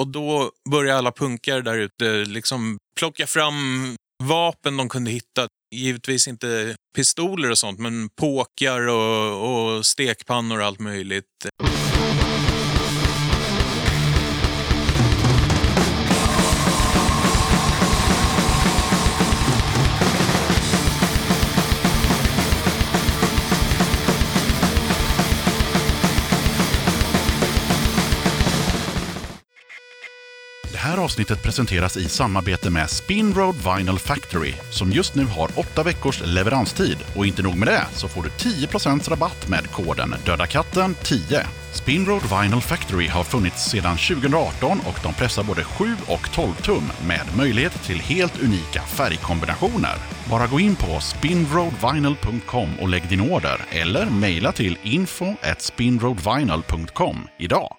Och då började alla punkare där ute liksom plocka fram vapen de kunde hitta. Givetvis inte pistoler och sånt, men påkar och, och stekpannor och allt möjligt. Avsnittet presenteras i samarbete med Spinroad Vinyl Factory som just nu har åtta veckors leveranstid. Och inte nog med det, så får du 10% rabatt med koden Dödakatten 10. Spinroad Vinyl Factory har funnits sedan 2018 och de pressar både 7 och 12 tum med möjlighet till helt unika färgkombinationer. Bara gå in på spinroadvinyl.com och lägg din order eller mejla till info spinroadvinyl.com idag.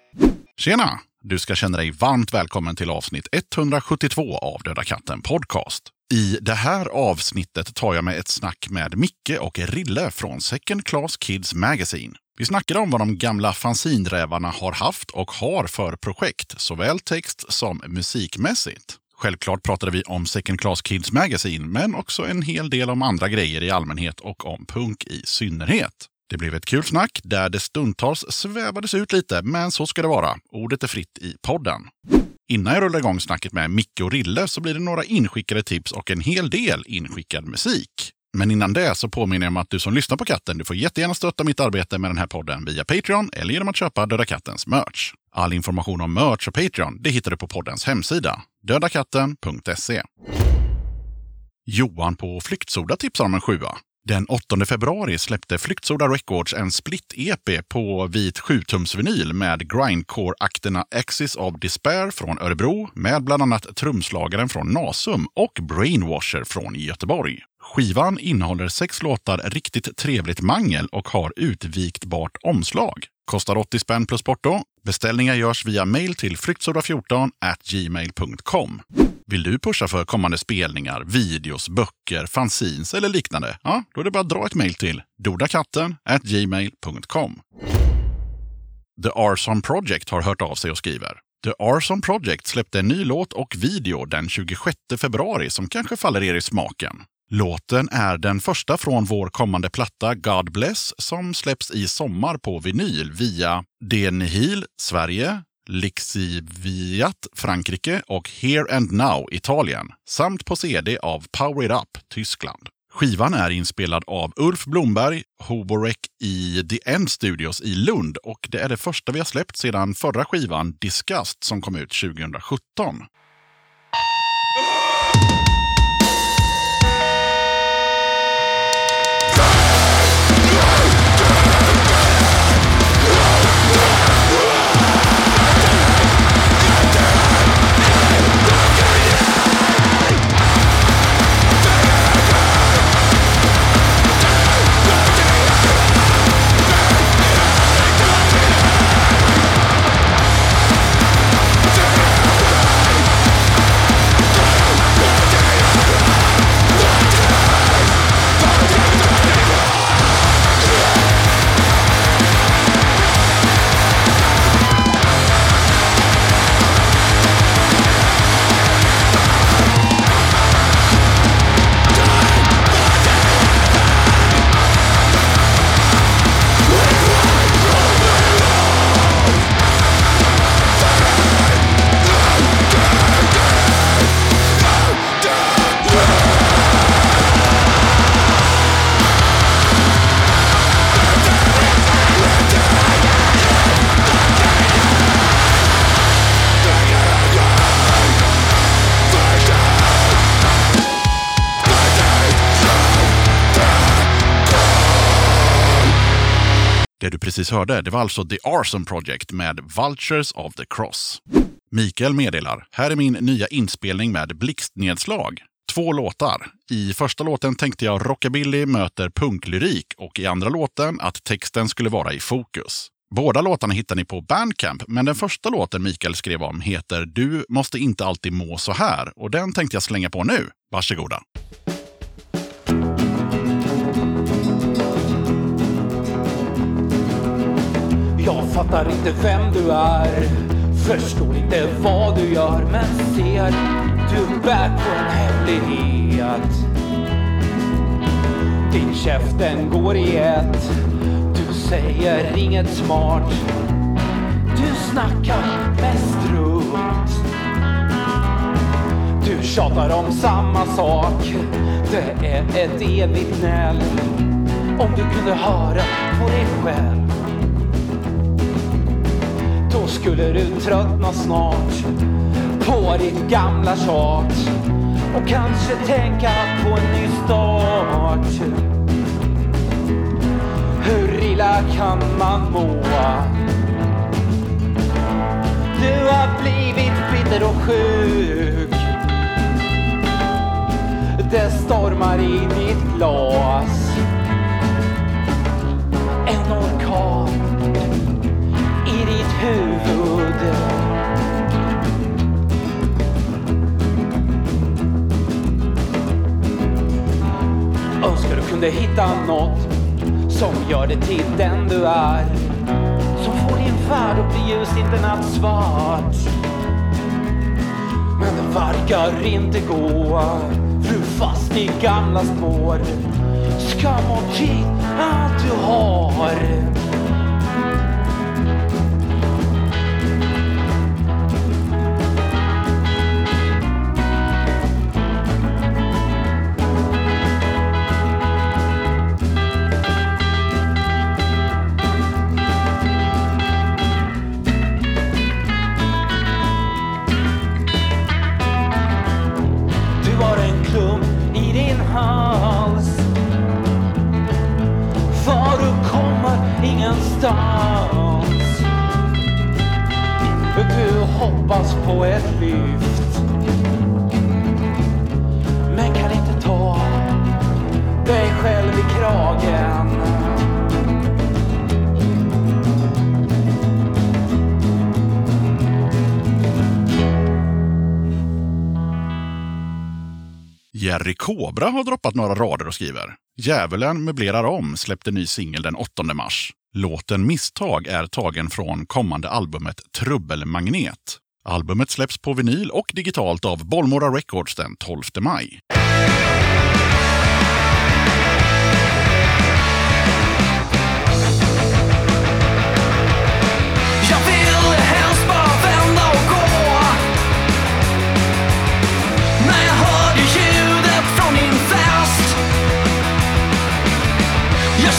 Tjena! Du ska känna dig varmt välkommen till avsnitt 172 av Döda katten Podcast. I det här avsnittet tar jag med ett snack med Micke och Rille från Second Class Kids Magazine. Vi snackade om vad de gamla fanzinrävarna har haft och har för projekt, såväl text som musikmässigt. Självklart pratade vi om Second Class Kids Magazine, men också en hel del om andra grejer i allmänhet och om punk i synnerhet. Det blev ett kul snack där det stundtals svävades ut lite, men så ska det vara. Ordet är fritt i podden. Innan jag rullar igång snacket med Micke och Rille så blir det några inskickade tips och en hel del inskickad musik. Men innan det så påminner jag om att du som lyssnar på katten, du får jättegärna stötta mitt arbete med den här podden via Patreon eller genom att köpa Döda Kattens merch. All information om merch och Patreon det hittar du på poddens hemsida, dödakatten.se. Johan på Flyktsoda tipsar om en sjua. Den 8 februari släppte Flyktsoda Records en split-EP på vit 7-tumsvinyl med grindcore-akterna Axis of Despair från Örebro med bland annat trumslagaren från Nasum och Brainwasher från Göteborg. Skivan innehåller sex låtar riktigt trevligt mangel och har utviktbart omslag. Kostar 80 spänn plus porto. Beställningar görs via mail till flyktsoda14 gmail.com. Vill du pusha för kommande spelningar, videos, böcker, fanzines eller liknande? Ja, då är det bara att dra ett mejl till dodakatten gmail.com. The Arson Project har hört av sig och skriver. The Arson Project släppte en ny låt och video den 26 februari som kanske faller er i smaken. Låten är den första från vår kommande platta God Bless som släpps i sommar på vinyl via Denihil, Sverige, Lixiviat, Frankrike och Here and Now, Italien, samt på CD av Power It Up, Tyskland. Skivan är inspelad av Ulf Blomberg, Hoborek i The End Studios i Lund och det är det första vi har släppt sedan förra skivan Disgust som kom ut 2017. Det du precis hörde, det var alltså The Arson Project med Vultures of the Cross. Mikael meddelar, här är min nya inspelning med blixtnedslag. Två låtar. I första låten tänkte jag rockabilly möter punklyrik och i andra låten att texten skulle vara i fokus. Båda låtarna hittar ni på Bandcamp, men den första låten Mikael skrev om heter Du måste inte alltid må så här och den tänkte jag slänga på nu. Varsågoda. Jag fattar inte vem du är Förstår inte vad du gör men ser du bär på en hemlighet. Din käften går i ett. Du säger inget smart. Du snackar mest runt. Du tjatar om samma sak. Det är ett evigt gnäll. Om du kunde höra på dig själv. Då skulle du tröttna snart på ditt gamla tjat och kanske tänka på en ny start. Hur illa kan man må? Du har blivit bitter och sjuk. Det stormar i ditt glas. En orkan huvud. Önskar du kunde hitta något som gör dig till den du är. Som får din värld att bli ljus, inte nattsvart. Men det verkar inte gå. Du är fast i gamla spår. Skam och tid allt du har. Hals. För du kommer ingenstans. Du hoppas på ett lyft. Men kan inte ta dig själv i kragen. Jerry Cobra har droppat några rader och skriver. Djävulen möblerar om släppte ny singel den 8 mars. Låten Misstag är tagen från kommande albumet Trubbelmagnet. Albumet släpps på vinyl och digitalt av Bollmora Records den 12 maj. Jag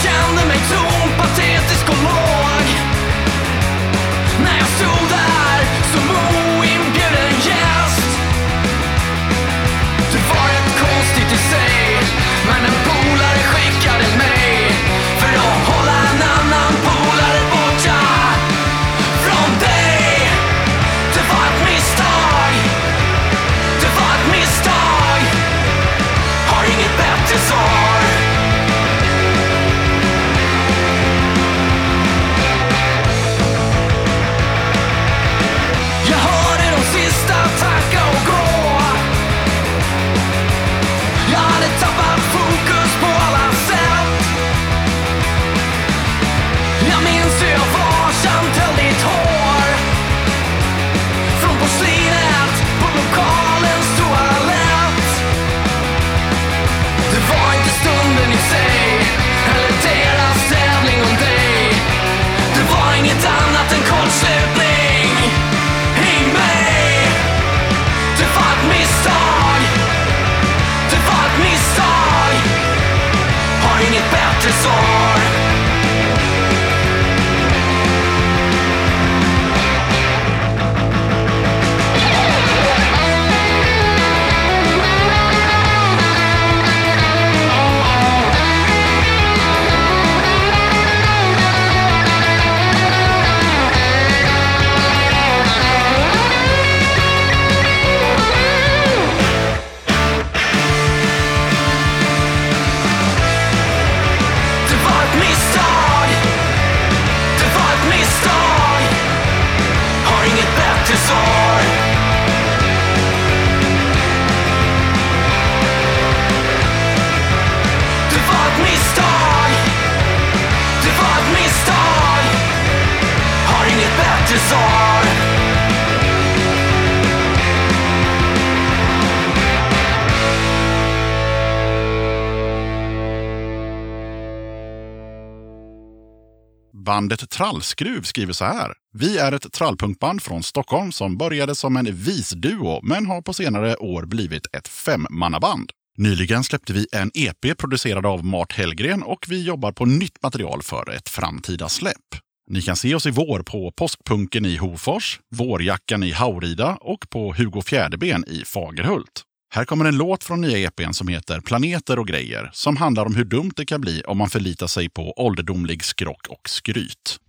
Bandet Trallskruv skriver så här. Vi är ett trallpunkband från Stockholm som började som en visduo men har på senare år blivit ett femmannaband. Nyligen släppte vi en EP producerad av Mart Hellgren och vi jobbar på nytt material för ett framtida släpp. Ni kan se oss i vår på Påskpunken i Hofors, Vårjackan i Haurida och på Hugo Fjäderben i Fagerhult. Här kommer en låt från nya EPn som heter Planeter och grejer som handlar om hur dumt det kan bli om man förlitar sig på ålderdomlig skrock och skryt.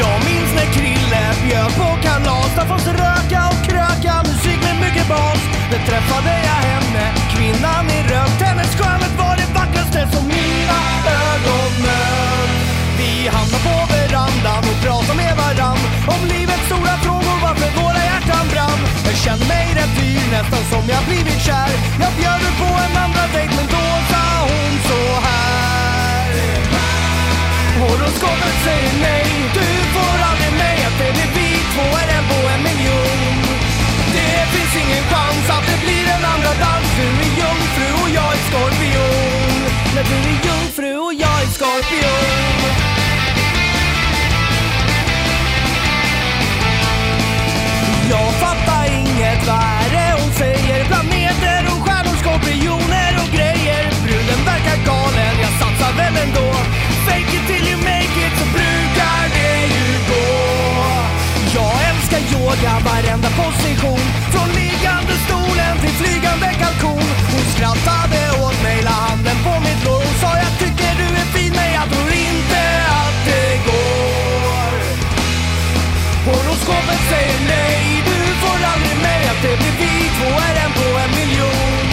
Jag minns när Krille bjöd på kalas. Där fanns det röka och kröka, musik med mycket bas. Där träffade jag henne, kvinnan i rött Hennes skönhet var det vackraste som mina ögon mött verandan och prata med varann. Om livets stora frågor, varför våra hjärtan brann. Jag kände mig rätt dyr, nästan som jag blivit kär. Jag bjöd ut på en andra dejt men då sa hon så här. Horoskopet säger nej, du får aldrig mig Att det blir vi två är en på en miljon. Det finns ingen chans att det blir en andra dans. Du är jungfru och jag är skorpion. När du är jungfru och jag är skorpion. Älskar varenda position. Från liggande stolen till flygande kalkon. Hon skrattade åt mig, la handen på mitt lår Hon sa jag tycker du är fin men jag tror inte att det går. Horoskopet säger nej, du får aldrig mig Att det blir vi två är en på en miljon.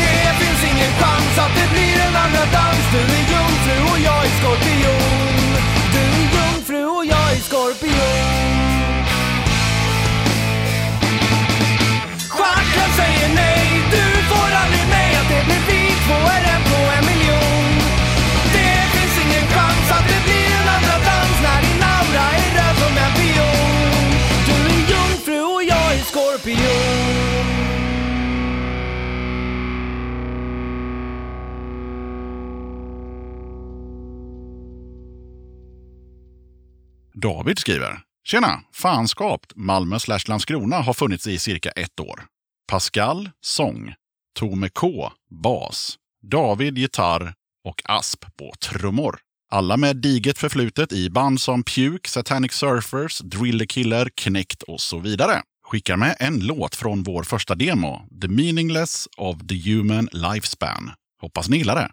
Det finns ingen chans att det blir en andra dans. Du är jungfru och jag är skorpion. David skriver. Tjena! Fanskapt Malmö slash Landskrona har funnits i cirka ett år. Pascal, sång. Tome K, bas. David, gitarr och Asp på trummor. Alla med diget förflutet i band som Puke, Satanic Surfers, Driller Killer, Knekt och så vidare. Skickar med en låt från vår första demo, The Meaningless of the Human Lifespan. Hoppas ni gillar det.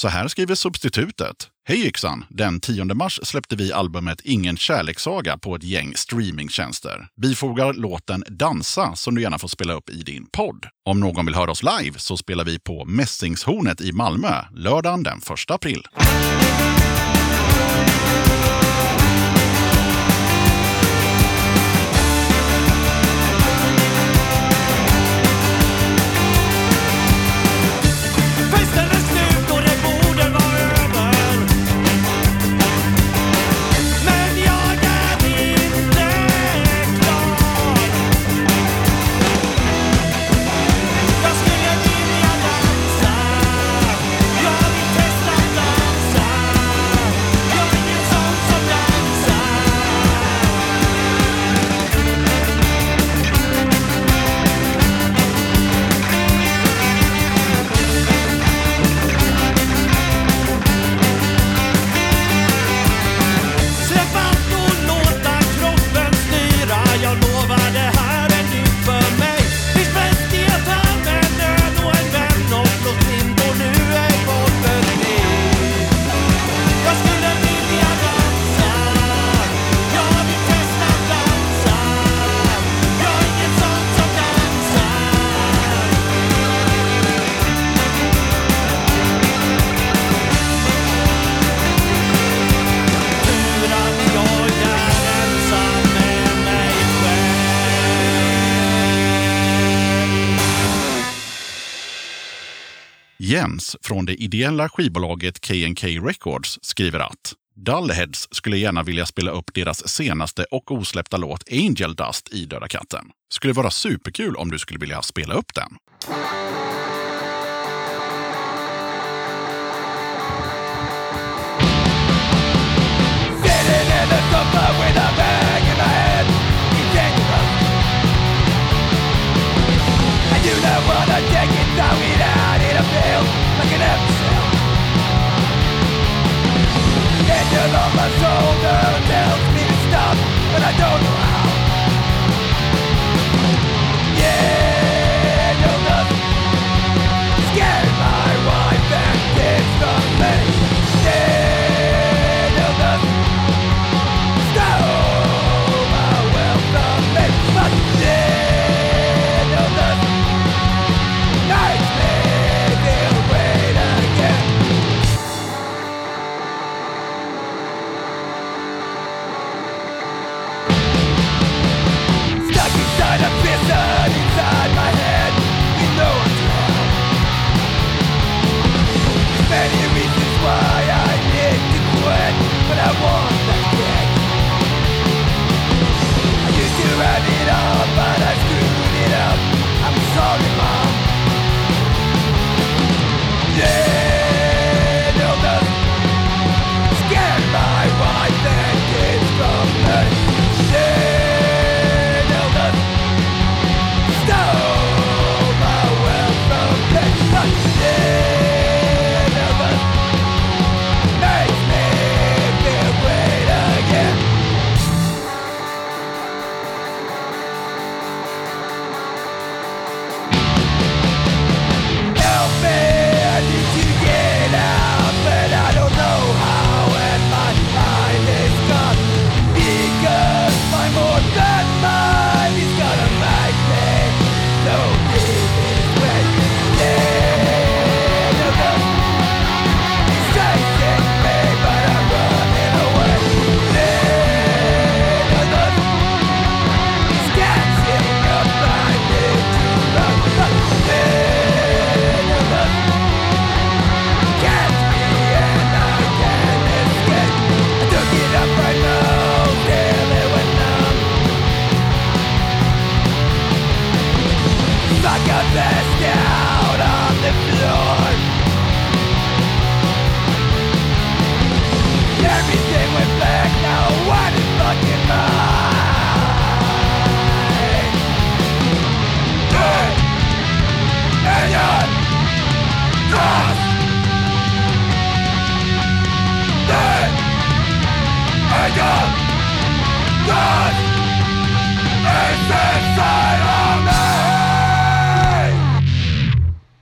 Så här skriver substitutet. Hej yxan! Den 10 mars släppte vi albumet Ingen kärlekssaga på ett gäng streamingtjänster. Bifogar låten Dansa som du gärna får spela upp i din podd. Om någon vill höra oss live så spelar vi på Mässingshornet i Malmö lördagen den 1 april. Jens från det ideella skivbolaget K&K Records skriver att Dullheads skulle gärna vilja spela upp deras senaste och osläppta låt Angel Dust i Döda katten. Skulle vara superkul om du skulle vilja spela upp den. In Like an on my shoulder tells me to stop. But I don't know how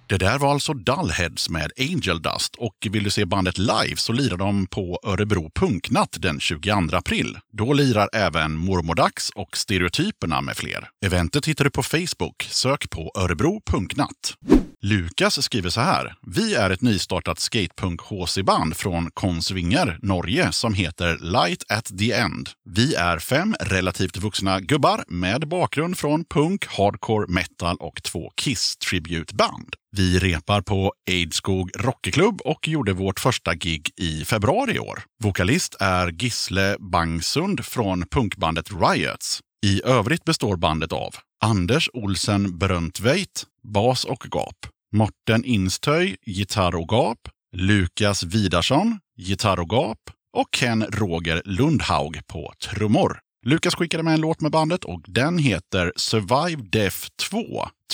Det där var alltså Dullheads med Angel Dust och vill du se bandet live så lirar de på Örebro Punknatt den 22 april. Då lirar även Mormodax och Stereotyperna med fler. Eventet hittar du på Facebook. Sök på Örebro Punknatt. Lukas skriver så här. Vi är ett nystartat skatepunk HC-band från Konsvinger, Norge, som heter Light at the End. Vi är fem relativt vuxna gubbar med bakgrund från punk, hardcore, metal och två Kiss-tributeband. Vi repar på Eidskog Rockerklubb och gjorde vårt första gig i februari i år. Vokalist är Gisle Bangsund från punkbandet Riots. I övrigt består bandet av Anders Olsen Bröntveit, bas och gap. Morten Instöj, gitarr och gap. Lukas Vidarsson, gitarr och gap. Och Ken Roger Lundhaug på trummor. Lukas skickade med en låt med bandet och den heter Survive Death 2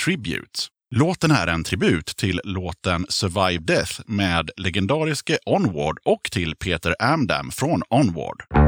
Tribute. Låten är en tribut till låten Survive Death med legendariske Onward och till Peter Amdam från Onward.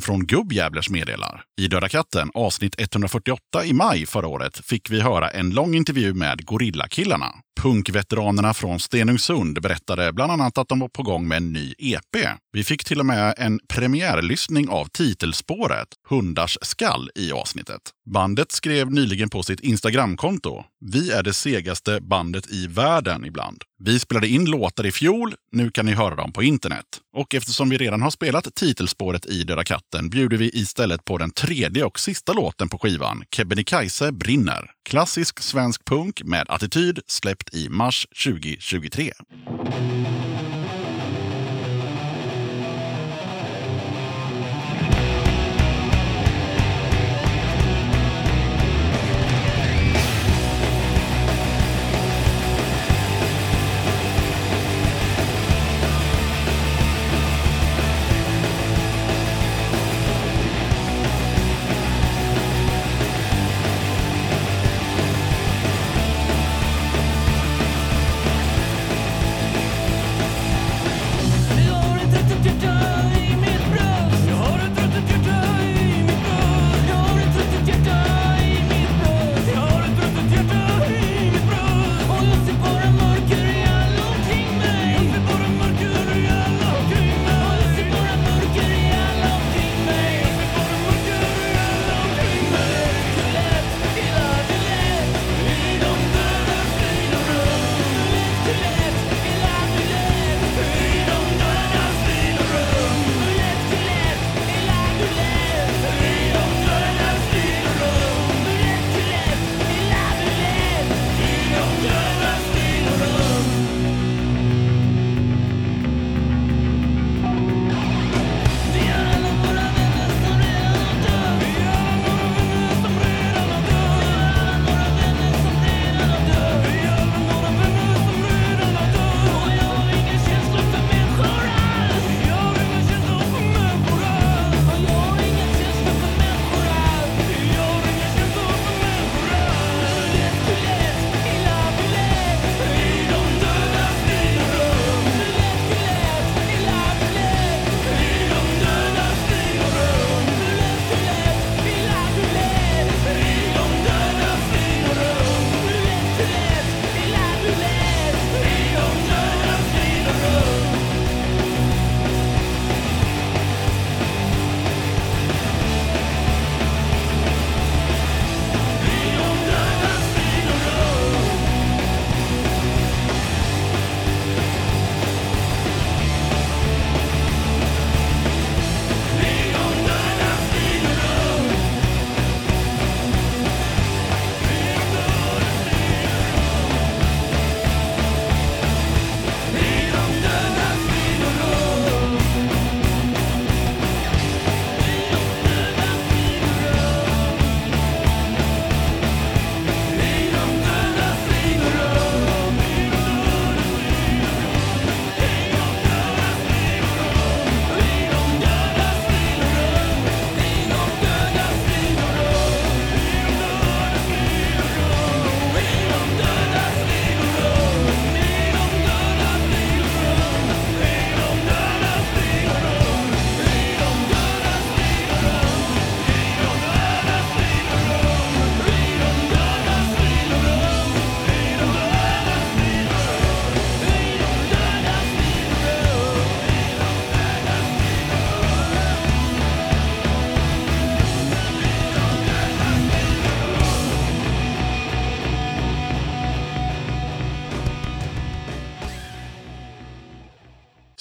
Pastorn från Gubbjävlers meddelar. I Döda katten, avsnitt 148 i maj förra året, fick vi höra en lång intervju med Gorillakillarna. Punkveteranerna från Stenungsund berättade bland annat att de var på gång med en ny EP. Vi fick till och med en premiärlyssning av titelspåret Hundars skall i avsnittet. Bandet skrev nyligen på sitt Instagramkonto Vi är det segaste bandet i världen ibland. Vi spelade in låtar i fjol, nu kan ni höra dem på internet. Och eftersom vi redan har spelat titelspåret i Döda katten bjuder vi istället på den tredje och sista låten på skivan, Kebnekaise brinner. Klassisk svensk punk med attityd, släppt i mars 2023.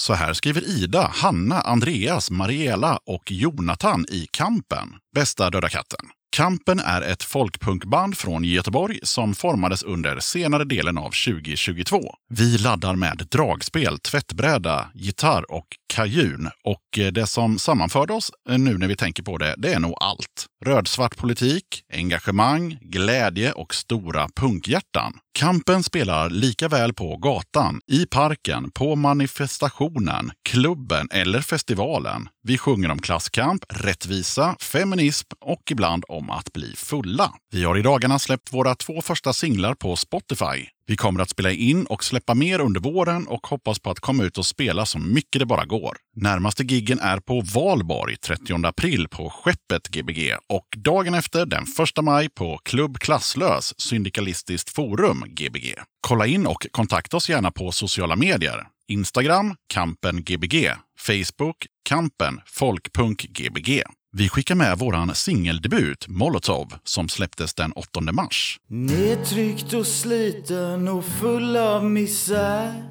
Så här skriver Ida, Hanna, Andreas, Mariela och Jonathan i Kampen. Bästa Döda katten. Kampen är ett folkpunkband från Göteborg som formades under senare delen av 2022. Vi laddar med dragspel, tvättbräda, gitarr och kajun. Och eh, det som sammanförde oss eh, nu när vi tänker på det, det är nog allt. Rödsvart politik, engagemang, glädje och stora punkhjärtan. Kampen spelar lika väl på gatan, i parken, på manifestationen, klubben eller festivalen. Vi sjunger om klasskamp, rättvisa, feminism och ibland om att bli fulla. Vi har i dagarna släppt våra två första singlar på Spotify. Vi kommer att spela in och släppa mer under våren och hoppas på att komma ut och spela så mycket det bara går. Närmaste giggen är på Valborg 30 april på Skeppet Gbg och dagen efter den 1 maj på Klubb Klasslös Syndikalistiskt Forum Gbg. Kolla in och kontakta oss gärna på sociala medier. Instagram, Kampen Gbg. Facebook, Kampen Folkpunk Gbg. Vi skickar med våran singeldebut Molotov som släpptes den 8 mars. Nedtryckt och sliten och full av misär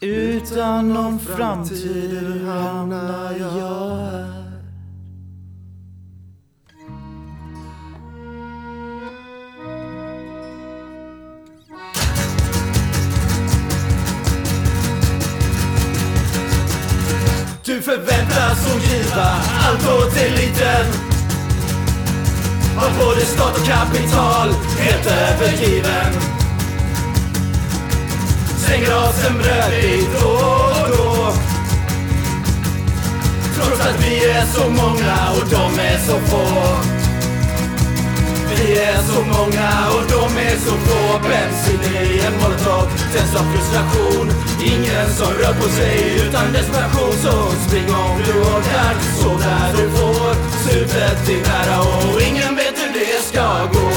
Utan någon framtid, hamnar jag här? Du förväntas hon giva allt åt eliten Av både stat och kapital, helt övergiven. Slänger av sen brödbit då och då. Trots att vi är så många och de är så få vi är så många och de är så få. Bensin i en molotov tänds av frustration. Ingen som rör på sig utan desperation Så spring om du orkar, så där du får. Slutet är nära och ingen vet hur det ska gå.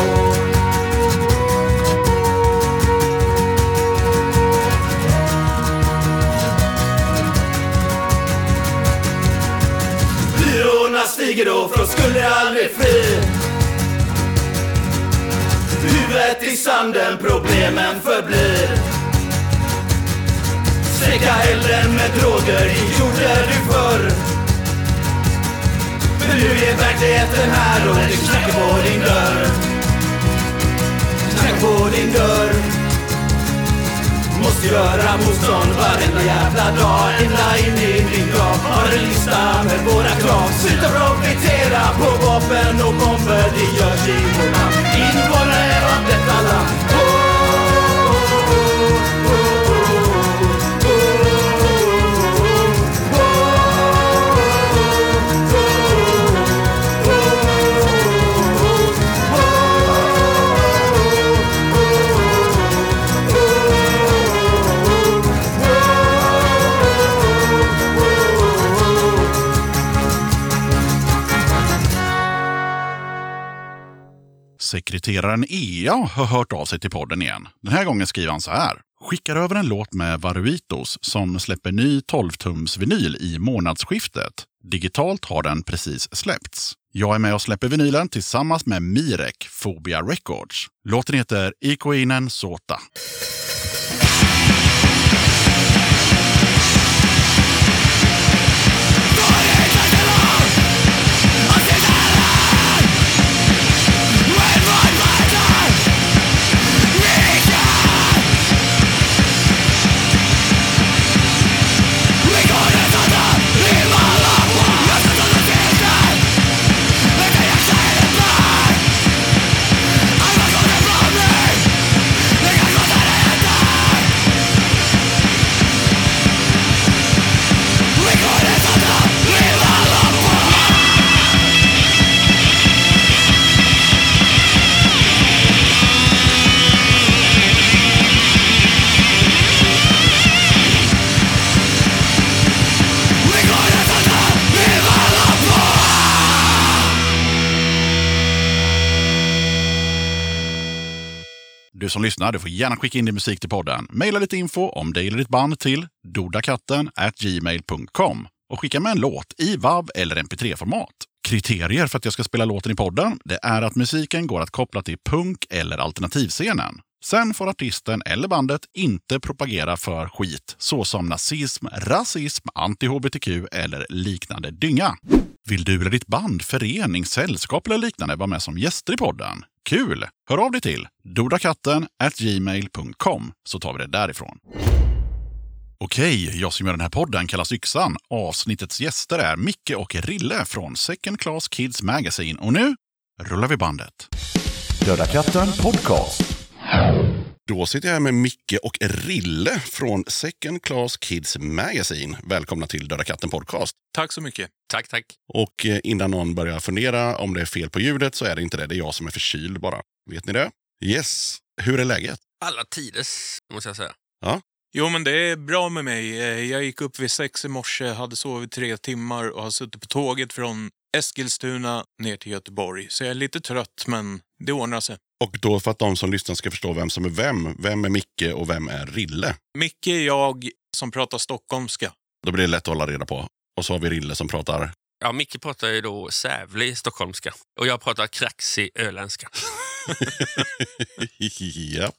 Hyrorna stiger då från skulder aldrig fri Huvudet i sanden, problemen förblir. Släcka elden med droger, det gjorde du förr. Men nu är verkligheten här och det knackar på din dörr. Knackar på din dörr. Måste göra motstånd varenda jävla dag Ända in i min grav Har en lista med våra krav. Sluta profitera på vapen och bomber Det görs i vårt namn Invånare av Sekreteraren EA har hört av sig till podden igen. Den här gången skriver han så här. Skickar över en låt med Varuitos som släpper ny 12-tums vinyl i månadsskiftet. Digitalt har den precis släppts. Jag är med och släpper vinylen tillsammans med Mirek, Fobia Records. Låten heter Ikoinen Sota. Du som lyssnar du får gärna skicka in din musik till podden. Maila lite info om dig eller ditt band till dodakatten gmail.com och skicka med en låt i WAV eller MP3-format. Kriterier för att jag ska spela låten i podden det är att musiken går att koppla till punk eller alternativscenen. Sen får artisten eller bandet inte propagera för skit såsom nazism, rasism, anti-hbtq eller liknande dynga. Vill du eller ditt band, förening, sällskap eller liknande vara med som gäster i podden? Kul! Hör av dig till dodakatten gmail.com så tar vi det därifrån. Okej, jag som gör den här podden kallas Yxan. Avsnittets gäster är Micke och Rille från Second Class Kids Magazine. Och nu rullar vi bandet. Döda katten podcast. Då sitter jag här med Micke och Rille från Second Class Kids Magazine. Välkomna till Döda katten podcast. Tack så mycket. Tack, tack. Och eh, innan någon börjar fundera om det är fel på ljudet så är det inte det. Det är jag som är förkyld bara. Vet ni det? Yes. Hur är läget? Alla tiders, måste jag säga. Jo, men det är bra med mig. Eh, Jag gick upp vid sex i morse, hade sovit tre timmar och har suttit på tåget från Eskilstuna ner till Göteborg. Så jag är lite trött, men det ordnar sig. Och då för att de som lyssnar ska förstå vem som är vem. Vem är Micke och vem är Rille? Micke är jag som pratar stockholmska. Då blir det lätt att hålla reda på. Och så har vi Rille som pratar... Ja, Micke pratar ju då sävlig stockholmska och jag pratar kraxig öländska. Japp.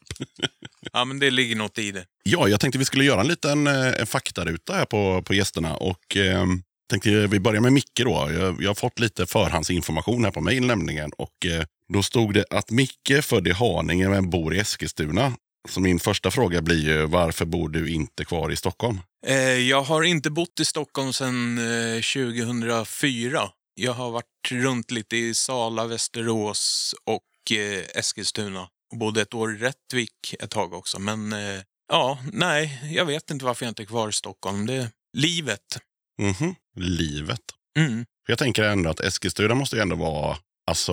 Ja, men det ligger något i det. Ja, jag tänkte vi skulle göra en liten eh, en faktaruta här på, på gästerna. Och eh, tänkte vi börjar med Micke då. Jag, jag har fått lite förhandsinformation här på mejl nämligen. Och eh, då stod det att Micke född i Haninge men bor i Eskilstuna. Så min första fråga blir ju varför bor du inte kvar i Stockholm? Eh, Jag har inte bott i Stockholm sedan eh, 2004. Jag har varit runt lite i Sala, Västerås och eh, Eskilstuna. Och bodde ett år i Rättvik ett tag också. Men eh, ja, nej, jag vet inte varför jag inte är kvar i Stockholm. Det är livet. Mhm. Livet. Mm. Jag tänker ändå att Eskilstuna måste ju ändå vara... Alltså,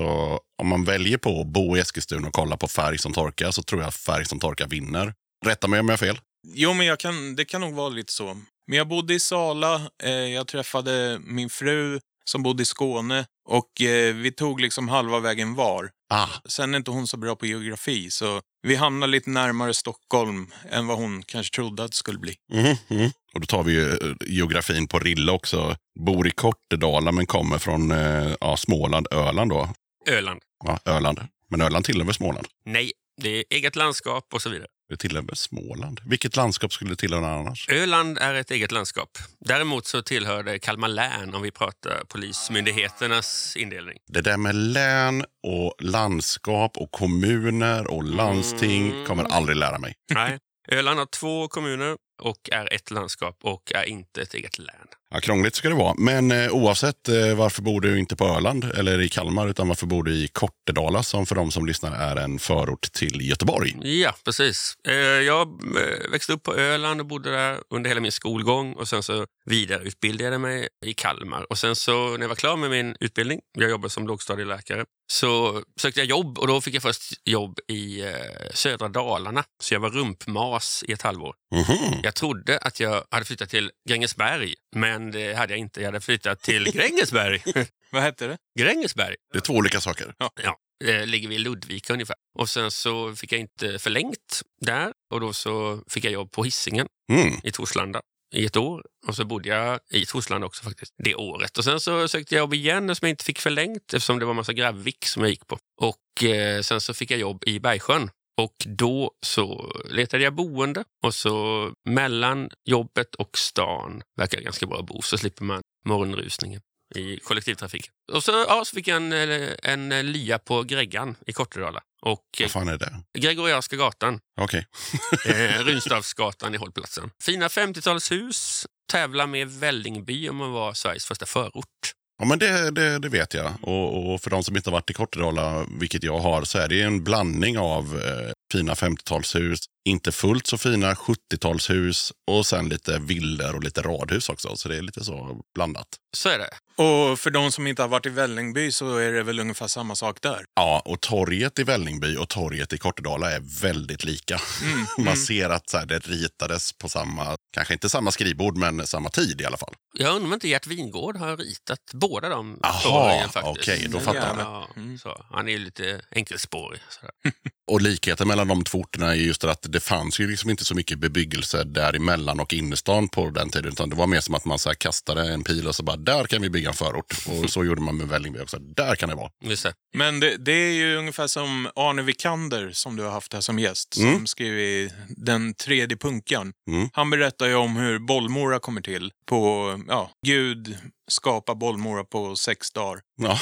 om man väljer på att bo i Eskilstuna och kolla på färg som torkar så tror jag att färg som torkar vinner. Rätta mig om jag har fel. Jo, men jag kan, det kan nog vara lite så. Men jag bodde i Sala, eh, jag träffade min fru som bodde i Skåne och eh, vi tog liksom halva vägen var. Ah, Sen är inte hon så bra på geografi, så vi hamnar lite närmare Stockholm än vad hon kanske trodde att det skulle bli. mhm, mhm. Och då tar vi ju eh, geografin på Rille också. Bor i Kortedala men kommer från eh, ja, Småland, Öland då. Öland. Ja, Öland. Men Öland tillhör Småland? Nej, det är eget landskap och så vidare. Det tillhör väl Småland? Vilket landskap skulle det tillhöra annars? Öland är ett eget landskap. Däremot så tillhör det Kalmar län om vi pratar polismyndigheternas indelning. Det där med län och landskap och kommuner och landsting Mm. kommer aldrig lära mig. Nej. Öland har två kommuner och är ett landskap och är inte ett eget län. Ja, krångligt ska det vara. Men eh, oavsett, eh, varför bor du inte på Öland eller i Kalmar, utan varför bor du i Kortedala som för de som lyssnar är en förort till Göteborg? Ja, precis. Eh, Jag eh, växte upp på Öland och bodde där under hela min skolgång och sen så vidareutbildade jag mig i Kalmar. Och sen så när jag var klar med min utbildning, jag jobbade som lågstadieläkare, så sökte jag jobb och då fick jag först jobb i eh, södra Dalarna. Så jag var rumpmas i ett halvår. Mhm. Jag trodde att jag hade flyttat till Grängesberg, men det hade jag inte. Jag hade flyttat till Grängesberg. Vad hette det? Grängesberg. Det är två olika saker. Ja, det ligger vid Ludvika ungefär. Och sen så fick jag inte förlängt där och då så fick jag jobb på Hisingen Mm. i Torslanda i ett år. Och så bodde jag i Torslanda också faktiskt det året. Och sen så sökte jag jobb igen som jag inte fick förlängt eftersom det var en massa gravvik som jag gick på. Och eh, sen så fick jag jobb i Bergsjön. Och då så letade jag boende och så mellan jobbet och stan verkar det ganska bra att bo så slipper man morgonrusningen i kollektivtrafiken. Och så, ja, så fick jag en, eh, en eh, lya på Greggan i Kortedala. Och Vad fan är det? Gregorianska gatan, Okej. eh, Runstavsgatan i hållplatsen. Fina 50-talshus, tävla med Vällingby om man var Sveriges första förort. Ja, men det, det, det vet jag. Och, och för de som inte har varit i Kortedala, vilket jag har, så är det en blandning av eh, fina 50-talshus, inte fullt så fina 70-talshus och sen lite villor och lite radhus också. Så det är lite så blandat. Så är det. Och för de som inte har varit i Vällingby så är det väl ungefär samma sak där. Ja, och torget i Vällingby och torget i Kortedala är väldigt lika. Man ser att så här, det ritades på samma, kanske inte samma skrivbord, men samma tid i alla fall. Jag undrar om inte Gert Wingård har ritat båda de Aha, torgen faktiskt. okej, då fattar jag. Ja, så. Han är ju lite enkelspårig. Och likheten mellan de två orterna är just att det fanns ju liksom inte så mycket bebyggelse däremellan och innerstan på den tiden. Utan det var mer som att man så här kastade en pil och så bara, där kan vi bygga en förort. Och så gjorde man med Vällingby också. Där kan det vara. Just det. Men det, det är ju ungefär som Arne Vikander som du har haft här som gäst, som Mm. skrev i Den tredje punkan. Mm. Han berättar ju om hur Bollmora kommer till. På, ja, Gud skapar Bollmora på sex dagar. Ja.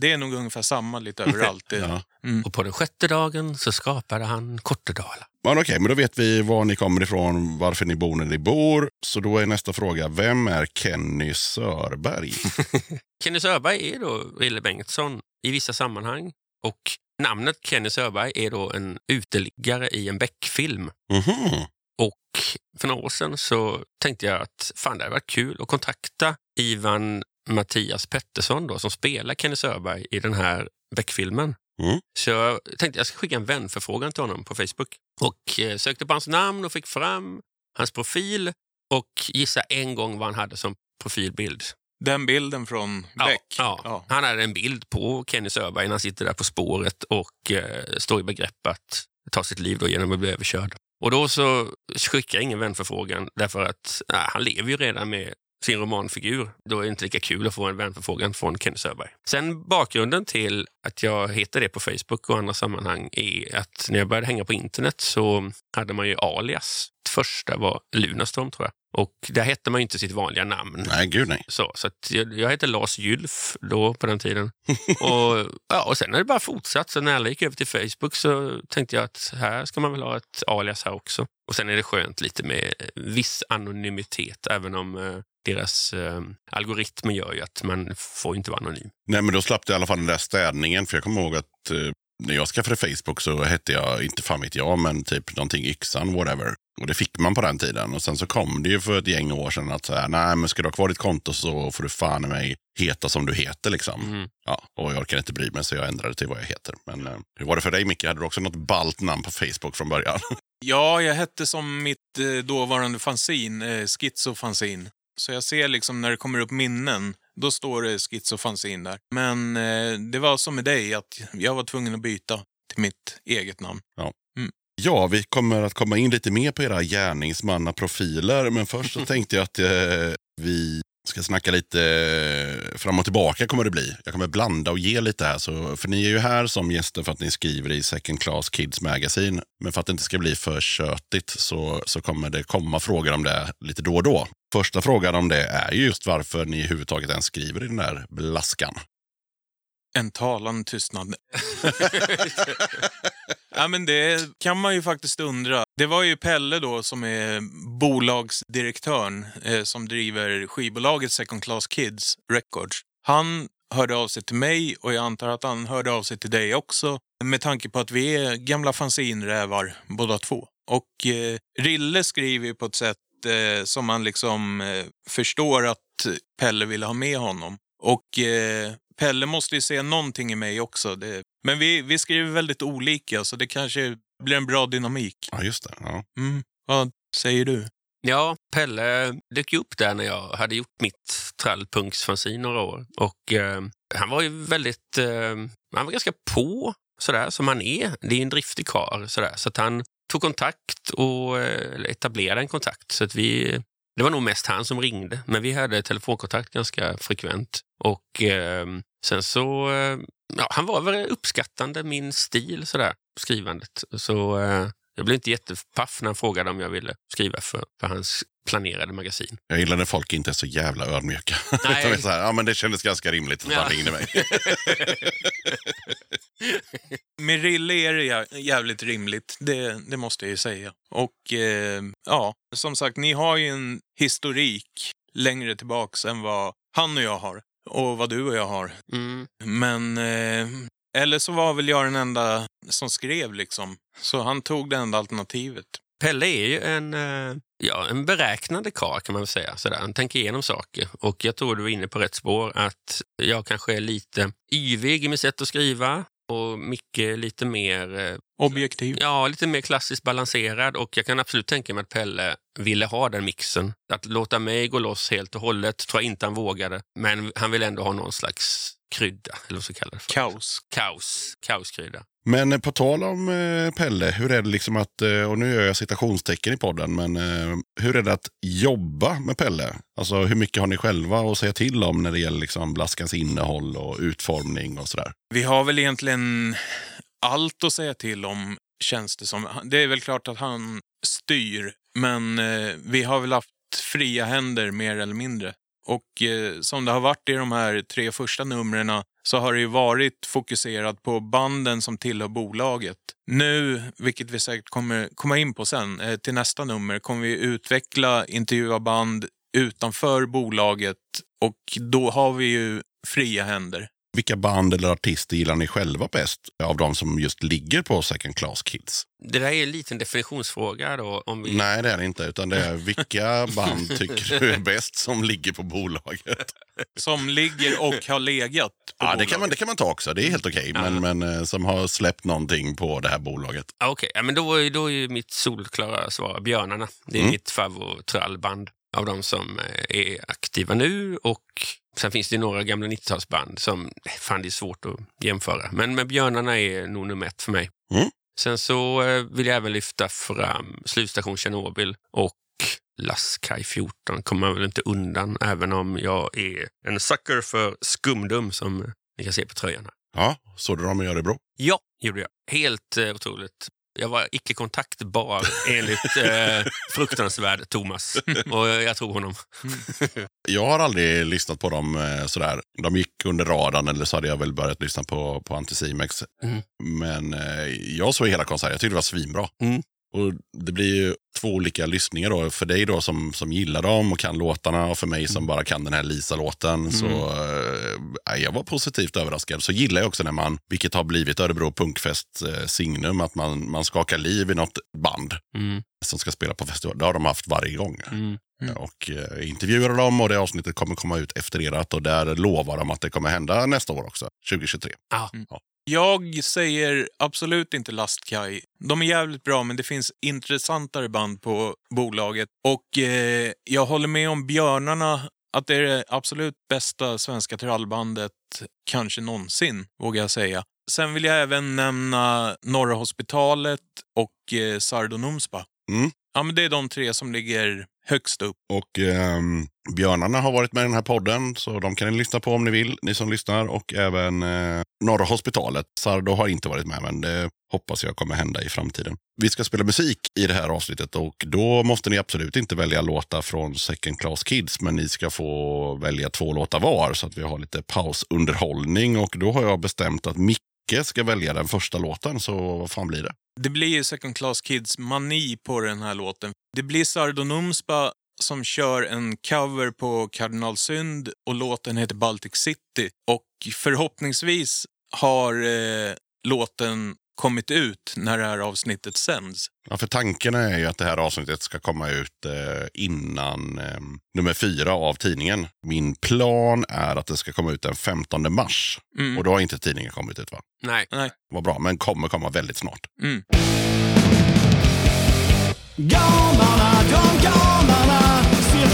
Det är nog ungefär samma lite överallt. Ja. Och på den sjätte dagen så skapade han Kortedala. Men okej, men då vet vi var ni kommer ifrån, varför ni bor när ni bor. Så då är nästa fråga, vem är Kenny Sörberg? Kenny Sörberg är då Rille Bengtsson i vissa sammanhang. Och namnet Kenny Sörberg är då en uteliggare i en Beck-film. Mhm. Och för några år sedan så tänkte jag att fan, det hade varit kul att kontakta Ivan Mattias Pettersson då, som spelar Kenny Sörberg i den här Beck-filmen. Mm. Så jag tänkte jag ska skicka en vänförfrågan till honom på Facebook. Och eh, sökte på hans namn och fick fram hans profil och gissa en gång vad han hade som profilbild. Den bilden från Beck. Ja, ja. Han hade en bild på Kenny Sörberg när han sitter där på spåret och eh, står i begrepp att ta sitt liv då genom att bli överkörd. Och då så skickar jag ingen vänförfrågan därför att nej, han lever ju redan med sin romanfigur. Då är det inte lika kul att få en vänförfrågan från Kenny Sörberg. Sen bakgrunden till att jag heter det på Facebook och andra sammanhang är att när jag började hänga på internet så hade man ju alias. Första var Lunarstorm tror jag. Och där hette man ju inte sitt vanliga namn. Nej, gud nej. Så, så jag, jag hette Lars Gylf då på den tiden. och, ja, och sen har det bara fortsatt. Så när alla gick över till Facebook så tänkte jag att här ska man väl ha ett alias här också. Och sen är det skönt lite med viss anonymitet även om eh, deras eh, algoritmer gör ju att man får inte vara anonym. Nej, men då slapp du i alla fall den där städningen. För jag kommer ihåg att eh, när jag skaffade Facebook så hette jag, inte fan vet jag, men typ någonting Yxan, whatever. Och det fick man på den tiden. Och sen så kom det ju för ett gäng år sedan att så här, nej men ska du ha kvar ditt konto så får du fan i mig heta som du heter liksom. Mm. Ja, och jag orkar inte bry mig så jag ändrade till vad jag heter. Men eh, hur var det för dig Micke? Hade du också något ballt namn på Facebook från början? Ja, jag hette som mitt eh, dåvarande fanzin, eh, Schizofanzin. Så jag ser liksom när det kommer upp minnen, då står det Schizofanzin där. Men eh, det var som med dig, att jag var tvungen att byta till mitt eget namn. Ja, vi kommer att komma in lite mer på era gärningsmannaprofiler. Men först så tänkte jag att eh, vi ska snacka lite eh, fram och tillbaka kommer det bli. Jag kommer blanda och ge lite här. Så, för ni är ju här som gäster för att ni skriver i Second Class Kids Magazine. Men för att det inte ska bli för tjötigt så, så kommer det komma frågor om det lite då och då. Första frågan om det är ju just varför ni överhuvudtaget ens skriver i den där blaskan. En talande tystnad. ja, men det kan man ju faktiskt undra. Det var ju Pelle då som är bolagsdirektören eh, som driver skivbolaget Second Class Kids Records. Han hörde av sig till mig och jag antar att han hörde av sig till dig också med tanke på att vi är gamla fanzinrävar båda två. Och eh, Rille skriver ju på ett sätt eh, som man liksom eh, förstår att Pelle ville ha med honom. Och eh, Pelle måste ju se någonting i mig också. Det, men vi, vi skriver väldigt olika så det kanske blir en bra dynamik. Ja, just det. Ja. Mm. Vad säger du? Ja, Pelle dök ju upp där när jag hade gjort mitt trallpunksfanzin några år. Och eh, han var ju väldigt, eh, han var ganska på sådär som han är. Det är en driftig karl sådär. Så att han tog kontakt och eh, etablerade en kontakt. Så att vi, det var nog mest han som ringde, men vi hade telefonkontakt ganska frekvent. Och eh, sen så, eh, ja, han var väl uppskattande min stil sådär, skrivandet. Så eh, jag blev inte jättepaff när han frågade om jag ville skriva för, för hans planerade magasin. Jag gillar när folk inte är så jävla ödmjuka. Nej. De är så här, ja, men det kändes ganska rimligt att Ja. han ringde mig. Med Rille är det jä- jävligt rimligt, det, det måste jag ju säga. Och eh, ja, som sagt, ni har ju en historik längre tillbaks än vad han och jag har. Och vad du och jag har. Mm. Men, eh, eller så var väl jag den enda som skrev liksom. Så han tog det enda alternativet. Pelle är ju en, eh, ja, en beräknande karl kan man väl säga. Sådär. Han tänker igenom saker. Och jag tror du var inne på rätt spår att jag kanske är lite yvig i mitt sätt att skriva och Micke lite mer, eh, Objektiv. ja, lite mer klassiskt balanserad och jag kan absolut tänka mig att Pelle ville ha den mixen. Att låta mig gå loss helt och hållet tror jag inte han vågade. Men han vill ändå ha någon slags krydda, eller vad ska jag kalla det för. Kaos. Kaos. Kaoskrydda. Men eh, på tal om eh, Pelle, hur är det liksom att, eh, och nu gör jag citationstecken i podden, men eh, hur är det att jobba med Pelle? Alltså hur mycket har ni själva att säga till om när det gäller liksom blaskans innehåll och utformning och sådär? Vi har väl egentligen allt att säga till om, känns det som. Det är väl klart att han styr, men eh, vi har väl haft fria händer mer eller mindre. Och eh, som det har varit i de här tre första numren så har det ju varit fokuserat på banden som tillhör bolaget. Nu, vilket vi säkert kommer komma in på sen, eh, till nästa nummer kommer vi utveckla, intervjua band utanför bolaget och då har vi ju fria händer. Vilka band eller artister gillar ni själva bäst av de som just ligger på Second Class Kids? Det där är en liten definitionsfråga. Då, om vi... Nej, det är det inte. Utan det är vilka band tycker du är bäst som ligger på bolaget? Som ligger och har legat på Ja, det bolaget. kan, man, det kan man ta också. Det är helt okej. Men, men eh, som har släppt någonting på det här bolaget. Okej, ja, men då, är- då är ju mitt solklara svar Björnarna. Det är Mm. mitt favorittrallband av de som eh, är aktiva nu. Och Sen finns det några gamla 90-talsband som fan det är svårt att jämföra. Men, men Björnarna är nog nummer ett för mig. Mm. Sen så eh, vill jag även lyfta fram Slutstation Tjernobyl och Laskaj 14 kommer man väl inte undan även om jag är en sucker för skumdum som ni kan se på tröjan här. Ja, såg du dem i Örebro? Ja, gjorde jag. Helt eh, otroligt. Jag var icke kontaktbar enligt eh, fruktansvärd Thomas. Och jag tror honom. Jag har aldrig lyssnat på dem eh, sådär. De gick under radarn eller så hade jag väl börjat lyssna på, på Anticimex. Mm. Men eh, jag såg hela konserten. Jag tyckte det var svinbra. Mm. Och det blir ju två olika lyssningar då. För dig då som, som gillar dem och kan låtarna och för mig Mm. som bara kan den här Lisa-låten. Så eh, jag var positivt överraskad. Så gillar jag också när man, vilket har blivit Örebro Punkfest eh, signum, att man, man skakar liv i något band Mm. som ska spela på festival. Det har de haft varje gång. Mm. Och eh, intervjuade dem och det avsnittet kommer komma ut efter erat och där lovar de att det kommer hända nästa år också, 2023. Ja. Jag säger absolut inte Lastkaj. De är jävligt bra, men det finns intressantare band på bolaget. Och eh, jag håller med om Björnarna, att det är det absolut bästa svenska trallbandet kanske någonsin, vågar jag säga. Sen vill jag även nämna Norra Hospitalet och eh, Sardonumspa. Mm. Ja, men det är de tre som ligger högst upp. Och ehm, Björnarna har varit med i den här podden, så de kan ni lyssna på om ni vill, ni som lyssnar. Och även eh, Norra Hospitalet. Sardo har inte varit med, men det hoppas jag kommer hända i framtiden. Vi ska spela musik i det här avsnittet och då måste ni absolut inte välja låtar från Second Class Kids, men ni ska få välja två låtar var så att vi har lite pausunderhållning. Och då har jag bestämt att Micke ska välja den första låten, så vad fan blir det? Det blir ju Second Class Kids mani på den här låten. Det blir Sardo Numspa som kör en cover på Kardinal Synd och låten heter Baltic City. Och förhoppningsvis har eh, låten kommit ut när det här avsnittet sänds. Ja, för tanken är ju att det här avsnittet ska komma ut eh, innan eh, nummer fyra av tidningen. Min plan är att det ska komma ut den 15 mars. Mm. Och då har inte tidningen kommit ut va? Nej. Nej. Vad bra, men kommer komma väldigt snart. Mm. Mama, ist dir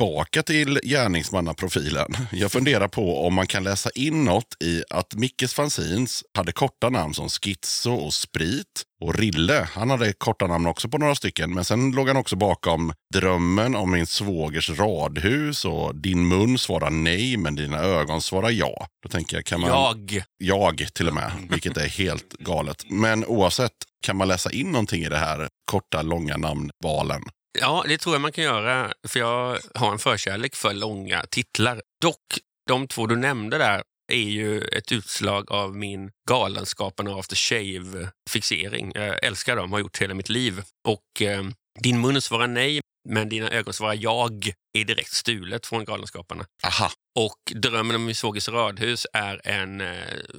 Tillbaka till gärningsmannaprofilen. Jag funderar på om man kan läsa in något i att Mickes fanzines hade korta namn som Schizo och Sprit. Och Rille, han hade korta namn också på några stycken. Men sen låg han också bakom Drömmen om min svågers radhus och Din mun svarar nej men dina ögon svarar ja. Då tänker jag, kan man... Jag. Jag till och med, vilket är helt galet. Men oavsett, kan man läsa in någonting i det här korta, långa namnvalen? Ja, det tror jag man kan göra. För jag har en förkärlek för långa titlar. Dock, de två du nämnde där är ju ett utslag av min Galenskaparna After Shave-fixering. Jag älskar dem, har gjort hela mitt liv. Och eh, Din mun svarar nej, men dina ögon svarar jag är direkt stulet från Galenskaparna. Aha, Och Drömmen om min svågers radhus är en eh,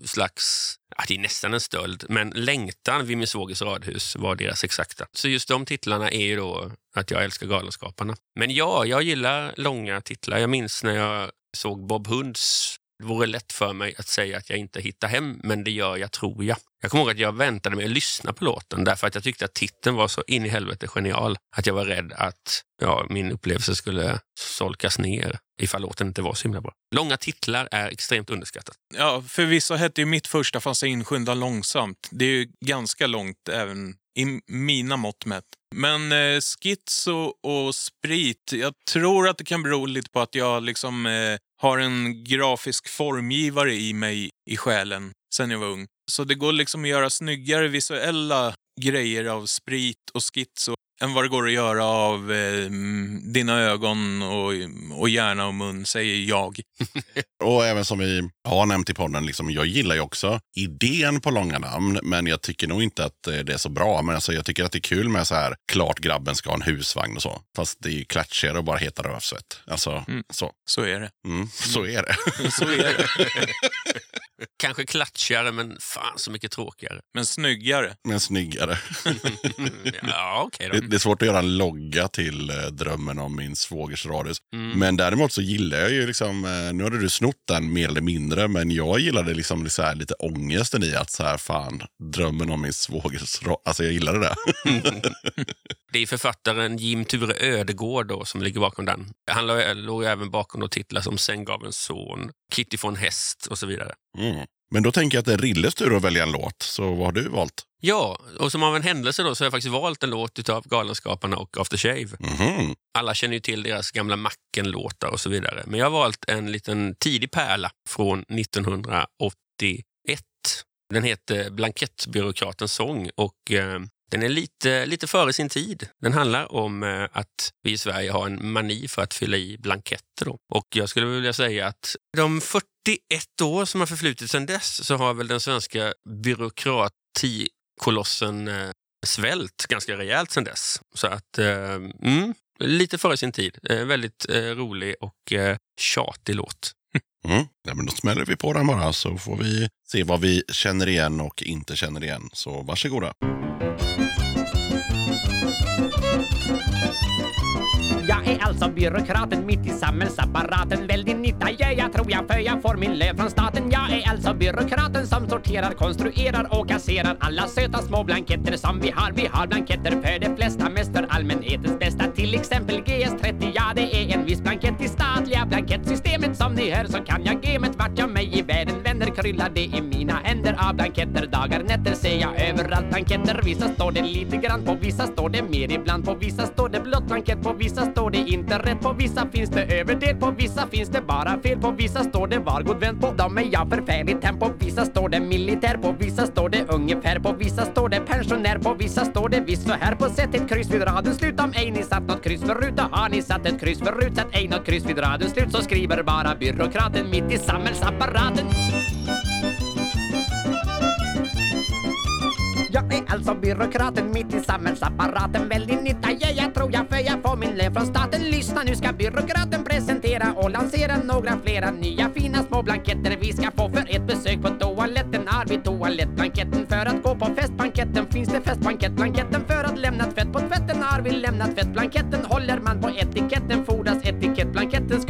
slags, ja, det är nästan en stöld, men Längtan vid min svågers radhus var deras exakta. Så just de titlarna är ju då att jag älskar Galenskaparna. Men ja, jag gillar långa titlar. Jag minns när jag såg Bob Hunds det vore lätt för mig att säga att jag inte hittar hem, men det gör jag tror jag. Jag kommer ihåg att jag väntade med att lyssna på låten därför att jag tyckte att titeln var så in i helvete genial att jag var rädd att ja, min upplevelse skulle solkas ner ifall låten inte var så himla bra. Långa titlar är extremt underskattat. Ja, förvisso hette ju mitt första fanzine Skynda långsamt. Det är ju ganska långt även i mina mått mätt. Men eh, schizo och sprit, jag tror att det kan bero lite på att jag liksom eh, har en grafisk formgivare i mig i själen sen jag var ung. Så det går liksom att göra snyggare visuella grejer av sprit och schizo än vad det går att göra av eh, dina ögon och, och hjärna och mun, säger jag. Och även som vi har nämnt i podden, liksom, jag gillar ju också idén på långa namn, men jag tycker nog inte att eh, det är så bra. Men alltså, jag tycker att det är kul med så här, klart grabben ska ha en husvagn och så. Fast det är ju klatschigare att bara heta Rövsvett. Alltså, så. Så är det. Mm, så är det. Så är det. Kanske klatschigare, men fan så mycket tråkigare. Men snyggare. Men snyggare. Ja, okej då. Det, det är svårt att göra en logga till eh, drömmen om min svågers radhus. Mm. Men däremot så gillar jag ju liksom, eh, nu hade du snott den mer eller mindre, men jag gillade liksom så här lite ångesten i att så här, fan, drömmen om min svågers radhus. Alltså jag gillade det. Det är författaren Jim Ture Ödegård då, som ligger bakom den. Han låg, även bakom då titlar som Säng gav en son, Kitty från häst och så vidare. Mm. Men då tänker jag att det är Rilles tur att välja en låt. Så vad har du valt? Ja, och som av en händelse då så har jag faktiskt valt en låt av Galenskaparna och After Shave. Mhm. Alla känner ju till deras gamla Macken-låtar och så vidare. Men jag har valt en liten tidig pärla från 1981. Den heter Blankettbyråkratens sång och eh, den är lite, lite före sin tid. Den handlar om eh, att vi i Sverige har en mani för att fylla i blanketter. Då. Och jag skulle vilja säga att de 41 år som har förflutit sedan dess så har väl den svenska byråkratikolossen eh, svällt svält ganska rejält sedan dess. Så att, eh, mm, lite före sin tid. Eh, väldigt eh, rolig och eh, tjatig låt. Mm. Ja, men då smäller vi på den bara så får vi se vad vi känner igen och inte känner igen. Så varsågoda. Jag är alltså byråkraten mitt i samhällsapparaten. Väldigt nytta gör jag tror jag för jag får min lön från staten. Jag är alltså byråkraten som sorterar, konstruerar och kasserar alla söta små blanketter som vi har. Vi har blanketter för de flesta, mest för allmänhetens bästa. Till exempel GS30, ja det är en viss blankett i statliga blankettsystemet Som ni hör så kan jag gamet vart jag mig i världen Kryllar det i mina händer av blanketter. Dagar, nätter ser jag överallt blanketter. Vissa står det lite grann på, vissa står det mer ibland På. Vissa står det blått blankett, på vissa står det inte rätt På. Vissa finns det överdel, på vissa finns det bara fel På. Vissa står det var god vän, på dem är jag förfärligt hem På vissa står det militär, på vissa står det ungefär På. Vissa står det pensionär, på vissa står det visst så här På sätt. Ett kryss vid raden slut om ej ni satt något kryss förut. Då har ni satt ett kryss förut, sätt ej något kryss vid raden. Slut Så skriver bara byråkraten mitt i samhällsapparaten. Jag är alltså byråkraten mitt i samhällsapparaten. Väldigt nytta ger jag tror jag för jag får min lön från staten. Lyssna nu ska byråkraten presentera och lansera några flera nya fina små blanketter. Vi ska få för ett besök på toaletten Har vi toalettblanketten för att gå på festbanketten Finns det festbankettblanketten för att lämna tvätt på tvätten Har vi lämnat tvättblanketten. Håller man på etiketten Fordras etikettblanketten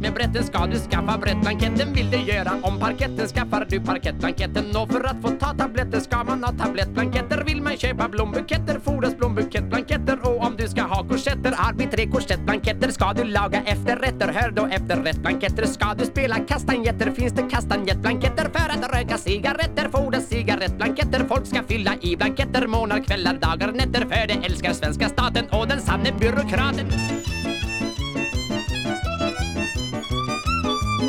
med brätten Ska du skaffa brättblanketten Vill du göra om parketten Skaffar du parkettblanketten Och för att få ta tabletter ska man ha tablettblanketter Vill man köpa blombuketter Fordras blombukettblanketter Och om du ska ha korsetter Har vi tre korsettblanketter ska du laga efterrätter. Hör då efterrättblanketter ska du spela kastanjetter. Finns det kastanjettblanketter för att röka cigaretter? Fordras cigarettblanketter, folk ska fylla i blanketter. Månader, kvällar, dagar, nätter. För det älskar svenska staten och den sanne byråkraten.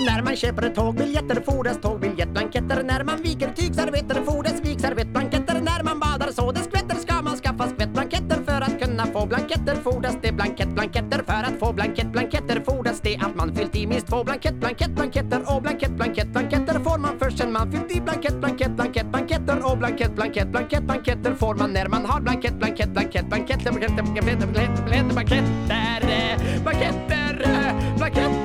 När man köper tågbiljetter fordras tågbiljettblanketter. När man viker tygservetter fordras vikservettblanketter. När man badar så det skvätter ska man skaffa skvättblanketter. För att kunna få blanketter fordras det blankettblanketter. För att få blankettblanketter fordras det att man fyllt i minst två blankettblankettblanketter. Och blankettblankettblanketter får man först sen man fyllt i blankettblankettblankettblanketter. Och blankettblankettblankettblanketter får man när man har blankettblankettblankettblanketter. Blanketter, blanketter, blanketter, blanketter, blanketter, blanketter, blanketter, blanketter,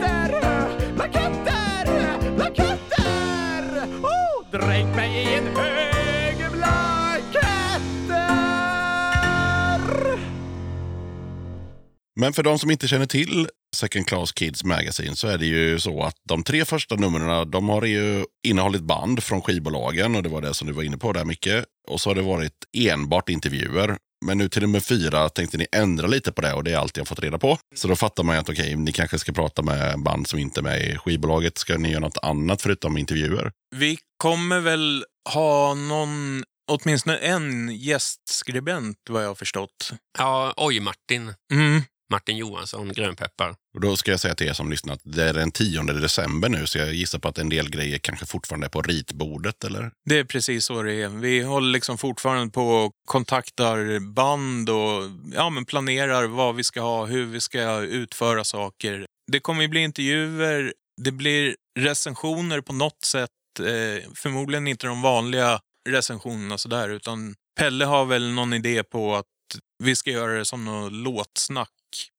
Dränk mig i en hög blanketter. Men för de som inte känner till Second Class Kids Magazine så är det ju så att de tre första numren de har ju innehållit band från skivbolagen och det var det som du var inne på där mycket. Och så har det varit enbart intervjuer. Men nu till nummer fyra tänkte ni ändra lite på det och det är allt jag fått reda på. Så då fattar man ju att okej, ni kanske ska prata med band som inte är med i skivbolaget. Ska ni göra något annat förutom intervjuer? Vi kommer väl ha någon, åtminstone en gästskribent vad jag har förstått. Ja, oj Martin. Mm. Martin Johansson, Grönpeppar. Och då ska jag säga till er som lyssnar att det är den 10 december nu så jag gissar på att en del grejer kanske fortfarande är på ritbordet eller? Det är precis så det är. Vi håller liksom fortfarande på och kontaktar band och ja, men planerar vad vi ska ha, hur vi ska utföra saker. Det kommer ju bli intervjuer, det blir recensioner på något sätt. Eh, förmodligen inte de vanliga recensionerna sådär, utan Pelle har väl någon idé på att vi ska göra det som något låtsnack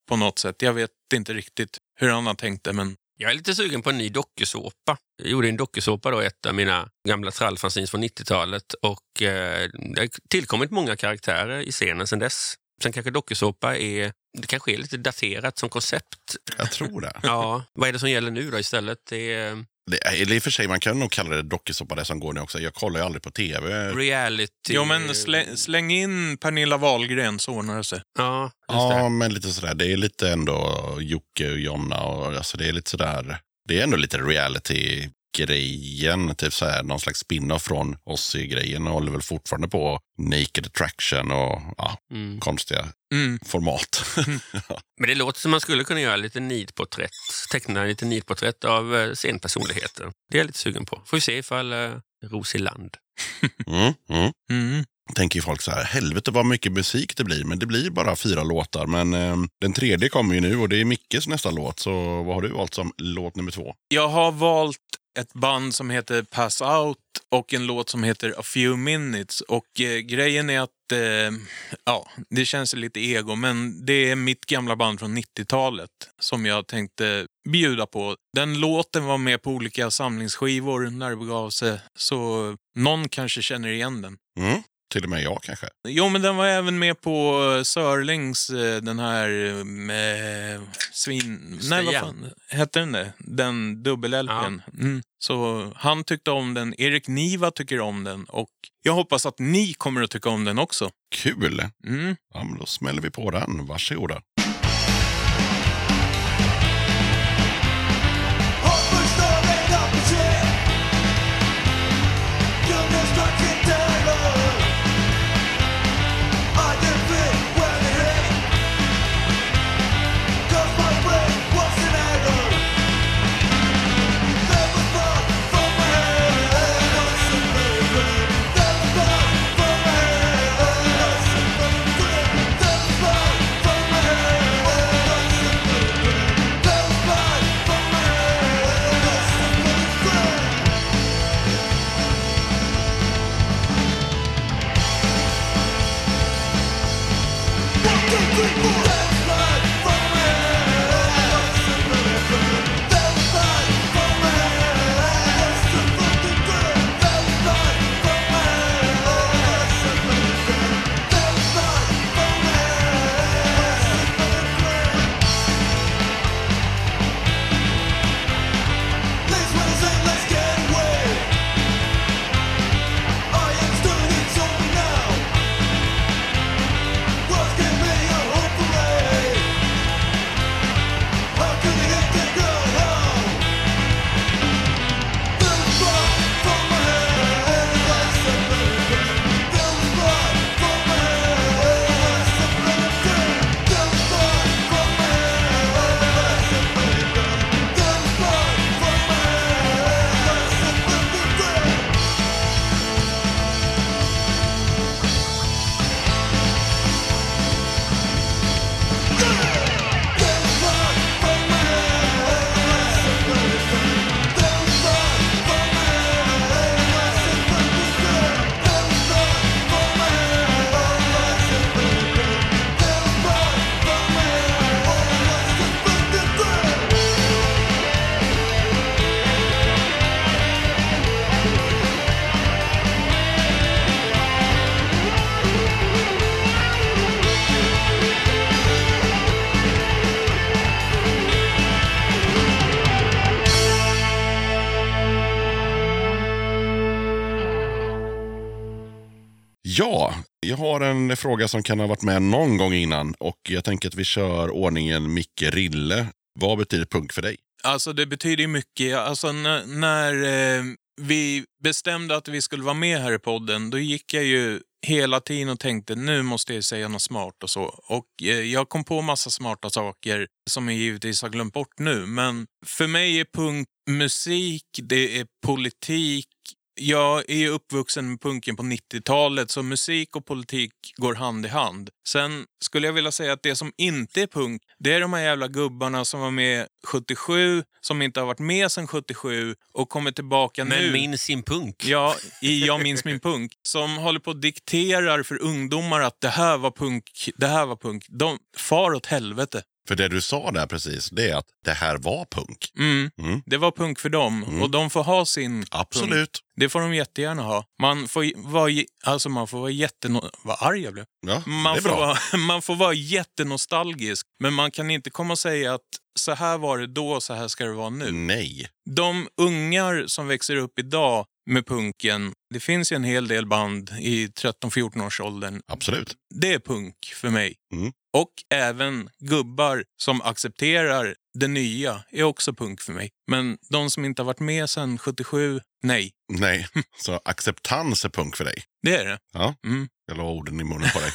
på något sätt. Jag vet inte riktigt hur han har tänkt det, men Jag är lite sugen på en ny dokusåpa. Jag gjorde en dokusåpa då, ett av mina gamla trallfanzines från 90-talet och eh, det har tillkommit många karaktärer i scenen sedan dess. Sen kanske dokusåpa är, det kanske är lite daterat som koncept. Jag tror det. Ja, vad är det som gäller nu då istället? Det är det eller i och för sig, man kan nog kalla det dokusåpa det som går nu också. Jag kollar ju aldrig på tv. reality... jo, men släng, släng in Pernilla Wahlgren så ordnar det sig. Ja, just Ja, det. men lite sådär. Det är lite ändå Jocke och Jonna och alltså det är lite sådär. Det är ändå lite reality-grejen. Typ såhär någon slags spin-off från Ozzy-grejen. och håller väl fortfarande på Naked Attraction och ja, Mm. konstiga Mm. format. Men det låter som man skulle kunna göra lite nidporträtt, teckna lite nidporträtt av eh, scenpersonligheter. Det är jag lite sugen på. Får vi se ifall eh, Rosie Land. mm, mm. Mm. Tänker folk så här, helvete vad mycket musik det blir. Men det blir bara fyra låtar. Men eh, den tredje kommer ju nu och det är Mickes nästa låt. Så vad har du valt som låt nummer två? Jag har valt ett band som heter Pass Out och en låt som heter A Few Minutes. Och eh, grejen är att, eh, ja, det känns lite ego, men det är mitt gamla band från 90-talet som jag tänkte bjuda på. Den låten var med på olika samlingsskivor när det begav sig, så någon kanske känner igen den. Mm. Till och med jag kanske. Jo, men den var även med på Sörlings, eh, den här med svin... Nej, vad Stian. fan hette den det? Den dubbel-LPn. Mm. Så han tyckte om den, Erik Niva tycker om den och jag hoppas att ni kommer att tycka om den också. Kul! Mm. Ja, men då smäller vi på den. Varsågoda. Har en fråga som kan ha varit med någon gång innan och jag tänker att vi kör ordningen Micke Rille. Vad betyder punk för dig? Alltså det betyder ju mycket. Alltså när, när eh, vi bestämde att vi skulle vara med här i podden, då gick jag ju hela tiden och tänkte nu måste jag säga något smart och så. Och eh, jag kom på massa smarta saker som jag givetvis har glömt bort nu. Men för mig är punk musik, det är politik. Jag är uppvuxen med punken på 90-talet, så musik och politik går hand i hand. Sen skulle jag vilja säga att det som inte är punk, det är de här jävla gubbarna som var med 77, som inte har varit med sedan 77 och kommer tillbaka Men nu. minns sin punk. Ja, i Jag minns min punk. Som håller på och dikterar för ungdomar att det här var punk, det här var punk. De far åt helvete. För det du sa där precis, det är att det här var punk. Mm. Mm. Det var punk för dem och de får ha sin punk. Absolut. Det får de jättegärna ha. Man får vara, alltså man får vara jätteno... Vad arg jag blev. Ja, Man får, vara, man får vara jättenostalgisk, men man kan inte komma och säga att så här var det då, så här ska det vara nu. Nej. De ungar som växer upp idag med punken, det finns ju en hel del band i 13-14 års åldern. Absolut. Det är punk för mig. Mm. Och även gubbar som accepterar det nya är också punk för mig. Men de som inte har varit med sedan 77, nej. Nej. Så acceptans är punk för dig. Det är det. Ja. Mm. Jag la orden i munnen på dig.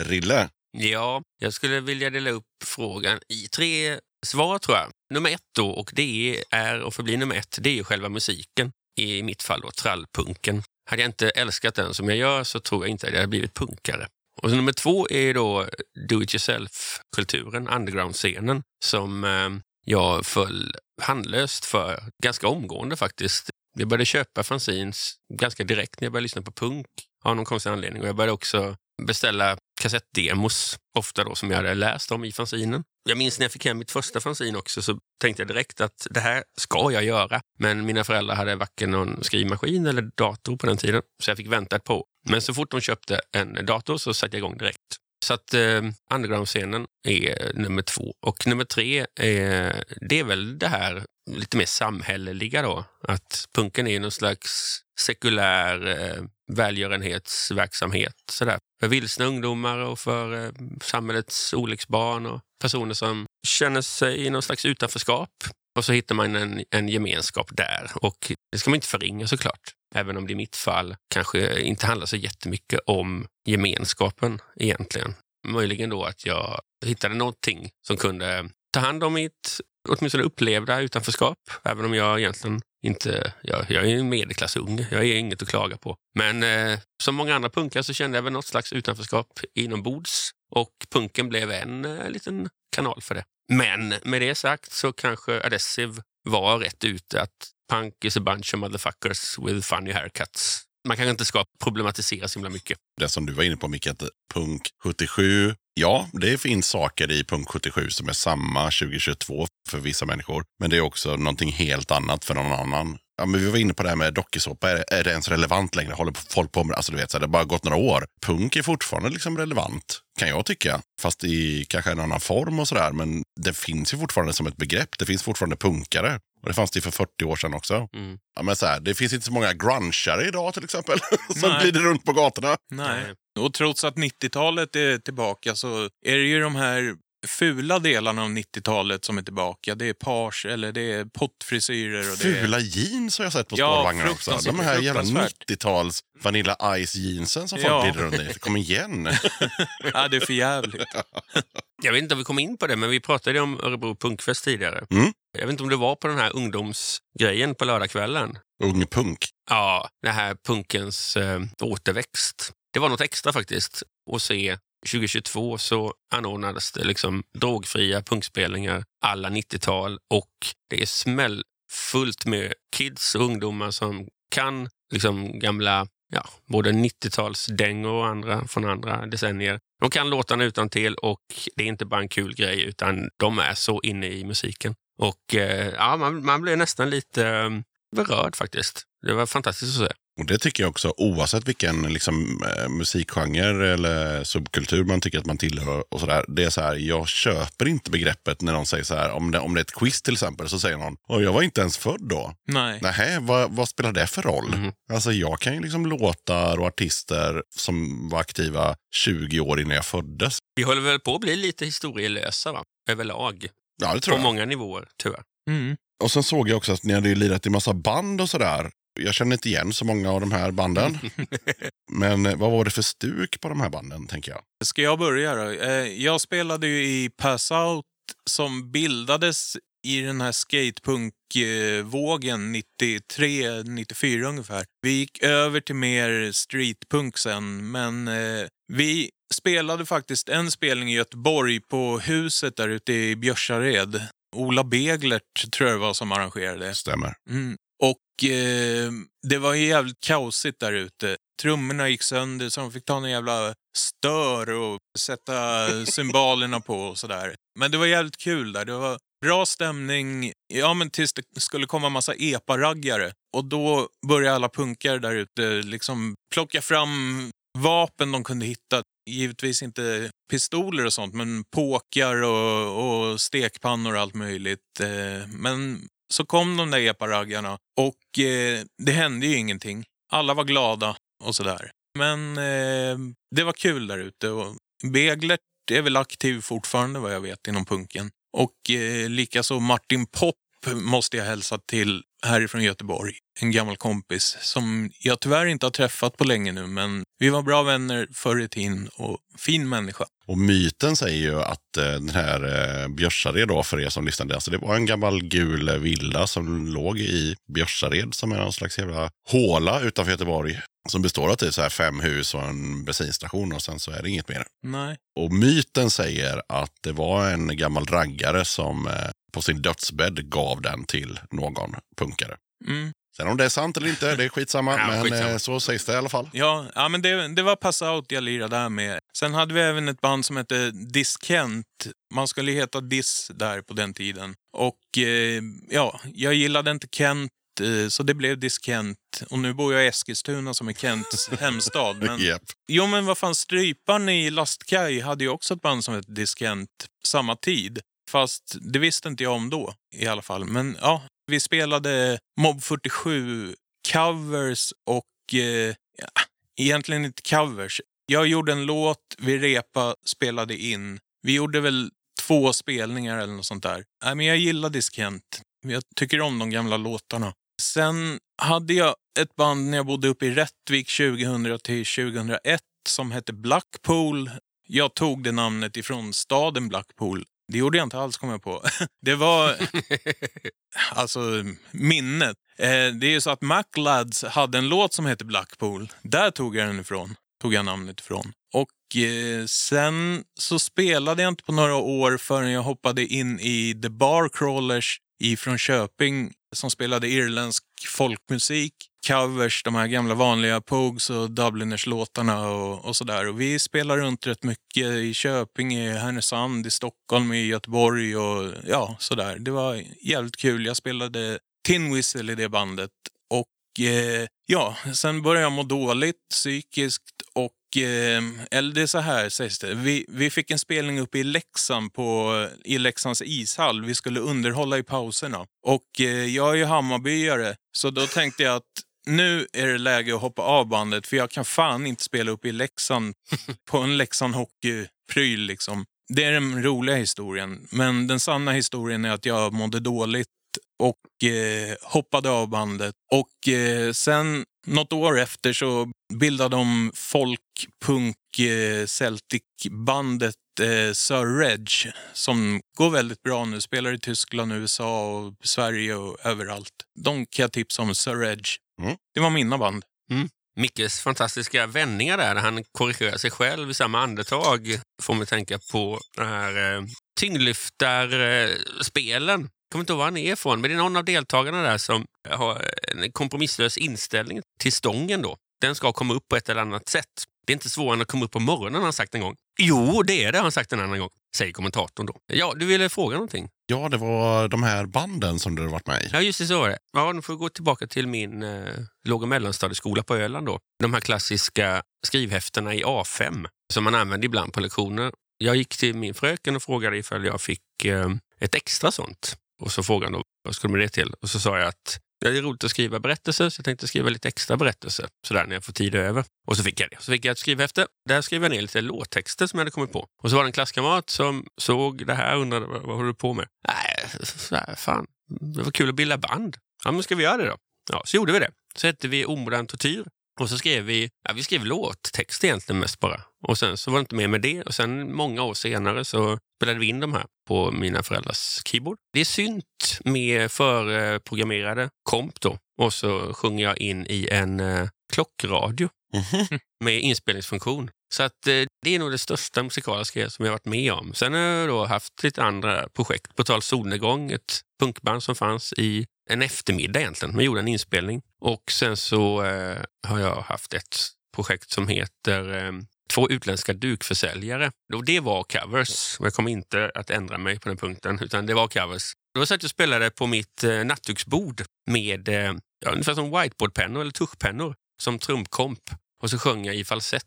Rille. Ja, jag skulle vilja dela upp frågan i tre svar tror jag. Nummer ett då, och det är och förblir nummer ett, det är ju själva musiken. I mitt fall då, trallpunken. Hade jag inte älskat den som jag gör så tror jag inte att jag hade blivit punkare. Och så nummer två är då do it yourself-kulturen, underground-scenen, som eh, jag föll handlöst för ganska omgående faktiskt. Jag började köpa fanzines ganska direkt när jag började lyssna på punk av någon konstig anledning. Och jag började också beställa kassettdemos, ofta då som jag hade läst om i fanzinen. Jag minns när jag fick hem mitt första fanzin också så tänkte jag direkt att det här ska jag göra. Men mina föräldrar hade varken någon skrivmaskin eller dator på den tiden, så jag fick vänta ett par år. Men så fort de köpte en dator så satte jag igång direkt. Så att eh, underground-scenen är nummer två. Och nummer tre, eh, det är väl det här lite mer samhälleliga då. Att punken är någon slags sekulär eh, välgörenhetsverksamhet. Sådär. För vilsna ungdomar och för eh, samhällets olycksbarn och personer som känner sig i någon slags utanförskap. Och så hittar man en, en gemenskap där. Och det ska man inte förringa såklart. Även om det i mitt fall kanske inte handlar så jättemycket om gemenskapen egentligen. Möjligen då att jag hittade någonting som kunde ta hand om mitt åtminstone upplevda utanförskap. Även om jag egentligen inte... Jag, jag är en medelklassunge, jag är inget att klaga på. Men eh, som många andra punkar så kände jag väl något slags utanförskap inombords. Och punken blev en eh, liten kanal för det. Men med det sagt så kanske Adessive var rätt ute att punk is a bunch of motherfuckers with funny haircuts. Man kanske inte ska problematisera så himla mycket. Det som du var inne på Micke, att punk 77. Ja, det finns saker i punk 77 som är samma 2022 för vissa människor. Men det är också någonting helt annat för någon annan. Ja, men vi var inne på det här med dokusåpa. Är, är det ens relevant längre? Håller folk på med alltså, du vet, så här, Det har bara gått några år. Punk är fortfarande liksom relevant, kan jag tycka. Fast i kanske en annan form och sådär. Men det finns ju fortfarande som ett begrepp. Det finns fortfarande punkare. Och det fanns det för 40 år sedan också. Mm. Ja, men så här, det finns inte så många grungeare idag till exempel. som Nej. glider runt på gatorna. Nej. Och trots att 90-talet är tillbaka så är det ju de här fula delarna av 90-talet som är tillbaka. Det är page eller det är pottfrisyrer. Och det är... Fula jeans har jag sett på Ja, spårvagnar också. fruktansvärt, De här jävla fruktansvärt. 90-tals Vanilla Ice jeansen som folk Ja. glider runt i. Kom igen! Ja, det är för jävligt. Jag vet inte om vi kom in på det, men vi pratade om Örebro Punkfest tidigare. Mm. Jag vet inte om det var på den här ungdomsgrejen på lördagskvällen. Ung punk. Ja, den här punkens eh, återväxt. Det var något extra faktiskt att se. 2022 så anordnades det liksom drogfria punkspelningar alla 90-tal och det är smällfullt med kids och ungdomar som kan liksom gamla ja, både 90-talsdängor och andra från andra decennier. De kan låtarna utan till och det är inte bara en kul grej utan de är så inne i musiken. Och eh, ja, man, man blev nästan lite eh, berörd faktiskt. Det var fantastiskt att se. Och det tycker jag också, oavsett vilken liksom, eh, musikgenre eller subkultur man tycker att man tillhör och sådär. Det är så här, jag köper inte begreppet när någon säger så här, om det, om det är ett quiz till exempel, så säger någon, Åh, jag var inte ens född då. Nej. Nähä, vad, vad spelar det för roll? Alltså jag kan ju liksom låtar och artister som var aktiva 20 år innan jag föddes. Vi håller väl på att bli lite historielösa va? överlag. Ja, det tror På jag. många nivåer, tyvärr. Mm. Och sen såg jag också att ni hade ju lirat i massa band och sådär. Jag känner inte igen så många av de här banden. Men eh, vad var det för stuk på de här banden, tänker jag? Ska jag börja då? Eh, Jag spelade ju i Pass Out som bildades i den här skatepunk-vågen 93-94 ungefär. Vi gick över till mer streetpunk sen, men eh, vi spelade faktiskt en spelning i Göteborg på huset där ute i Björsared. Ola Beglert tror jag det var som arrangerade. Stämmer. Mm. Och eh, det var ju jävligt kaosigt där ute. Trummorna gick sönder så de fick ta en jävla stör och sätta symbolerna på och sådär. Men det var jävligt kul där. Det var bra stämning. Ja, men tills det skulle komma massa epa-raggare. Och då började alla punkare där ute liksom plocka fram vapen de kunde hitta. Givetvis inte pistoler och sånt, men påkar och, och stekpannor och allt möjligt. Eh, men så kom de där epa-raggarna och eh, det hände ju ingenting. Alla var glada och sådär. Men eh, det var kul där ute. och Beglert är väl aktiv fortfarande vad jag vet inom punken. Och eh, likaså Martin Popp måste jag hälsa till härifrån Göteborg. En gammal kompis som jag tyvärr inte har träffat på länge nu, men vi var bra vänner förr i tiden och fin människa. Och myten säger ju att eh, den här eh, Björsared då, för er som lyssnade, alltså det var en gammal gul villa som låg i Björsared som är någon slags jävla håla utanför Göteborg. Som består av typ så här fem hus och en bensinstation och sen så är det inget mer. Nej. Och myten säger att det var en gammal raggare som eh, på sin dödsbädd gav den till någon punkare. Mm. Sen om det är sant eller inte, det är skitsamma. Ja, men skitsamma. Eh, så sägs det i alla fall. Ja, ja men det, det var Pass Out jag lirade där med. Sen hade vi även ett band som hette Diskent. Man skulle heta Diss där på den tiden. Och eh, ja, jag gillade inte Kent, så det blev Diskent. Och nu bor jag i Eskilstuna som är Kents hemstad. Men, Japp. jo, men vad fan, Stryparen i Lastkaj hade ju också ett band som hette Diskent samma tid. Fast det visste inte jag om då i alla fall. Men ja, vi spelade Mob 47 covers och eh, ja, egentligen inte covers. Jag gjorde en låt, vi repa, spelade in. Vi gjorde väl två spelningar eller något sånt där. Nej, men jag gillar Diskent. Jag tycker om de gamla låtarna. Sen hade jag ett band när jag bodde uppe i Rättvik 2000 till 2001 som hette Blackpool. Jag tog det namnet ifrån staden Blackpool. Det gjorde jag inte alls, kom jag på. Det var alltså minnet. Eh, det är ju så att MacLads hade en låt som heter Blackpool. Där tog jag den ifrån. Tog jag namnet ifrån. Och eh, sen så spelade jag inte på några år förrän jag hoppade in i The Barcrawlers ifrån Köping som spelade irländsk folkmusik. Covers, de här gamla vanliga Pogues och Dubliners-låtarna och, och sådär. Och vi spelade runt rätt mycket i Köping, i Härnösand, i Stockholm, i Göteborg och ja, sådär. Det var jävligt kul. Jag spelade Tin Whistle i det bandet. Eh, ja, sen började jag må dåligt psykiskt och eh, eller det är så här sägs det. Vi, vi fick en spelning uppe i Leksand på, i Leksands ishall. Vi skulle underhålla i pauserna. Och eh, jag är ju Hammarbyare, så då tänkte jag att nu är det läge att hoppa av bandet för jag kan fan inte spela upp i Leksand på en Leksand hockeypryl liksom. Det är den roliga historien. Men den sanna historien är att jag mådde dåligt och eh, hoppade av bandet. Och eh, sen något år efter så bildade de folkpunk eh, Celtic-bandet eh, Sir Reg som går väldigt bra nu. Spelar i Tyskland, USA och Sverige och överallt. De kan jag tipsa om, Sir Reg. Mm. Det var mina band. Mickes fantastiska vändningar där, han korrigerar sig själv i samma andetag, får mig tänka på den här eh, tyngdlyftarspelen. Kommer inte ihåg var han är ifrån, men det är någon av deltagarna där som har en kompromisslös inställning till stången då. Den ska komma upp på ett eller annat sätt. Det är inte svårare än att komma upp på morgonen, har han sagt en gång. Jo, det är det, har han sagt en annan gång, säger kommentatorn då. Ja, du ville fråga någonting? Ja, det var de här banden som du har varit med i. Ja, just det, så var det. Ja, nu får vi gå tillbaka till min eh, låg och mellanstadieskola på Öland. Då. De här klassiska skrivhäftena i A5 som man använder ibland på lektioner. Jag gick till min fröken och frågade ifall jag fick eh, ett extra sånt. Och så frågade han då, vad skulle med det till? Och så sa jag att det är roligt att skriva berättelser så jag tänkte skriva lite extra berättelser sådär när jag får tid över. Och så fick jag det. Så fick jag ett skrivhäfte. Där skrev jag ner lite låttexter som jag hade kommit på. Och så var det en klasskamrat som såg det här och undrade vad, vad håller du på med? Nej, såhär, fan, det var kul att bilda band. Ja, men ska vi göra det då? Ja, så gjorde vi det. Så hette vi Omodern Tortyr. Och så skrev vi, ja, vi skrev låttext egentligen mest bara. Och sen så var det inte mer med det. Och sen många år senare så spelade vi in de här på mina föräldrars keyboard. Det är synt med förprogrammerade komp då. Och så sjunger jag in i en eh, klockradio med inspelningsfunktion. Så att eh, det är nog det största musikaliska som jag varit med om. Sen har jag då haft lite andra projekt. På tal solnedgång, ett punkband som fanns i en eftermiddag egentligen. Man gjorde en inspelning. Och sen så eh, har jag haft ett projekt som heter eh, Två utländska dukförsäljare. Och det var covers. Och jag kommer inte att ändra mig på den punkten, utan det var covers. Då satt jag och spelade på mitt eh, nattduksbord med eh, ja, ungefär som whiteboardpennor eller tuschpennor som trumkomp. Och så sjöng jag i falsett.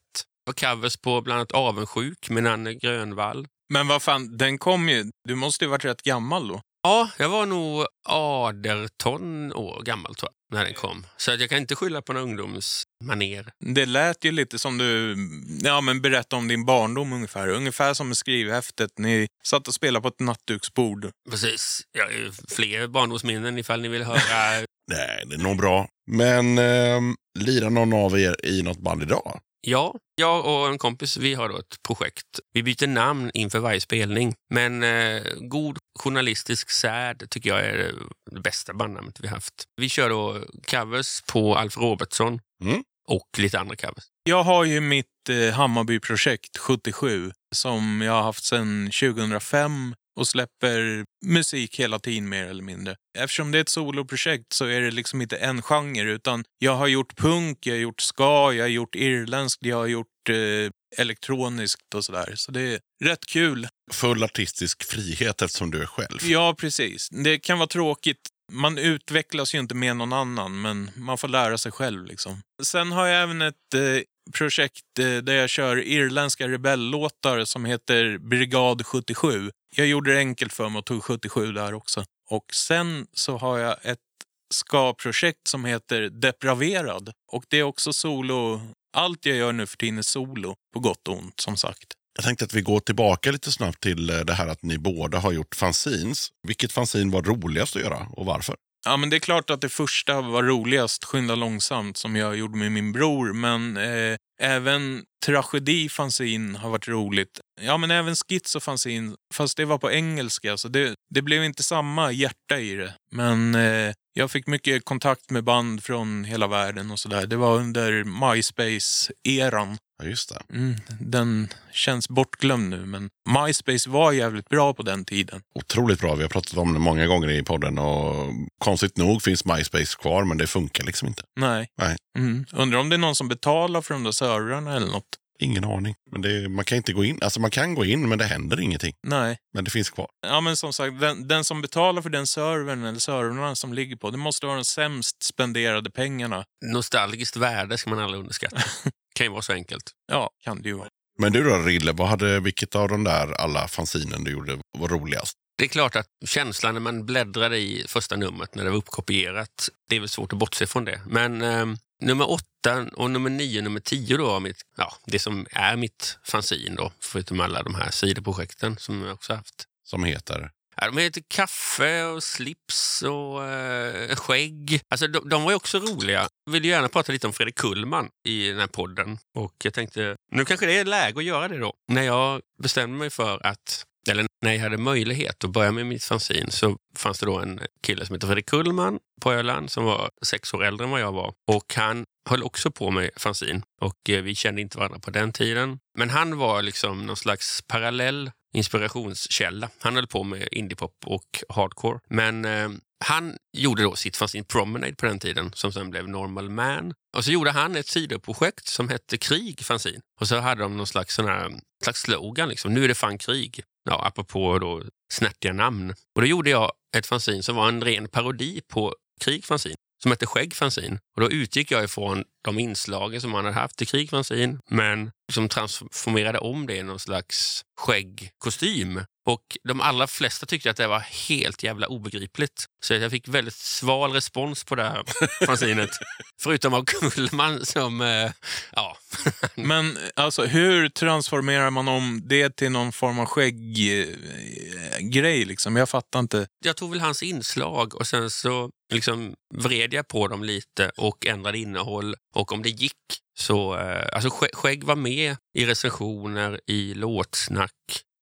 Det var covers på bland annat Avundsjuk med Nanne Grönvall. Men vad fan, den kom ju... Du måste ju varit rätt gammal då. Ja, jag var nog 18 år gammal tror jag, när den kom. Så att jag kan inte skylla på någon ungdomsmaner. Det lät ju lite som du ja, men berättade om din barndom ungefär. Ungefär som med skrivhäftet. Ni satt och spelade på ett nattduksbord. Precis. Jag har ju fler barndomsminnen ifall ni vill höra. Nej, det är nog bra. Men eh, lirar någon av er i något band idag? Ja, jag och en kompis vi har då ett projekt. Vi byter namn inför varje spelning. Men eh, god journalistisk särd tycker jag är det bästa bandnamnet vi haft. Vi kör då covers på Alf Robertsson Mm. och lite andra covers. Jag har ju mitt eh, Hammarby-projekt 77 som jag har haft sedan 2005 och släpper musik hela tiden mer eller mindre. Eftersom det är ett soloprojekt så är det liksom inte en genre utan jag har gjort punk, jag har gjort ska, jag har gjort irländskt, jag har gjort eh, elektroniskt och sådär. Så det är rätt kul. Full artistisk frihet eftersom du är själv. Ja, precis. Det kan vara tråkigt. Man utvecklas ju inte med någon annan, men man får lära sig själv. Liksom. Sen har jag även ett eh, projekt eh, där jag kör irländska rebelllåtar som heter Brigad 77. Jag gjorde det enkelt för mig och tog 77 där också. Och sen så har jag ett ska-projekt som heter Depraverad. Och det är också solo. Allt jag gör nu för tiden är solo, på gott och ont som sagt. Jag tänkte att vi går tillbaka lite snabbt till eh, det här att ni båda har gjort fanzines. Vilket fanzine var roligast att göra och varför? Ja, men det är klart att det första var roligast, Skynda långsamt, som jag gjorde med min bror. Men eh, även tragedi fanzin har varit roligt. Ja, men även schizo fanzin, fast det var på engelska. Så det, det blev inte samma hjärta i det. Men eh, jag fick mycket kontakt med band från hela världen och sådär. Det var under MySpace-eran. Ja, just det. Mm, den känns bortglömd nu, men MySpace var jävligt bra på den tiden. Otroligt bra. Vi har pratat om det många gånger i podden och konstigt nog finns MySpace kvar men det funkar liksom inte. Nej. Nej. Mm. Undrar om det är någon som betalar för de där servrarna eller något. Ingen aning. Men det, man kan inte gå in. Alltså man kan gå in men det händer ingenting. Nej. Men det finns kvar. Ja, men som sagt, den, den som betalar för den servern eller servrarna som ligger på, det måste vara de sämst spenderade pengarna. Nostalgiskt värde ska man aldrig underskatta. kan ju vara så enkelt. Ja, kan det ju vara. Men du då Rille, vad hade, vilket av de där alla fanzinen du gjorde var roligast? Det är klart att känslan när man bläddrade i första numret när det var uppkopierat, det är väl svårt att bortse från det. Men eh, nummer åtta och nummer nio och nummer tio då mitt, ja, det som är mitt fanzin då, förutom alla de här sidoprojekten som jag också haft. Som heter? Ja, de heter Kaffe och Slips och eh, Skägg. Alltså, de, de var ju också roliga. Jag vill ju gärna prata lite om Fredrik Kullman i den här podden. Och jag tänkte, nu kanske det är läge att göra det då. När jag bestämde mig för att, eller när jag hade möjlighet att börja med mitt fanzin så fanns det då en kille som heter Fredrik Kullman på Öland som var sex år äldre än vad jag var. Och han höll också på med fanzin och eh, vi kände inte varandra på den tiden. Men han var liksom någon slags parallell inspirationskälla. Han höll på med indiepop och hardcore. Men eh, Han gjorde då sitt fanzine Promenade på den tiden som sen blev Normal Man. Och så gjorde han ett sidoprojekt som hette Krig fanzine. Och så hade de någon slags, sån här, slags slogan, liksom. nu är det fan krig. Ja, apropå då snärtiga namn. Och då gjorde jag ett fanzine som var en ren parodi på Krig fanzine som hette Skägg fanzine. Och då utgick jag ifrån de inslagen som man hade haft i Krig fanzine men liksom transformerade om det i någon slags skäggkostym. Och de allra flesta tyckte att det var helt jävla obegripligt. Så jag fick väldigt sval respons på det här fanzinet. Förutom av Kullman som, eh, ja. Men alltså, hur transformerar man om det till någon form av skägggrej? Liksom? Jag fattar inte. Jag tog väl hans inslag och sen så liksom vred jag på dem lite och ändrade innehåll. Och om det gick så, eh, alltså skägg var med i recensioner, i låtsnack,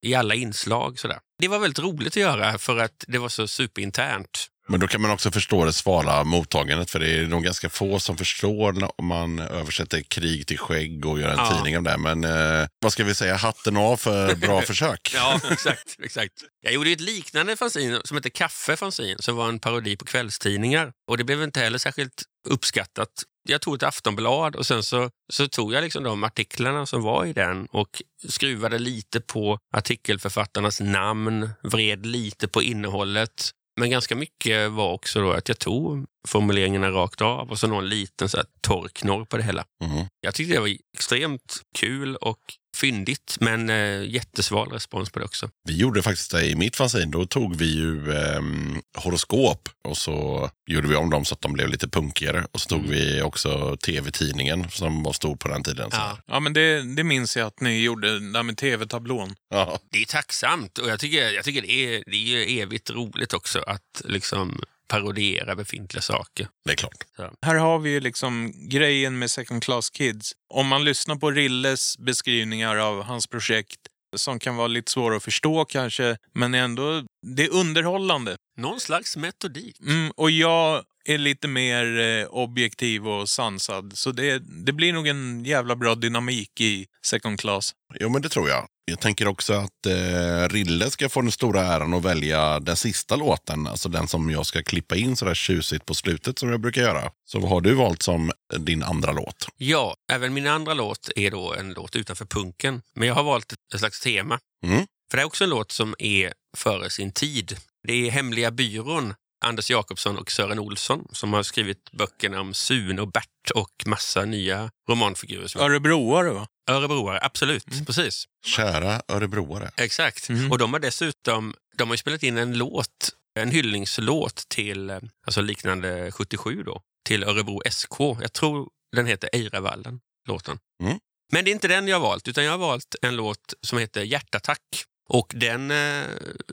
i alla inslag. Sådär. Det var väldigt roligt att göra för att det var så superinternt. Men då kan man också förstå det svala mottagandet, för det är nog ganska få som förstår om man översätter krig till skägg och gör en Ja. tidning av det. Men eh, vad ska vi säga, hatten av för bra försök. Ja, exakt, exakt. Jag gjorde ett liknande fanzine som hette Kaffe fanzine som var en parodi på kvällstidningar. Och det blev inte heller särskilt uppskattat. Jag tog ett Aftonblad och sen så, så tog jag liksom de artiklarna som var i den och skruvade lite på artikelförfattarnas namn, vred lite på innehållet. Men ganska mycket var också då att jag tog formuleringarna rakt av och så någon liten så här torr knorr på det hela. Mhm. Jag tyckte det var extremt kul och fyndigt, men eh, jättesval respons på det också. Vi gjorde faktiskt det i mitt fanzine. Då tog vi ju ehm, horoskop och så gjorde vi om dem så att de blev lite punkigare. Och så tog vi också tv-tidningen som var stor på den tiden. Ja. Ja, men det, det minns jag att ni gjorde, där med tv-tablån. Ja. Det är tacksamt och jag tycker, jag tycker det, är, det är evigt roligt också att liksom parodiera befintliga saker. Det är klart. Här har vi ju liksom grejen med Second Class Kids. Om man lyssnar på Rilles beskrivningar av hans projekt som kan vara lite svåra att förstå kanske, men ändå, det är underhållande. Någon slags metodik. Mm, och jag är lite mer eh, objektiv och sansad, så det, det blir nog en jävla bra dynamik i Second Class. Jo, men det tror jag. Jag tänker också att eh, Rille ska få den stora äran att välja den sista låten. Alltså den som jag ska klippa in sådär tjusigt på slutet som jag brukar göra. Så vad har du valt som din andra låt? Ja, även min andra låt är då en låt utanför punken. Men jag har valt ett slags tema. Mm. För det är också en låt som är före sin tid. Det är Hemliga byrån, Anders Jakobsson och Sören Olsson som har skrivit böckerna om Sune och Bert och massa nya romanfigurer. Örebroare va? Örebroare, absolut. Precis. Kära örebroare. Exakt. Mm. Och de har dessutom de har ju spelat in en låt, en hyllningslåt till, alltså liknande 77 då, till Örebro SK. Jag tror den heter Eiravallen, låten. Mm. Men det är inte den jag har valt, utan jag har valt en låt som heter Hjärtattack. Och den eh,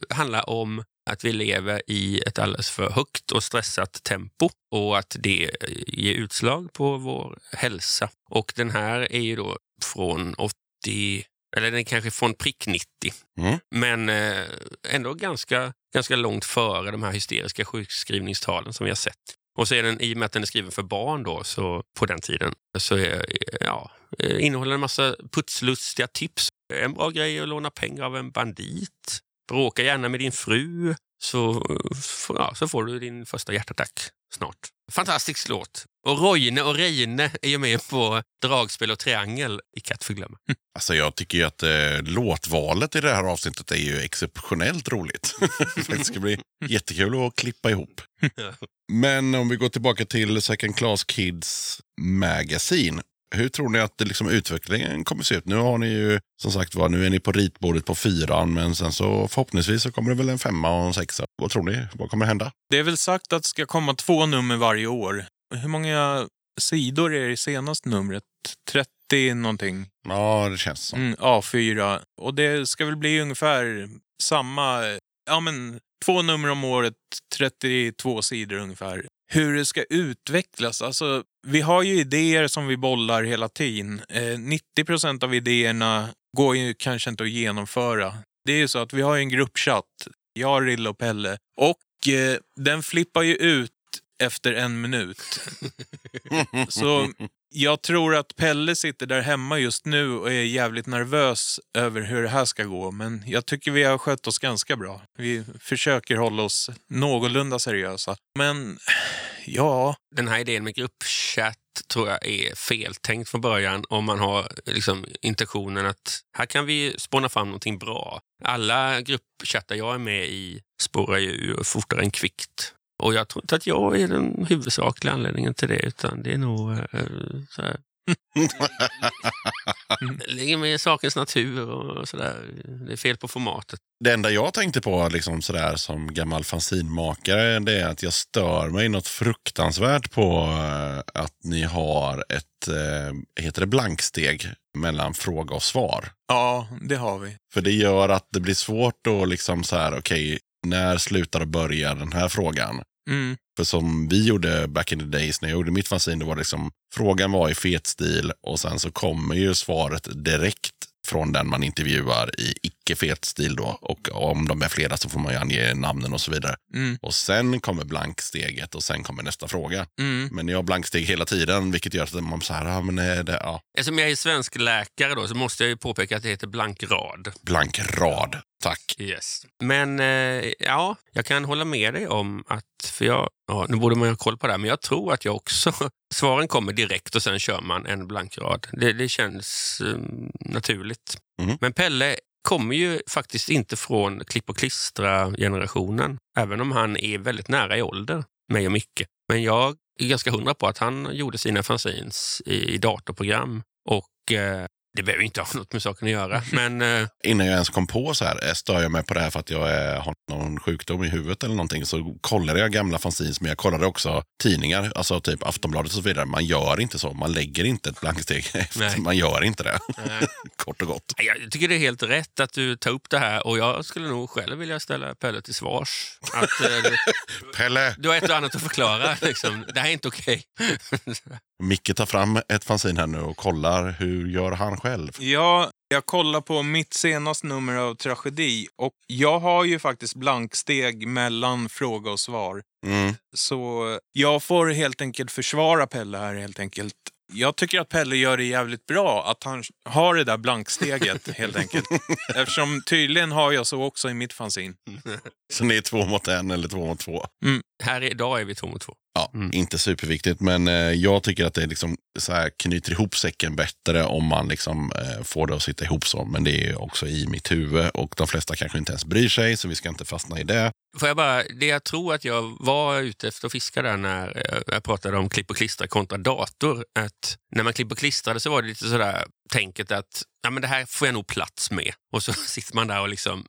handlar om att vi lever i ett alldeles för högt och stressat tempo och att det ger utslag på vår hälsa. Och den här är ju då från 80, eller den är kanske från prick 90. Mm. Men eh, ändå ganska, ganska långt före de här hysteriska sjukskrivningstalen som vi har sett. Och så är den, i och med att den är skriven för barn då, så på den tiden, så är, ja, eh, innehåller en massa putslustiga tips. En bra grej är att låna pengar av en bandit. Bråka gärna med din fru, så, ja, så får du din första hjärtattack snart. Fantastisk låt. Och Roine och Reine är ju med på dragspel och triangel i Katt för glömma. Alltså jag tycker ju att eh, låtvalet i det här avsnittet är ju exceptionellt roligt. det ska bli jättekul att klippa ihop. Men om vi går tillbaka till Second Class Kids Magazine. Hur tror ni att det liksom utvecklingen kommer se ut? Nu har ni ju som sagt var, nu är ni på ritbordet på fyran, men sen så förhoppningsvis så kommer det väl en femma och en sexa. Vad tror ni? Vad kommer hända? Det är väl sagt att det ska komma två nummer varje år. Hur många sidor är det i senaste numret? 30 någonting? Ja, det känns så. Mm, A4. Och det ska väl bli ungefär samma, ja men två nummer om året, 32 sidor ungefär. Hur det ska utvecklas, alltså vi har ju idéer som vi bollar hela tiden. Eh, 90 procent av idéerna går ju kanske inte att genomföra. Det är ju så att vi har en gruppchatt, jag, Rille och Pelle. Och eh, den flippar ju ut efter en minut. Så jag tror att Pelle sitter där hemma just nu och är jävligt nervös över hur det här ska gå. Men jag tycker vi har skött oss ganska bra. Vi försöker hålla oss någorlunda seriösa. Men ja, Den här idén med gruppchatt tror jag är feltänkt från början om man har liksom intentionen att här kan vi spåna fram någonting bra. Alla gruppchattar jag är med i spårar ju ur fortare än kvickt. Och jag tror inte att jag är den huvudsakliga anledningen till det, utan det är nog eh, så här. Det ligger med i sakens natur och sådär. Det är fel på formatet. Det enda jag tänkte på liksom sådär som gammal fanzinmakare det är att jag stör mig något fruktansvärt på eh, att ni har ett, eh, heter det blanksteg mellan fråga och svar. ja, det har vi. För det gör att det blir svårt att liksom så här, okej, när slutar och börjar den här frågan? Mm. För som vi gjorde back in the days när jag gjorde mitt fanzine, då var det liksom, frågan var i fet stil och sen så kommer ju svaret direkt från den man intervjuar i icke-fet stil då. Och om de är flera så får man ju ange namnen och så vidare. Mm. Och sen kommer blanksteget och sen kommer nästa fråga. Mm. Men jag har blanksteg hela tiden, vilket gör att man så här, ja men är det, ja, Eftersom jag är svensk läkare då, så måste jag ju påpeka att det heter blankrad. blank rad. Tack. Yes. Men eh, ja, jag kan hålla med dig om att, för jag, ja, nu borde man ju ha koll på det här, men jag tror att jag också, svaren kommer direkt och sen kör man en blankrad. Det, det känns eh, naturligt. Mhm. Men Pelle kommer ju faktiskt inte från klipp och klistra-generationen, även om han är väldigt nära i ålder, mig och Micke. Men jag är ganska hundra på att han gjorde sina fanzines i, i datorprogram och eh, det behöver inte ha något med saken att göra, men eh, Innan jag ens kom på så här, eh, stör jag mig på det här för att jag är, har någon sjukdom i huvudet eller någonting, så kollade jag gamla fanzines, men jag kollade också tidningar, alltså typ Aftonbladet och så vidare. Man gör inte så, man lägger inte ett blanksteg efter, man gör inte det. eh, Kort och gott. Jag tycker det är helt rätt att du tar upp det här och jag skulle nog själv vilja ställa Pelle till svars. Att, eh, du, Pelle! du har ett och annat att förklara. Liksom. Det här är inte okej. Micke tar fram ett fanzine här nu och kollar hur gör han själv. Ja, jag kollar på mitt senaste nummer av Tragedi och jag har ju faktiskt blanksteg mellan fråga och svar. Mm. Så jag får helt enkelt försvara Pelle här helt enkelt. Jag tycker att Pelle gör det jävligt bra att han har det där blanksteget helt enkelt. Eftersom tydligen har jag så också i mitt fanzine. Så ni är två mot en eller två mot två. Här idag är vi två mot två. Ja, Mm. inte superviktigt, men eh, jag tycker att det liksom så här knyter ihop säcken bättre om man liksom eh, får det att sitta ihop så. Men det är också i mitt huvud och de flesta kanske inte ens bryr sig, så vi ska inte fastna i det. Får jag bara, det jag tror att jag var ute efter att fiska där när eh, jag pratade om klipp och klistra kontra dator. Att när man klipp och klistrade så var det lite sådär tänket att ja, men det här får jag nog plats med. Och så sitter man där och liksom...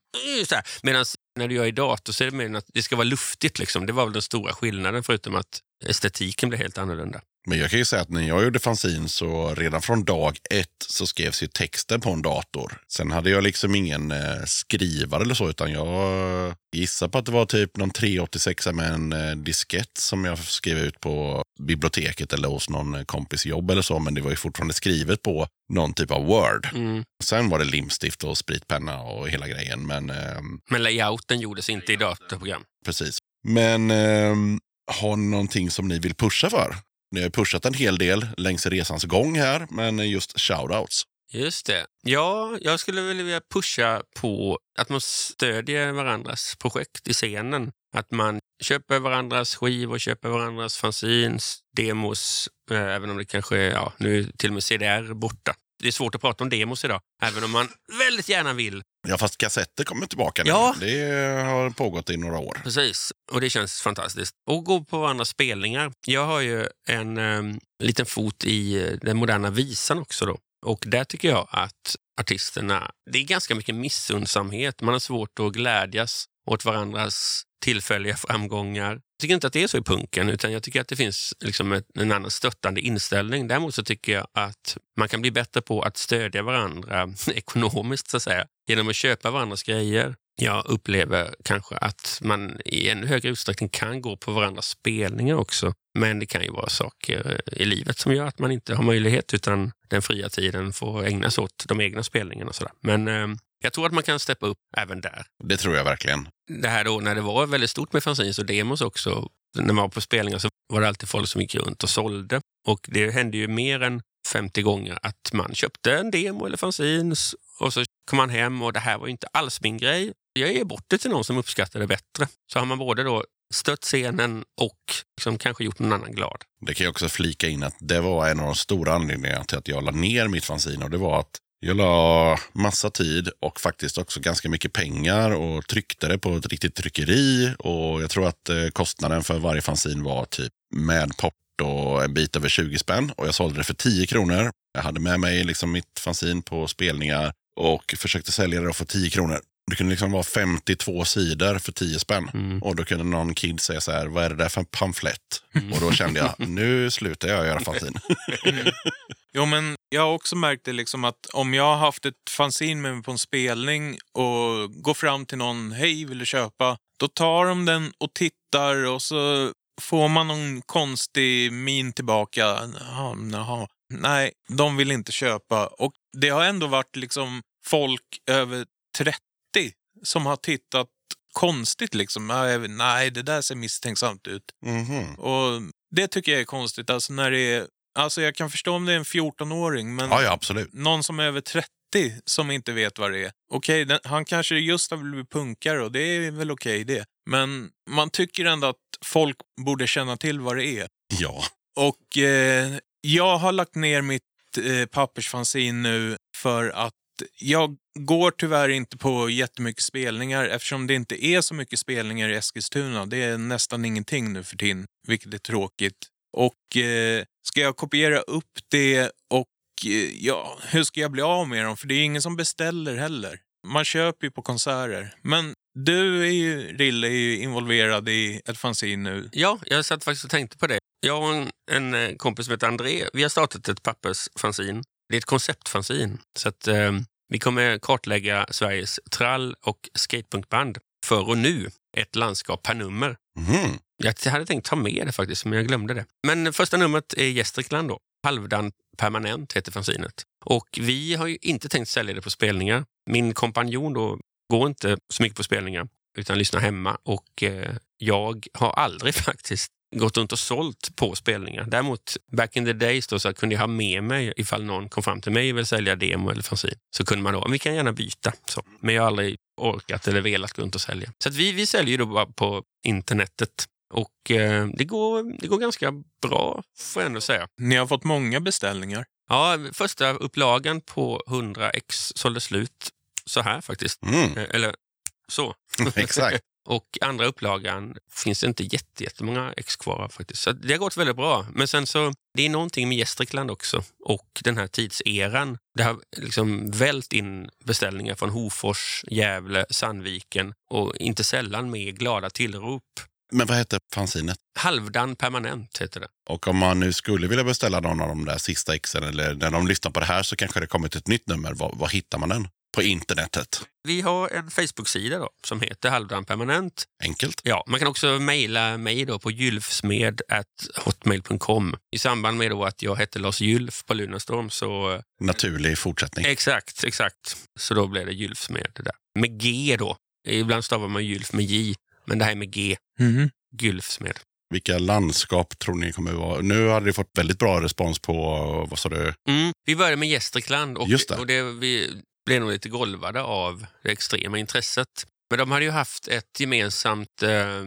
Medan när du gör i dator så är det mer att det ska vara luftigt. Liksom. Det var väl den stora skillnaden förutom att estetiken blev helt annorlunda. Men jag kan ju säga att när jag gjorde fanzine så redan från dag ett så skrevs ju texten på en dator. Sen hade jag liksom ingen eh, skrivare eller så, utan jag gissar på att det var typ någon 386 med en eh, diskett som jag skrev ut på biblioteket eller hos någon eh, kompis jobb eller så. Men det var ju fortfarande skrivet på någon typ av Word. Mm. Sen var det limstift och spritpenna och hela grejen. Men ehm, Men layouten gjordes inte i datorprogram. precis. Men ehm, har ni någonting som ni vill pusha för? Ni har ju pushat en hel del längs resans gång här, men just shoutouts. Just det. Ja, jag skulle vilja pusha på att man stödjer varandras projekt i scenen. Att man köper varandras skivor, köper varandras fanzines, demos, eh, även om det kanske är, ja, nu är till och med CDR borta. Det är svårt att prata om demos idag, även om man väldigt gärna vill. Ja, fast kassetter kommer tillbaka nu. Ja. Det har pågått i några år. Precis, och det känns fantastiskt. Och gå på varandras spelningar. Jag har ju en eh, liten fot i eh, den moderna visan också då. Och där tycker jag att artisterna, det är ganska mycket missundsamhet. Man har svårt att glädjas åt varandras tillfälliga framgångar. Jag tycker inte att det är så i punken, utan jag tycker att det finns liksom ett, en annan stöttande inställning. Däremot så tycker jag att man kan bli bättre på att stödja varandra ekonomiskt, så att säga, genom att köpa varandras grejer. Jag upplever kanske att man i ännu högre utsträckning kan gå på varandras spelningar också. Men det kan ju vara saker i livet som gör att man inte har möjlighet utan den fria tiden får ägnas åt de egna spelningarna. Och sådär. Men eh, jag tror att man kan steppa upp även där. Det tror jag verkligen. Det här då när det var väldigt stort med fanzines och demos också. När man var på spelningar så var det alltid folk som gick runt och sålde. Och det hände ju mer än 50 gånger att man köpte en demo eller fanzines och så kom man hem och det här var ju inte alls min grej. Jag ger bort det till någon som uppskattar det bättre. Så har man både då stött scenen och liksom kanske gjort någon annan glad. Det kan jag också flika in att det var en av de stora anledningarna till att jag la ner mitt fanzine. Och det var att jag la massa tid och faktiskt också ganska mycket pengar och tryckte det på ett riktigt tryckeri. Och jag tror att eh, kostnaden för varje fanzine var typ med porto en bit över 20 spänn. Och jag sålde det för 10 kronor. Jag hade med mig liksom mitt fanzine på spelningar och försökte sälja det för 10 kronor. Det kunde liksom vara 52 sidor för 10 spänn. Och då kunde någon kid säga så här, vad är det där för en pamflett? Och då kände jag, nu slutar jag göra fanzine. Jo, men jag har också märkt det liksom att om jag har haft ett fanzine med mig på en spelning och går fram till någon, hej, vill du köpa? Då tar de den och tittar och så får man någon konstig min tillbaka. Jaha, jaha. Nej, de vill inte köpa. Och det har ändå varit liksom folk över 30 som har tittat konstigt liksom. Nej, det där ser misstänksamt ut. Mhm. Och det tycker jag är konstigt. Alltså när det är, alltså jag kan förstå om det är en 14-åring, men Ja, ja, någon som är över 30 som inte vet vad det är. Okej, den- han kanske just har blivit punkare och det är väl okej det. Men man tycker ändå att folk borde känna till vad det är. Ja. Och eh, jag har lagt ner mitt eh, pappersfanzin nu för att jag går tyvärr inte på jättemycket spelningar eftersom det inte är så mycket spelningar i Eskilstuna. Det är nästan ingenting nu för tiden, vilket är tråkigt. Och eh, ska jag kopiera upp det och eh, ja, hur ska jag bli av med dem? För det är ingen som beställer heller. Man köper ju på konserter. Men du är ju, Rille, är ju involverad i ett fanzine nu. Ja, jag satt faktiskt och tänkte på det. Jag och en, en eh, kompis som heter André, vi har startat ett pappersfanzine. Det är ett konceptfanzin. Så att, eh, vi kommer kartlägga Sveriges trall och skatepunkband för och nu. Ett landskap per nummer. Mhm. Jag hade tänkt ta med det faktiskt, men jag glömde det. Men första numret är Gästrikland då. Halvdan permanent heter fanzinet. Och vi har ju inte tänkt sälja det på spelningar. Min kompanjon då går inte så mycket på spelningar utan lyssnar hemma. Och eh, jag har aldrig faktiskt gått runt och sålt på spelningar. Däremot back in the days då, så kunde jag ha med mig ifall någon kom fram till mig och ville sälja demo eller fanzine. Så kunde man då, vi kan gärna byta. Så. Men jag har aldrig orkat eller velat gå runt och sälja. Så att vi, vi säljer ju då bara på internetet. Och eh, det, går, det går ganska bra, får jag ändå säga. Ni har fått många beställningar. Ja, första upplagan på 100 ex sålde slut så här faktiskt. Mm. Eh, Eller så. Exakt. Och andra upplagan finns det inte jätte- jättemånga ex kvar av faktiskt. Så det har gått väldigt bra. Men sen så, det är någonting med Gästrikland också och den här tidseran. Det har liksom vält in beställningar från Hofors, Gävle, Sandviken och inte sällan med glada tillrop. Men vad hette fanzinet? Halvdan permanent heter det. Och om man nu skulle vilja beställa någon av de där sista exen eller när de lyssnar på det här så kanske det kommit ett nytt nummer. Var, var hittar man den? På internetet. Vi har en Facebook-sida då, som heter Halvdan permanent. Enkelt. Ja, man kan också mejla mig då på gylfsmed.hotmail.com. I samband med då att jag hette Lars Gylf på Lunarstorm så... Naturlig fortsättning. Exakt, exakt. Så då blev det Gylfsmed. Det där. Med G då. Ibland stavar man Gylf med J, men det här är med G. Gylfsmed. Vilka landskap tror ni kommer vara? Nu hade det fått väldigt bra respons på, vad sa du? Mm. Vi började med Gästrikland och, Just det. och det, vi blev nog lite golvade av det extrema intresset. Men de hade ju haft ett gemensamt eh,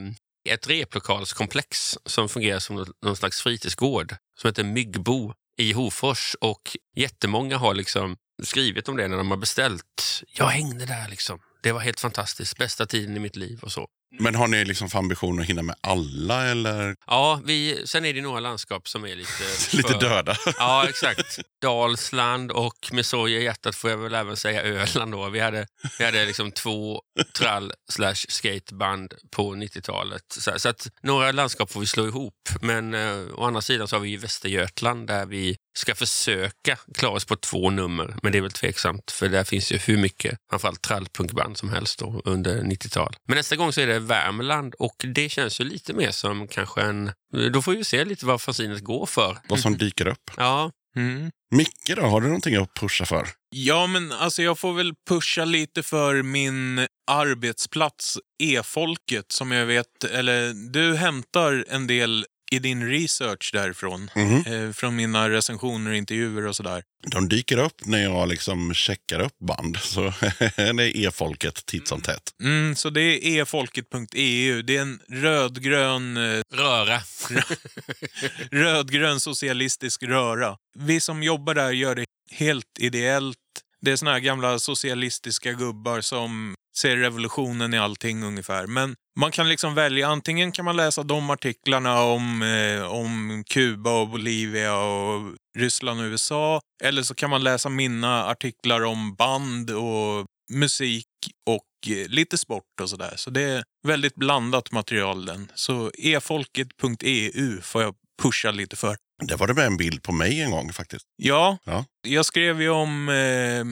ett replokalskomplex som fungerar som någon- någon slags fritidsgård som heter Myggbo i Hofors och jättemånga har liksom skrivit om det när de har beställt. Jag hängde där liksom. Det var helt fantastiskt. Bästa tiden i mitt liv och så. Men har ni liksom för ambition att hinna med alla eller Ja, vi, sen är det några landskap som är lite... lite för- döda? Ja, exakt. Dalsland och med sorg i hjärtat får jag väl även säga Öland. Då. Vi hade, vi hade liksom två trall slash skateband på 90-talet. Så, så att några landskap får vi slå ihop. Men eh, å andra sidan så har vi ju Västergötland där vi ska försöka klara oss på två nummer. Men det är väl tveksamt för där finns ju hur mycket, framförallt trallpunkband som helst då, under 90-tal. Men nästa gång så är det Värmland och det känns ju lite mer som kanske en... Då får vi se lite vad fanzinet går för. Vad som dyker upp. Ja, Mm. Micke då, har du någonting att pusha för? Ja, men alltså jag får väl pusha lite för min arbetsplats, E-folket, som jag vet, eller du hämtar en del i din research därifrån. Mhm. Eh, från mina recensioner och intervjuer och sådär. De dyker upp när jag liksom checkar upp band. Så det är e-folket titt som tätt. Mm, så det är efolket.eu. Det är en rödgrön, eh, Röra. rödgrön socialistisk röra. Vi som jobbar där gör det helt ideellt. Det är såna här gamla socialistiska gubbar som ser revolutionen i allting ungefär. Men man kan liksom välja, antingen kan man läsa de artiklarna om, eh, om Kuba och Bolivia och Ryssland och USA. Eller så kan man läsa mina artiklar om band och musik och eh, lite sport och sådär. Så det är väldigt blandat material den. Så efolket.eu får jag pusha lite för. Det var det med en bild på mig en gång faktiskt. Ja, Ja. jag skrev ju om... Eh,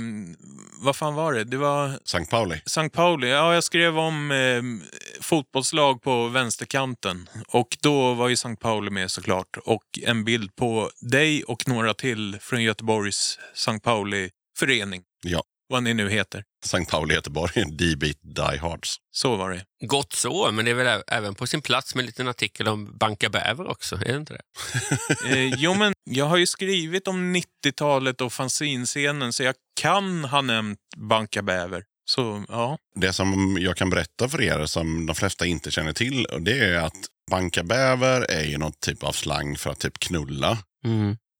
vad fan var det? Det var Sankt Pauli. St. Pauli. Ja, jag skrev om eh, fotbollslag på vänsterkanten. Och då var ju St. Pauli med såklart. Och en bild på dig och några till från Göteborgs St. Pauli-förening. Ja. Vad ni nu heter. Sankt Pauli Göteborg. D-Beat Die Hards. Så var det. Gott så, men det är väl även på sin plats med en liten artikel om Banka Bäver också, är det inte det? Eh, jo, men jag har ju skrivit om 90-talet och fanzinscenen så jag kan ha nämnt Banka Bäver. Så ja. Det som jag kan berätta för er som de flesta inte känner till och det är att banka bäver är ju någon typ av slang för att typ knulla.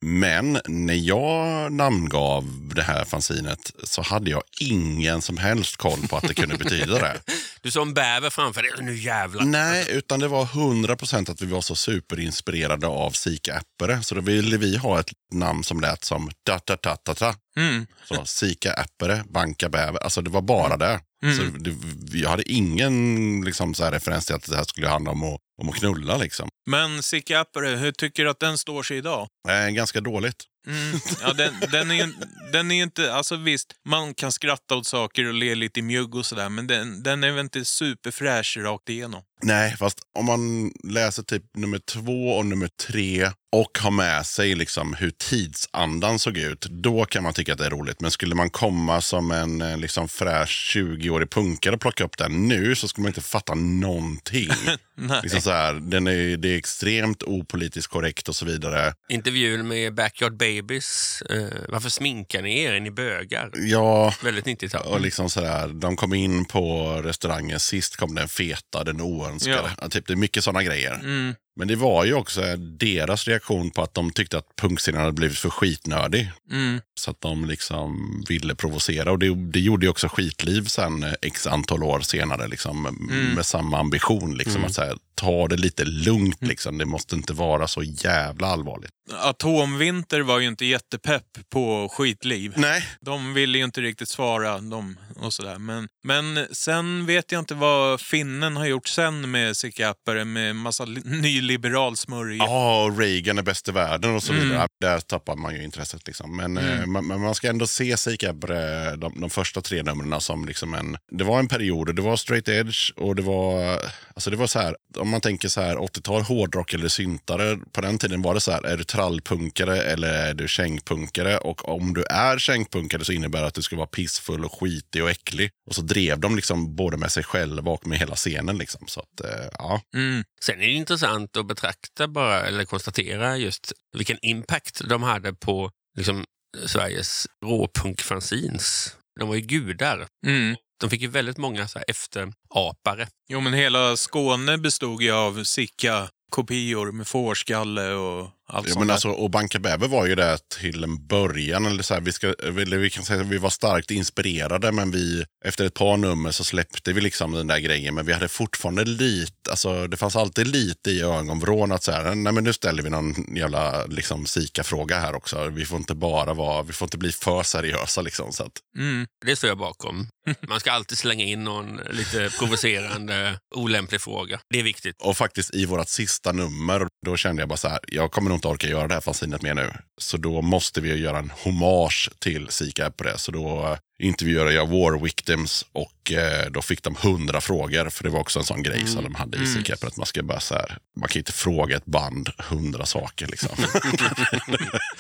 Men när jag namngav det här fanzinet så hade jag ingen som helst koll på att det kunde betyda det. Du en bäver framför dig, nu jävlar. Nej, utan det var 100% att vi var så superinspirerade av Sika Äppere. Så då ville vi ha ett namn som lät som da da da da da. Mm. Så Sika Äppere, Banka Bäver. Alltså det var bara det. Så det, jag hade ingen liksom, så här referens till att det här skulle handla om att, om att knulla. Liksom. Men Sicke Appere, hur tycker du att den står sig idag? Eh, ganska dåligt. Mm. Ja, den, den, är ju, den är ju inte... Alltså visst, man kan skratta åt saker och le lite i mjugg och sådär, men den, den är väl inte superfräsch rakt igenom. Nej, fast om man läser typ nummer två och nummer tre och har med sig liksom hur tidsandan såg ut, då kan man tycka att det är roligt. Men skulle man komma som en eh, liksom fräsch 20-årig punkare och plocka upp den nu så skulle man inte fatta någonting. Nej. liksom så här, den är, det är extremt opolitiskt korrekt och så vidare. Intervjun med Backyard Babies. Eh, varför sminkar ni er? Är ni bögar? Ja, Väldigt 90-tal. och liksom så där, de kom in på restaurangen, sist kom den feta, den oönskade. Ja. Typ, det är mycket sådana grejer. Mm. Men det var ju också deras reaktion på att de tyckte att punkscenen hade blivit för skitnördig. Mm. Så att de liksom ville provocera. Och det, det gjorde ju också Skitliv sen eh, x antal år senare. Liksom, Mm. Med samma ambition. Liksom, att så här, ta det lite lugnt. Mm. Liksom. Det måste inte vara så jävla allvarligt. Atomvinter var ju inte jättepepp på skitliv. Nej. De ville ju inte riktigt svara de och sådär. Men, men sen vet jag inte vad finnen har gjort sen med Appere med massa li- nyliberal smörja. Ja, och Reagan är bäst i världen och så Mm. vidare. Där tappar man ju intresset. Liksom. Men, eh, man, man ska ändå se Sikabre, de, de första tre numren som liksom en... Det var en period, och det var straight edge och det var... Alltså det var så här, om man tänker så här 80-tal hårdrock eller syntare. På den tiden var det så här, är du trallpunkare eller är du kängpunkare? Och om du är kängpunkare så innebär det att du ska vara pissfull och skitig och äcklig. Och så drev de liksom både med sig själva och med hela scenen. Liksom. Så att, eh, ja. Mm. Sen är det intressant att betrakta bara, eller konstatera just vilken impact de hade på liksom, Sveriges råpunkfanzines. De var ju gudar. Mm. De fick ju väldigt många så här efterapare. Jo, men hela Skåne bestod ju av Sicka-kopior med fårskalle och allt Ja, men alltså, och Banka Bäver var ju det till en början. Eller så här, vi, ska, eller vi kan säga att vi var starkt inspirerade, men vi, efter ett par nummer så släppte vi liksom den där grejen. Men vi hade fortfarande lite, alltså, det fanns alltid lite i ögonvrån att så här, nej men nu ställer vi någon jävla liksom, Sika-fråga här också. Vi får inte bara vara, vi får inte bli för seriösa liksom. Så att, Mm. Det står jag bakom. Man ska alltid slänga in någon lite provocerande, olämplig fråga. Det är viktigt. och faktiskt i vårt sista nummer, då kände jag bara så här, jag kommer nog inte orka göra det här fanzinet mer nu. Så då måste vi göra en hommage till Sika på det. Så då eh, intervjuade jag War Victims och eh, då fick de hundra frågor. För det var också en sån grej som de hade i Sika att man ska bara så här, man kan inte fråga ett band hundra saker liksom.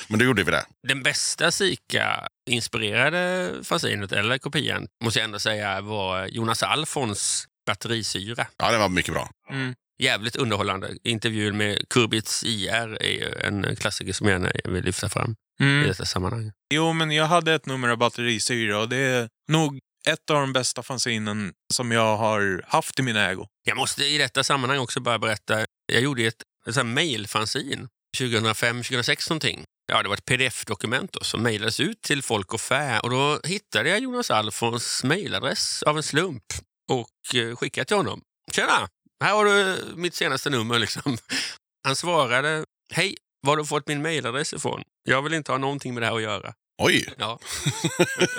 Men då gjorde vi det. Den bästa Sika-inspirerade fanzinet, eller kopian, måste jag ändå säga var Jonas Alfons batterisyra. Ja, det var mycket bra. Mm. Jävligt underhållande. Intervjun med Kurbits IR är ju en klassiker som jag gärna vill lyfta fram i Mm. detta sammanhang. Jo, men jag hade ett nummer av batterisyra och det är nog ett av de bästa fanzinen som jag har haft i min ägo. Jag måste i detta sammanhang också bara berätta. Jag gjorde ett, ett mailfanzin 2005-2006 någonting. Ja, det var ett pdf-dokument som mejlades ut till folk och fä och då hittade jag Jonas Alfons mejladress av en slump och eh, skickade till honom. Tjena! Här har du mitt senaste nummer. Liksom. Han svarade, hej, var har du fått min mejladress ifrån? Jag vill inte ha någonting med det här att göra. Oj, Ja,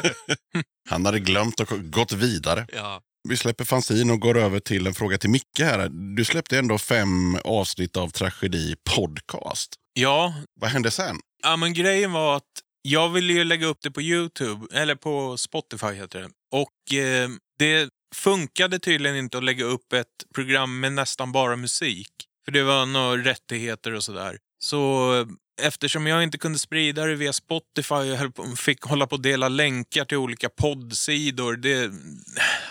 han hade glömt och gått vidare. ja. Vi släpper fanzin och går över till en fråga till Micke här. Du släppte ändå fem avsnitt av Tragedi podcast. Ja, Vad hände sen? Ja, men grejen var att jag ville ju lägga upp det på Youtube, eller på Spotify heter det. Och eh, det funkade tydligen inte att lägga upp ett program med nästan bara musik. För det var några rättigheter och sådär. Så eh, eftersom jag inte kunde sprida det via Spotify och fick hålla på att dela länkar till olika poddsidor, det,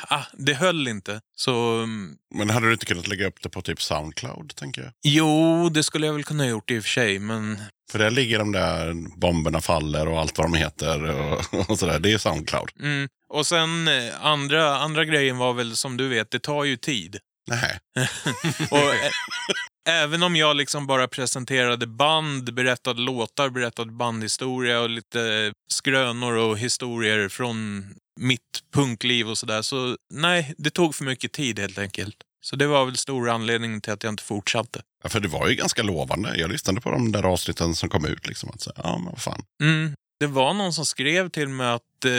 ah, det höll inte. Så mm, Men hade du inte kunnat lägga upp det på typ Soundcloud, tänker jag? jo, det skulle jag väl kunna ha gjort i och för sig, men För där ligger de där bomberna faller och allt vad de heter och, och sådär. Det är Soundcloud. Mm. Och sen eh, andra, andra grejen var väl som du vet, det tar ju tid. Nej. Och ä- även om jag liksom bara presenterade band, berättade låtar, berättade bandhistoria och lite skrönor och historier från mitt punkliv och sådär. Så nej, det tog för mycket tid helt enkelt. Så det var väl stor anledning till att jag inte fortsatte. Ja, för det var ju ganska lovande. Jag lyssnade på de där avsnitten som kom ut. Liksom, att säga, ja, men vad fan. Mm. Det var någon som skrev till mig att eh,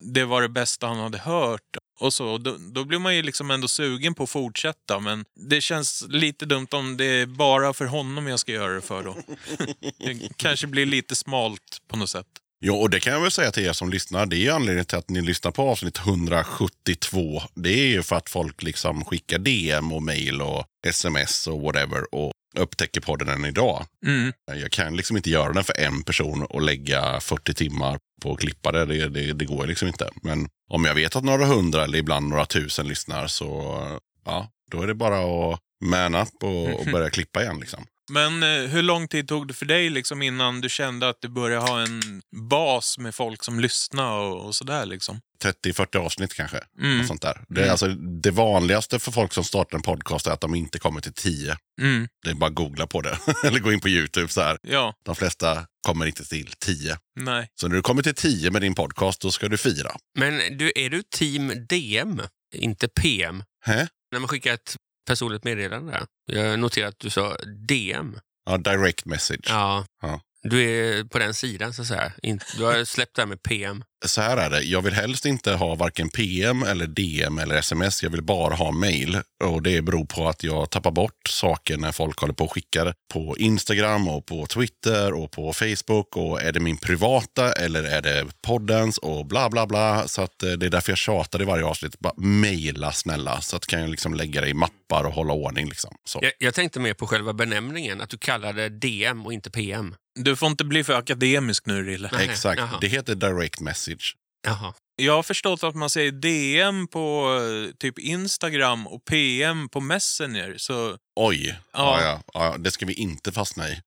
det var det bästa han hade hört. Och så, då, då blir man ju liksom ändå sugen på att fortsätta. Men det känns lite dumt om det är bara för honom jag ska göra det för då. det kanske blir lite smalt på något sätt. Jo, och det kan jag väl säga till er som lyssnar. Det är ju anledningen till att ni lyssnar på avsnitt 172. Det är ju för att folk liksom skickar DM och mail och sms och whatever och upptäcker podden än idag. Mm. Jag kan liksom inte göra den för en person och lägga 40 timmar på att klippa det. Det, det, det går liksom inte. Men om jag vet att några hundra eller ibland några tusen lyssnar så ja, då är det bara att man up och, och börja klippa igen. Liksom. Men eh, hur lång tid tog det för dig liksom innan du kände att du började ha en bas med folk som lyssnar och, och sådär liksom? 30-40 avsnitt kanske. Mm. Och sånt där. Det, är alltså, det vanligaste för folk som startar en podcast är att de inte kommer till 10. Mm. Det är bara att googla på det. eller gå in på YouTube. så här. Ja, De flesta kommer inte till 10. nej. Så när du kommer till 10 med din podcast, då ska du fira. Men du, är du team DM, inte PM? Hä? När man skickar ett personligt meddelande där. Jag noterar att du sa DM. Ja, direct message. Ja. Ja. Du är på den sidan så att säga. Du har släppt det här med PM. Så här är det, jag vill helst inte ha varken PM eller DM eller sms. Jag vill bara ha mail. Och det beror på att jag tappar bort saker när folk håller på och skickar på Instagram och på Twitter och på Facebook. Och är det min privata eller är det poddens och bla bla bla. Så att eh, det är därför jag tjatar i varje avsnitt. Bara mejla snälla. Så att kan jag liksom lägga det i mappar och hålla ordning. Liksom. Så. Jag, jag tänkte mer på själva benämningen, att du kallar det DM och inte PM. Du får inte bli för akademisk nu, Rille. Nej, Exakt, jaha. det heter direct message. Jaha. Jag har förstått att man säger DM på eh, typ Instagram och PM på Messenger. Så Oj, ja. Ja. Ja, ja, det ska vi inte fastna i.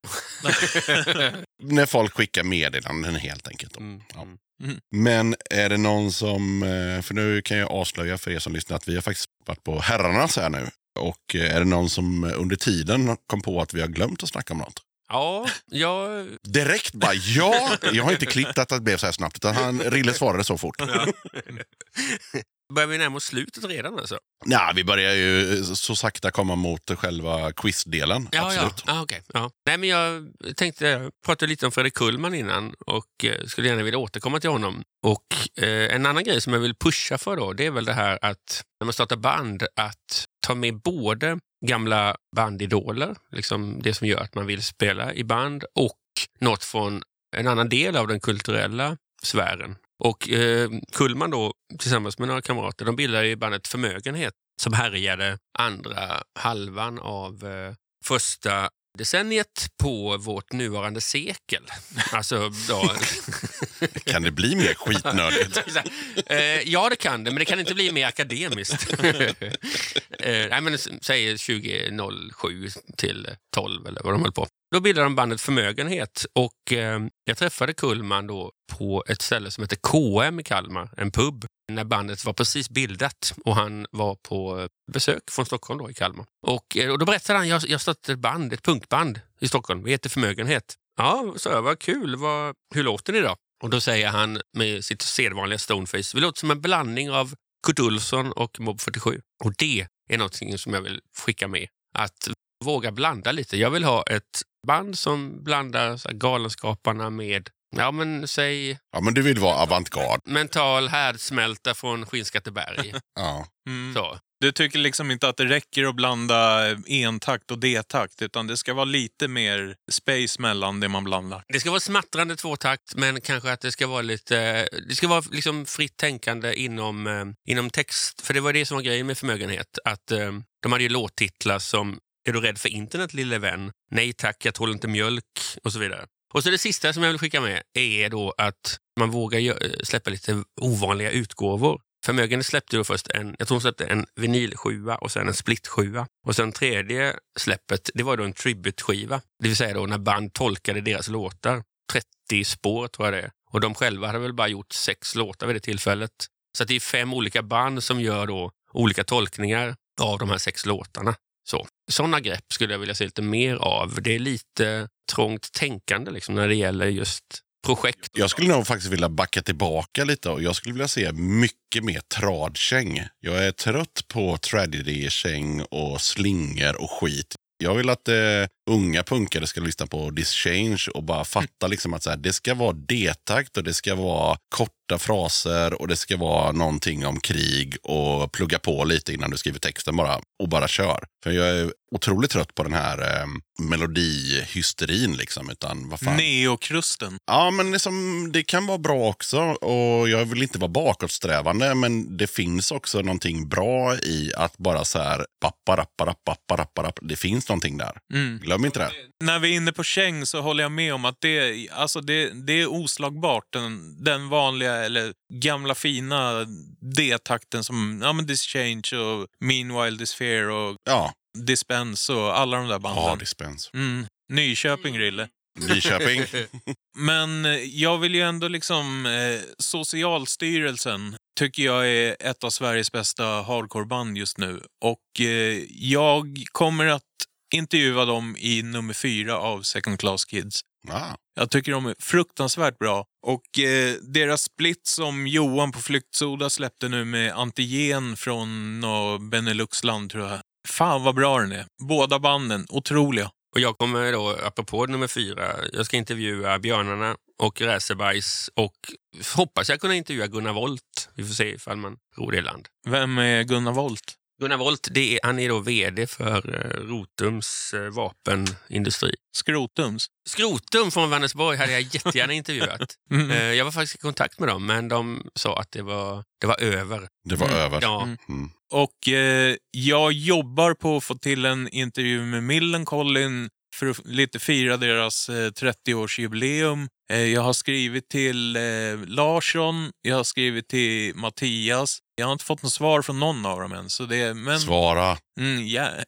När folk skickar meddelanden helt enkelt. då. Mm. Ja. Mm. Men är det någon som, eh, för nu kan jag avslöja för er som lyssnar att vi har faktiskt varit på herrarnas här nu. Och eh, är det någon som under tiden kom på att vi har glömt att snacka om något? Ja, jag... Direkt bara ja! Jag har inte klippt att det blev så här snabbt utan han, Rille svarade så fort. Börjar vi närma oss slutet redan alltså? Ja, vi börjar ju så sakta komma mot själva quizdelen. Ja, Absolut. ja. Ah, okay. ja. Nej, men jag tänkte jag pratade lite om Fredrik Kullman innan och eh, skulle gärna vilja återkomma till honom. Och eh, En annan grej som jag vill pusha för då, det är väl det här att när man startar band, att ta med både gamla bandidoler, liksom det som gör att man vill spela i band, och något från en annan del av den kulturella sfären. Och eh, Kullman då, tillsammans med några kamrater, de bildade ju bandet Förmögenhet som härjade andra halvan av eh, första decenniet på vårt nuvarande sekel. Alltså då, Kan det bli mer skitnördigt? eh, ja, det kan det, men det kan inte bli mer akademiskt. eh, nej, men säg 2007 till 12 eller vad de höll på. Då bildade de bandet Förmögenhet och eh, jag träffade Kullman då på ett ställe som heter KM i Kalmar, en pub, när bandet var precis bildat och han var på eh, besök från Stockholm då i Kalmar. Och, eh, och då berättade han, jag, jag startat ett band, ett punkband i Stockholm, vi heter Förmögenhet. Ja, så jag, vad kul, vad, hur låter ni då? Och då säger han med sitt sedvanliga stoneface, vi låter som en blandning av Kurt Olsson och Mob 47. Och det är någonting som jag vill skicka med. Att våga blanda lite. Jag vill ha ett band som blandar så här, Galenskaparna med, ja men säg Ja, men du vill vara avantgarde. mental härdsmälta från Skinnskatteberg. Ja. Mm. Så. Du tycker liksom inte att det räcker att blanda entakt och D-takt, utan det ska vara lite mer space mellan det man blandar. Det ska vara smattrande tvåtakt, men kanske att det ska vara lite... Det ska vara liksom fritt tänkande inom, eh, inom text. För det var det som var grejen med förmögenhet. Att eh, De hade ju låttitlar som Är du rädd för internet lille vän? Nej tack, jag tål inte mjölk och så vidare. Och så det sista som jag vill skicka med är då att man vågar släppa lite ovanliga utgåvor. Förmögenhet släppte då först en, jag tror hon släppte en vinylsjua och sen en splitsjua. Och sen tredje släppet, det var då en tribute-skiva. Det vill säga då när band tolkade deras låtar. 30 spår tror jag det är. Och de själva hade väl bara gjort sex låtar vid det tillfället. Så att det är fem olika band som gör då olika tolkningar av de här sex låtarna. Så. Sådana grepp skulle jag vilja se lite mer av. Det är lite trångt tänkande liksom, när det gäller just projekt. Jag skulle nog faktiskt vilja backa tillbaka lite och jag skulle vilja se mycket mer tradkäng. Jag är trött på tragedy-käng och slingor och skit. Jag vill att eh, unga punkare ska lyssna på This change och bara fatta liksom att så här, det ska vara D-takt och det ska vara korta fraser och det ska vara någonting om krig och plugga på lite innan du skriver texten bara och bara kör. För jag är otroligt trött på den här eh, melodihysterin liksom. Utan vad fan. Neokrusten. Ja, men liksom, det kan vara bra också. Och jag vill inte vara bakåtsträvande, men det finns också någonting bra i att bara så här, pappa. Det finns någonting där. Mm. Glöm inte det. När vi är inne på käng så håller jag med om att det, alltså det, det är oslagbart. Den, den vanliga, eller gamla fina D-takten som ja, men Dischange och Meanwhile Disfear och Ja, Dispense och alla de där banden. ja dispens. Mm. Nyköping, Rille. Nyköping. Men eh, jag vill ju ändå liksom... Eh, Socialstyrelsen tycker jag är ett av Sveriges bästa hardcoreband just nu. Och eh, jag kommer att intervjua dem i nummer fyra av Second Class Kids. Ja. Jag tycker de är fruktansvärt bra. Och eh, deras split som Johan på Flyktsoda släppte nu med Antigen från nå Beneluxland tror jag. Fan vad bra den är. Båda banden, otroliga. Och jag kommer då, apropå nummer fyra, jag ska intervjua Björnarna och Räsebajs och hoppas jag kunna intervjua Gunnar Volt. Vi får se ifall man ror det i land. Vem är Gunnar Volt? Gunnar Volt, det är, han är då VD för eh, Rotums eh, vapenindustri. Skrotums? Skrotum från Vänersborg hade jag jättegärna intervjuat. Mm. Eh, jag var faktiskt i kontakt med dem, men de sa att det var, det var över. Det var över. Ja, Mm. Mm. Och eh, jag jobbar på att få till en intervju med Millencolin för att lite fira deras eh, 30-årsjubileum. Eh, jag har skrivit till eh, Larsson, jag har skrivit till Mattias. Jag har inte fått något svar från någon av dem än. Så det, men, Svara. mm, jä,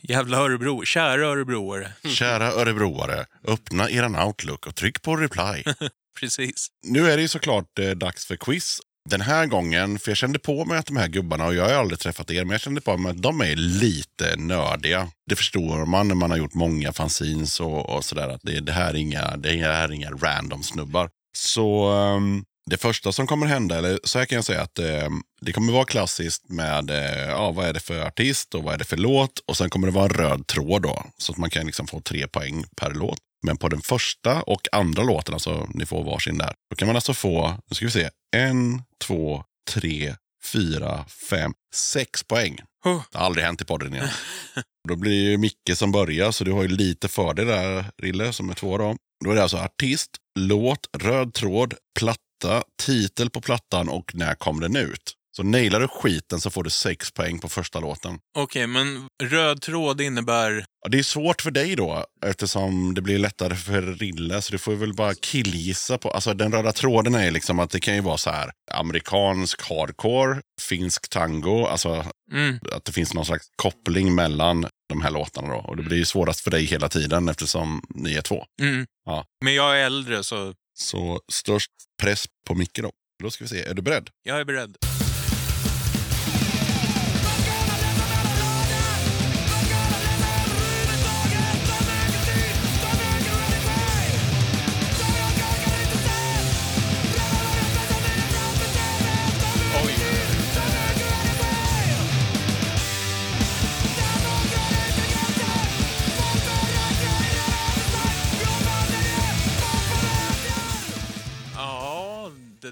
jävla Örebro, kära örebroare. Kära örebroare, öppna eran Outlook och tryck på reply. Precis. Nu är det ju såklart eh, dags för quiz. Den här gången, för jag kände på mig att de här gubbarna, och jag har aldrig träffat er, men jag kände på mig att de är lite nördiga. Det förstår man när man har gjort många fanzines och, och sådär, att det, det, här är inga, det här är inga random snubbar. Så ehm, det första som kommer hända, eller så här kan jag säga att ehm, det kommer vara klassiskt med eh, ja, vad är det för artist och vad är det för låt och sen kommer det vara en röd tråd då, så att man kan liksom få tre poäng per låt. Men på den första och andra låten, alltså ni får varsin där, då kan man alltså få, nu ska vi se, en, två, tre, fyra, fem, sex poäng. Det har aldrig hänt i podden igen. då blir det ju Micke som börjar, så du har ju lite fördel där, Rille, som är två då. Då är det alltså artist, låt, röd tråd, platta, titel på plattan och när kom den ut. Så nailar du skiten så får du sex poäng på första låten. Okej, men röd tråd innebär... Ja, det är svårt för dig då, eftersom det blir lättare för Rille. Så du får väl bara killgissa på... Alltså den röda tråden är liksom att det kan ju vara så här amerikansk hardcore, finsk tango. Alltså Mm. att det finns någon slags koppling mellan de här låtarna då. Och det blir ju svårast för dig hela tiden eftersom ni är två. Mm. Ja. Men jag är äldre, så så störst press på Micke då. Då ska vi se, är du beredd? jag är beredd.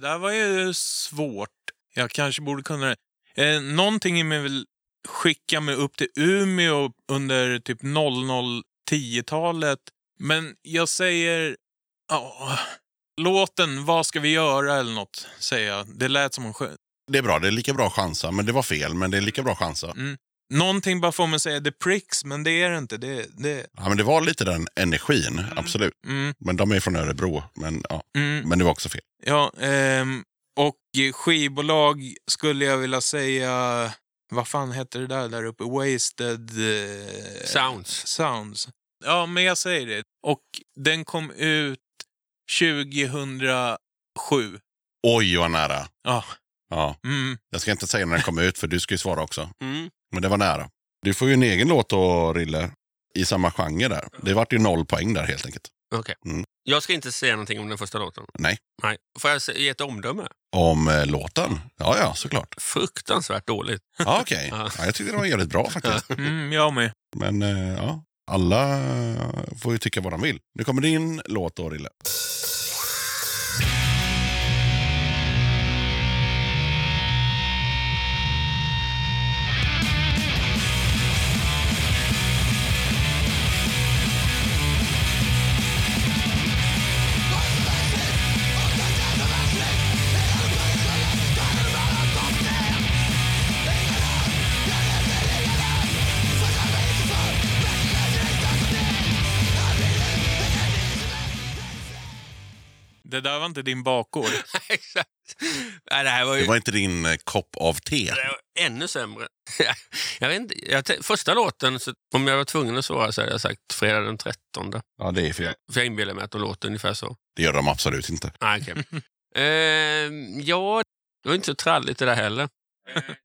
Där var ju svårt. Jag kanske borde kunna det. Eh, någonting i mig vill skicka mig upp till Umeå under typ 00-10-talet. Men jag säger... Ja, låten Vad ska vi göra eller något, säger jag. Det lät som hon sjöng. Det är bra, det är lika bra chansa. Men det var fel, men det är lika bra chansa. Någonting bara får att säga The Pricks, men det är det inte. Det, det, Ja, men det var lite den energin, absolut. mm, Men de är från Örebro, men, ja. mm. men det var också fel. Ja, ehm, och skivbolag skulle jag vilja säga... Vad fan hette det där där uppe? Wasted... Eh, Sounds. Sounds. Ja, men jag säger det. Och den kom ut 2007. Oj, vad nära. Ja. Ja. Mm. Jag ska inte säga när den kom ut, för du ska ju svara också. Mm. Men det var nära. Du får ju en egen låt då, Rille, i samma genre där. Det vart ju noll poäng där helt enkelt. Okej. Mm. Jag ska inte säga någonting om den första låten. Nej. Nej. Får jag ge ett omdöme? Om eh, låten? Ja, ja, såklart. Fruktansvärt dåligt. Ja, okej. Ja. Ja, jag tyckte det var jävligt bra faktiskt. Mm, jag med. Men eh, ja, alla får ju tycka vad de vill. Nu kommer din låt då, Rille. Det där var inte din bakgård. Exakt. Nej, det här var ju Det var inte din eh, kopp av te. det var ännu sämre. jag vet inte, jag, t- första låten, så, om jag var tvungen att svara så hade jag sagt fredag den 13. Ja, det är fel. För jag inbillar mig att de låter ungefär så. Det gör de absolut inte. Nej, okej. Ehm, ja, det var inte så tralligt det där heller.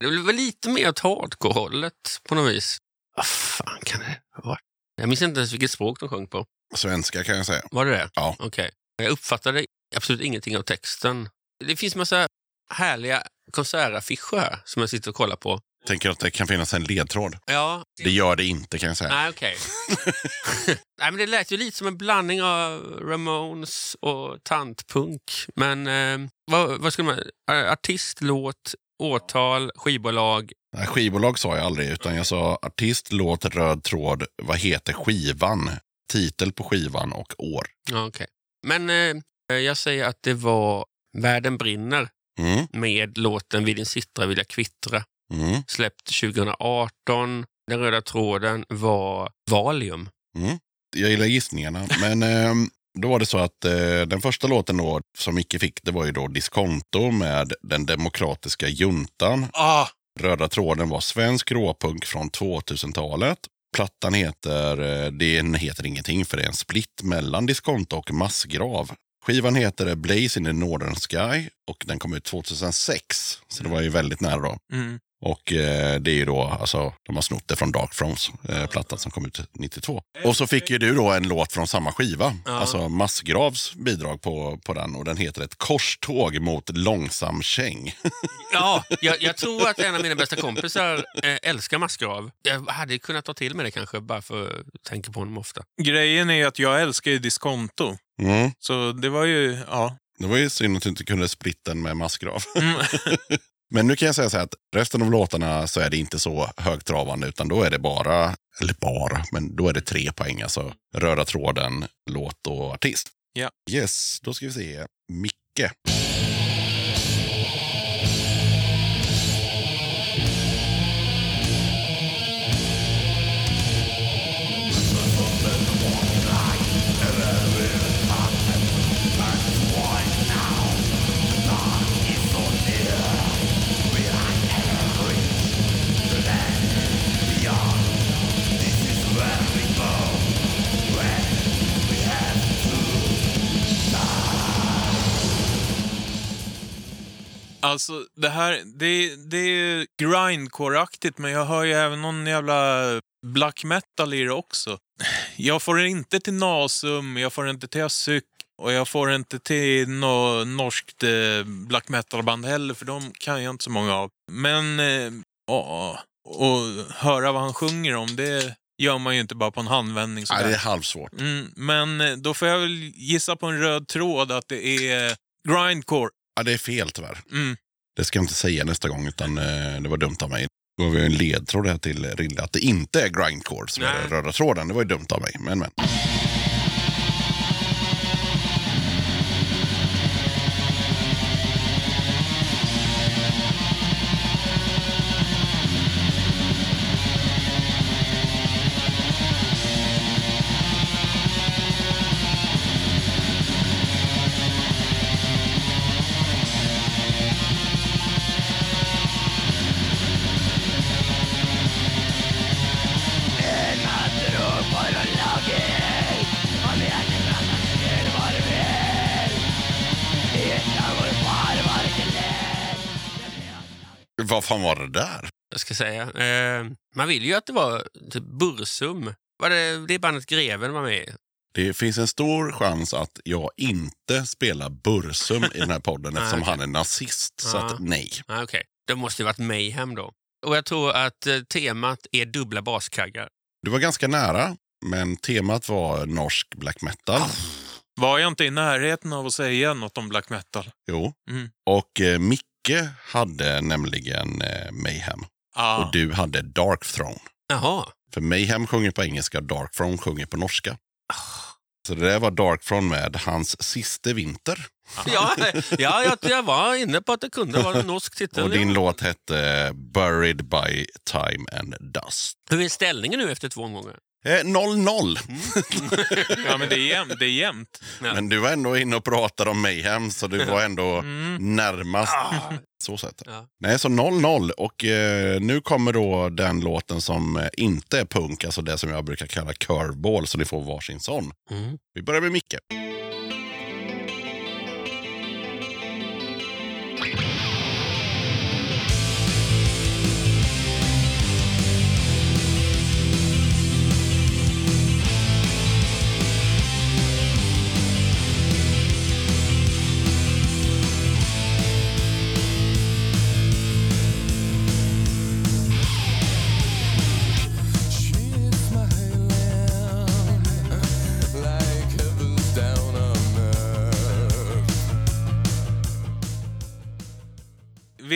Det var lite mer åt hardcore-hållet på något vis. Vad fan kan det vara? Jag minns inte ens vilket språk de sjöng på. Svenska kan jag säga. Var det det? Ja. Okej. Jag uppfattade absolut ingenting av texten. Det finns massa härliga konsertaffischer här som jag sitter och kollar på. Tänker att det kan finnas en ledtråd. Ja, Det gör det inte kan jag säga. nej okej. nej, men det lät ju lite som en blandning av Ramones och tantpunk. Men eh, vad, vad skulle man... eh, Artist, låt, årtal, skivbolag. Nej, skivbolag sa jag aldrig, utan jag sa artist, låt, röd tråd, vad heter skivan, titel på skivan och år. Ja, okej. Men eh, jag säger att det var Världen brinner Mm, med låten Vid din sittra vill jag kvittra. mm, Släppt 2018. Den röda tråden var Valium. mm. Jag gillar gissningarna, men ehm, då var det så att eh, den första låten då, som Micke fick, det var ju då Diskonto med den demokratiska juntan. Ah, Röda tråden var svensk råpunk från 2000-talet. Plattan heter, eh, den heter ingenting för det är en split mellan Diskonto och Massgrav. Skivan heter Blaze in the Northern Sky och den kom ut 2006. Så det var ju väldigt nära då. mm. Och eh, det är ju då, alltså, de har snott det från Dark Thrones, eh, plattan som kom ut 92. Och så fick ju du då en låt från samma skiva, Ja. alltså Massgravs bidrag på, på den och den heter Ett korståg mot långsam käng. Ja, jag, jag tror att en av mina bästa kompisar eh, älskar Massgrav. Jag hade kunnat ta till mig det kanske, bara för att tänka på honom ofta. Grejen är att jag älskar ju diskonto. Mm. Så det var ju, ja. Det var ju synd att du inte kunde splitten med Massgrav. Mm. Men nu kan jag säga så här att resten av låtarna så är det inte så högtravande utan då är det bara, eller bara, men då är det tre poäng. Alltså röda tråden, låt och artist. Ja. Yes, då ska vi se. Micke. Alltså, det här, det, det är grindcore-aktigt, men jag hör ju även någon jävla black metal i det också. Jag får det inte till Nasum, jag får det inte till Asyk och jag får det inte till något norskt eh, black metal-band heller, för de kan jag inte så många av. Men, eh, ja, och höra vad han sjunger om, det gör man ju inte bara på en handvändning. Nej, sådär. det är halvsvårt. Mm, men eh, då får jag väl gissa på en röd tråd att det är grindcore. Ja, det är fel tyvärr. Mm. Det ska jag inte säga nästa gång, utan eh, det var dumt av mig. Då har vi en ledtråd här till Rille, att det inte är grindcore som är den röda tråden. Det var ju dumt av mig, men men. Jag ska säga. Eh, man vill ju att det var typ Bursum. Var det, det bandet Greven var med? Det finns en stor chans att jag inte spelar Bursum i den här podden eftersom okej. han är nazist. Så Ja. att nej. Ah, Okej, det måste ju varit Mayhem då. Och jag tror att eh, temat är dubbla baskaggar. Du var ganska nära, men temat var norsk black metal. Var jag inte i närheten av att säga något om black metal? Jo. Mm. Och eh, Micke hade nämligen eh, Mayhem. Ah. Och du hade Dark Throne. Jaha. För Mayhem sjunger på engelska och Dark Throne sjunger på norska. Så det där var Dark Throne med hans sista vinter. Ja, ja jag, jag var inne på att det kunde vara en norsk titel. Och din låt hette Buried by Time and Dust. Hur är ställningen nu efter två omgångar? Eh, 0-0. Ja, men det är jämnt. Det är jämnt. Ja. Men du var ändå inne och pratade om Mayhem, så du var ändå Mm. närmast. Så sett. Ja. Nej, så 0-0. Och eh, nu kommer då den låten som eh, inte är punk, alltså det som jag brukar kalla curveball, så ni får varsin sån. Mm. Vi börjar med Micke.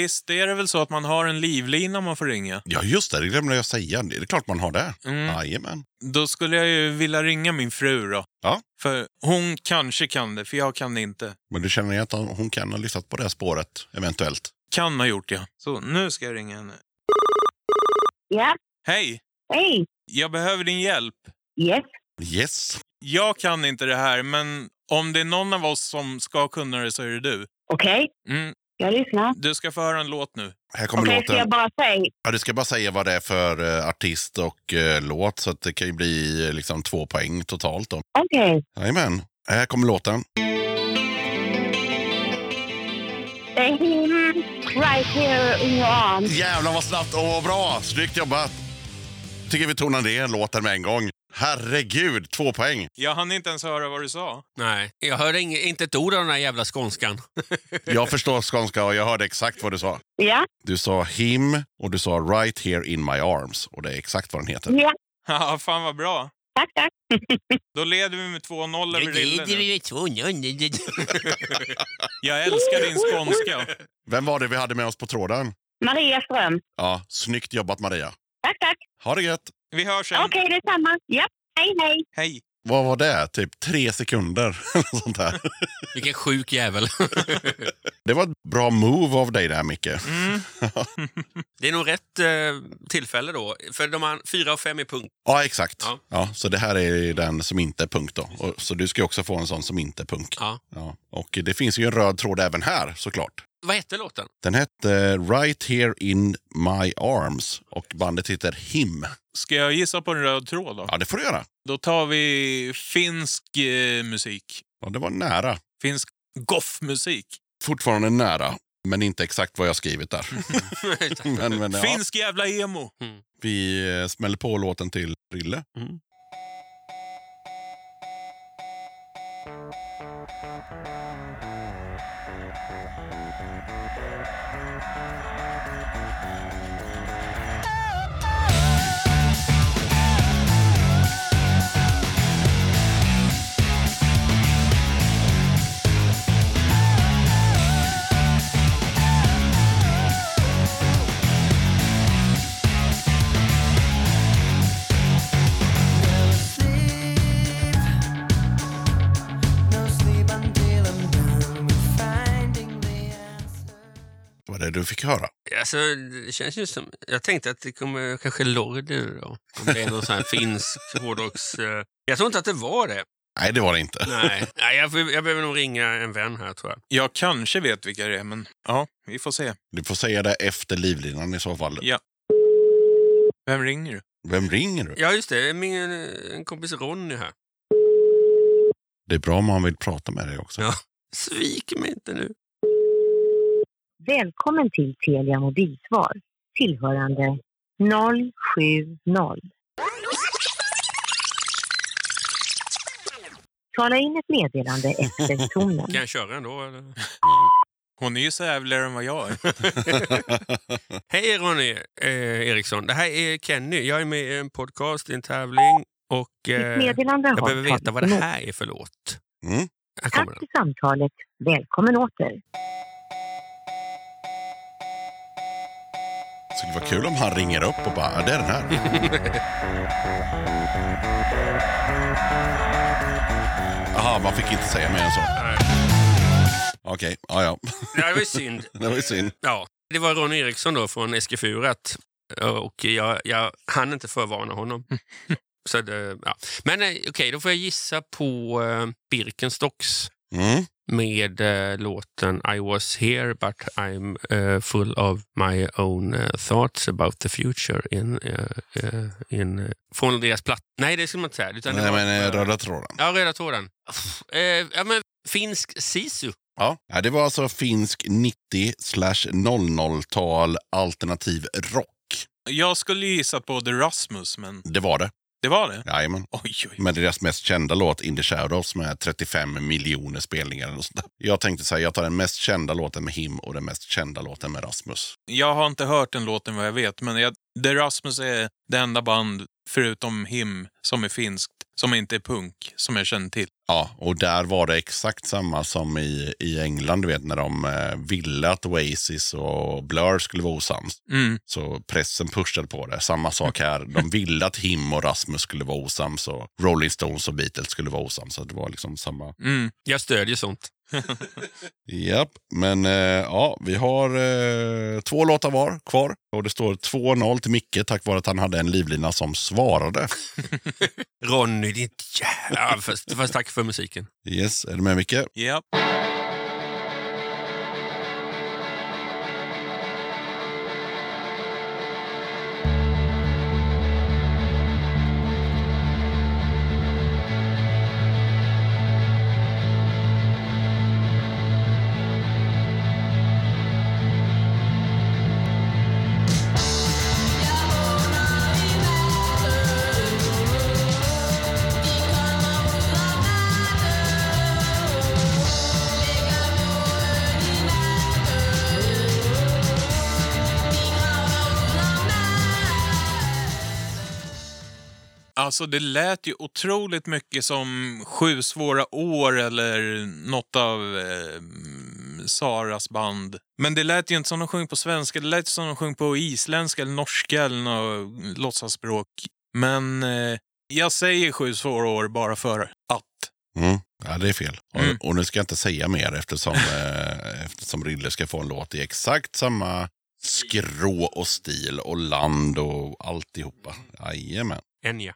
Visst är det väl så att man har en livlina man får ringa? Ja, just det. Det glömde jag säga. Det är klart man har det. Mm. Jajamän. Då skulle jag ju vilja ringa min fru då. Ja. För hon kanske kan det, för jag kan det inte. Men du känner ju att hon kan ha lyssnat på det här spåret, eventuellt. Kan ha gjort ja. Så nu ska jag ringa henne. Ja, Hej! hej. Jag behöver din hjälp. Yes. Yes. Jag kan inte det här, men om det är någon av oss som ska kunna det så är det du. Okej, Mm. Jag lyssnar. Du ska få höra en låt nu. Här kommer ska låten. jag bara säga... Ja, du ska bara säga vad det är för eh, artist och eh, låt, så att det kan ju bli eh, liksom två poäng totalt. Okej. Jajamän. Här kommer låten. Right here in your arms. Jävlar vad snabbt! Vad bra! Snyggt jobbat! Tycker vi tonar ner låten med en gång. Herregud, två poäng. Jag hann inte ens höra vad du sa. Nej, jag hörde ing- inte ett ord av den här jävla skånskan. Jag förstår skånska och jag hörde exakt vad du sa. Ja, Du sa him och du sa right here in my arms. Och det är exakt vad den heter. ja. Haha, fan vad bra. Tack, tack. Då leder vi med 2-0 över Rille nu. två Jag älskar din skånska. Vem var det vi hade med oss på tråden? Maria Ström. Ja, snyggt jobbat Maria. Tack, tack. Ha det gött! Vi hörs sen. Okej, detsamma. Ja, hej, hej. Hej. Vad var det? Typ tre sekunder? sånt där. Vilken sjuk jävel. Det var ett bra move av dig där, Micke. Mm. Det är nog rätt eh, tillfälle då. För de har fyra och fem är punkt. Ja, exakt. Ja. Ja. så det här är den som inte är punkt då. Och, så du ska också få en sån som inte är punk. Ja. Ja. Och det finns ju en röd tråd även här såklart. Vad hette låten? Den hette Right Here In My Arms och bandet heter Him. Ska jag gissa på en röd tråd då? Ja, det får du göra. Då tar vi finsk eh, musik. Ja, det var nära. Finsk goffmusik. Fortfarande nära. Men inte exakt vad jag skrivit där. men, men, ja, Finsk jävla emo! vi eh, smäller på låten till Rille. Det det du fick höra. Alltså, det känns ju som... Jag tänkte att det kommer kanske Lordi då. Om det är någon sån här finsk hårdrocks... eh, Jag tror inte att det var det. Nej, det var det inte. Nej, Nej jag, jag behöver nog ringa en vän här tror jag. Jag kanske vet vilka det är, men ja, vi får se. Du får säga det efter livlinan i så fall. Ja. Vem ringer du? Vem ringer du? Ja, just det. Min en kompis Ronny här. Det är bra om han vill prata med dig också. Ja. Svik mig inte nu. Välkommen till Telia mobilsvar. Tillhörande 070. Tala in ett meddelande efter tonen. Kan jag köra ändå? Eller? Hon är ju sävligare än vad jag är. Hej Ronny eh, Eriksson. Det här är Kenny. Jag är med i en podcast i en tävling och eh, meddelande jag behöver veta vad det här är för låt. Mm. Tack för samtalet. Välkommen åter. Så det var kul om han ringer upp och bara, "Ja, det är den här. Jaha, man fick inte säga mer än så. Okej, ja ja. Det var ju synd. Det var ju synd. Ja, det var Ronny Eriksson då från Eskefurat och jag, jag hann inte förvarna honom. Så det, ja. Men eh, okej, då får jag gissa på uh, Birkenstocks Mm. Med eh, låten I was here but I'm eh, full of my own eh, thoughts about the future in, in, från deras platt... Nej, det skulle man inte säga. Utan Nej, var, men röda tråden. Ja, röda tråden. Ja, men finsk sisu. Ja. det var alltså finsk 90 slash 00-tal alternativ rock. Jag skulle gissa på The Rasmus, men Det var det. Det var det. Jajamän. Oj, oj. Med deras mest kända låt In the Shadows med 35 miljoner spelningar. Och sånt där. Jag tänkte säga, jag tar den mest kända låten med Him och den mest kända låten med Rasmus. Jag har inte hört den låten vad jag vet, men jag, The Rasmus är det enda band, förutom Him, som är finskt, som inte är punk, som jag känner till. Ja, och där var det exakt samma som i, i England, du vet när de eh, ville att Oasis och Blur skulle vara osams. Mm. Så pressen pushade på det. Samma sak här. De ville att Him och Rasmus skulle vara osams och Rolling Stones och Beatles skulle vara osams. Så det var liksom samma. Mm. Jag stödjer sånt. Japp, men eh, ja, vi har eh, två låtar var kvar. Och det står 2-0 till Micke tack vare att han hade en livlina som svarade. Ronny, ditt jävla... Ja, först, först tack för musiken. Yes, är du med Micke? Ja. Alltså det lät ju otroligt mycket som Sju svåra år eller något av eh, Saras band. Men det lät ju inte som de sjöng på svenska, det lät som de sjöng på isländska eller norska eller något låtsasspråk. Men eh, jag säger Sju svåra år bara för att. Mm. Ja, det är fel. Mm. Och, och nu ska jag inte säga mer eftersom, eh, eftersom Rille ska få en låt i exakt samma skrå och stil och land och alltihopa. Jajamän. Enya.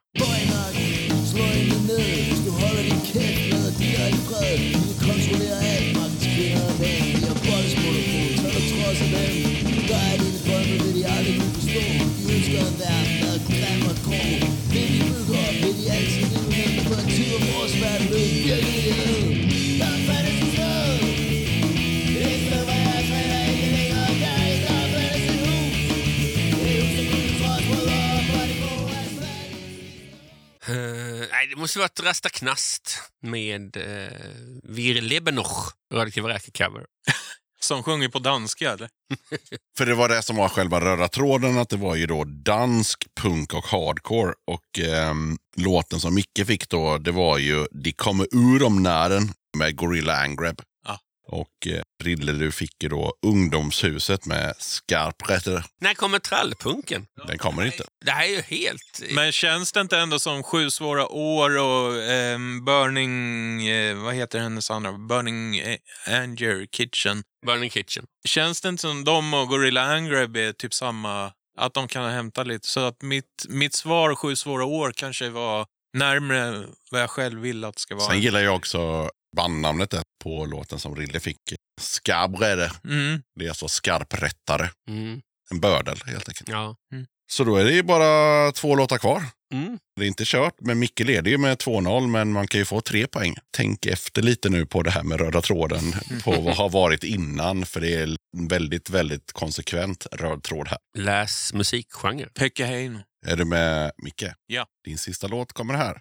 Det måste vara ett Rasta Knast med eh, Wir leben noch, Radioaktiv Räka-cover. Som sjunger på danska, eller? För det var det som var själva röda tråden, att det var ju då dansk punk och hardcore. Och ehm, låten som Micke fick då, det var ju De kommer ur om nären med Gorilla Angreb. Och eh, du fick ju då Ungdomshuset med Skarprätter. När kommer trallpunken? Den kommer inte. Det här är ju helt... Men känns det inte ändå som Sju svåra år och ehm, Burning... Eh, vad heter hennes andra? Burning eh, Anger Kitchen. Burning Kitchen. Känns det inte som de och Gorilla Angreb är typ samma... Att de kan hämta lite. Så att mitt, mitt svar, Sju svåra år, kanske var närmre vad jag själv vill att det ska vara. Sen gillar jag också bandnamnet där på låten som Rille fick. Skarprätter. Mm. Det är alltså skarprättare. Mm. En bördel helt enkelt. Ja. Så då är det ju bara två låtar kvar. Mm. Det är inte kört, men Micke leder ju med 2-0, men man kan ju få tre poäng. Tänk efter lite nu på det här med röda tråden, på vad har varit innan, för det är en väldigt, väldigt konsekvent röd tråd här. Läs musikgenre. Pekka Heino. Är du med, Micke? Ja. Din sista låt kommer här.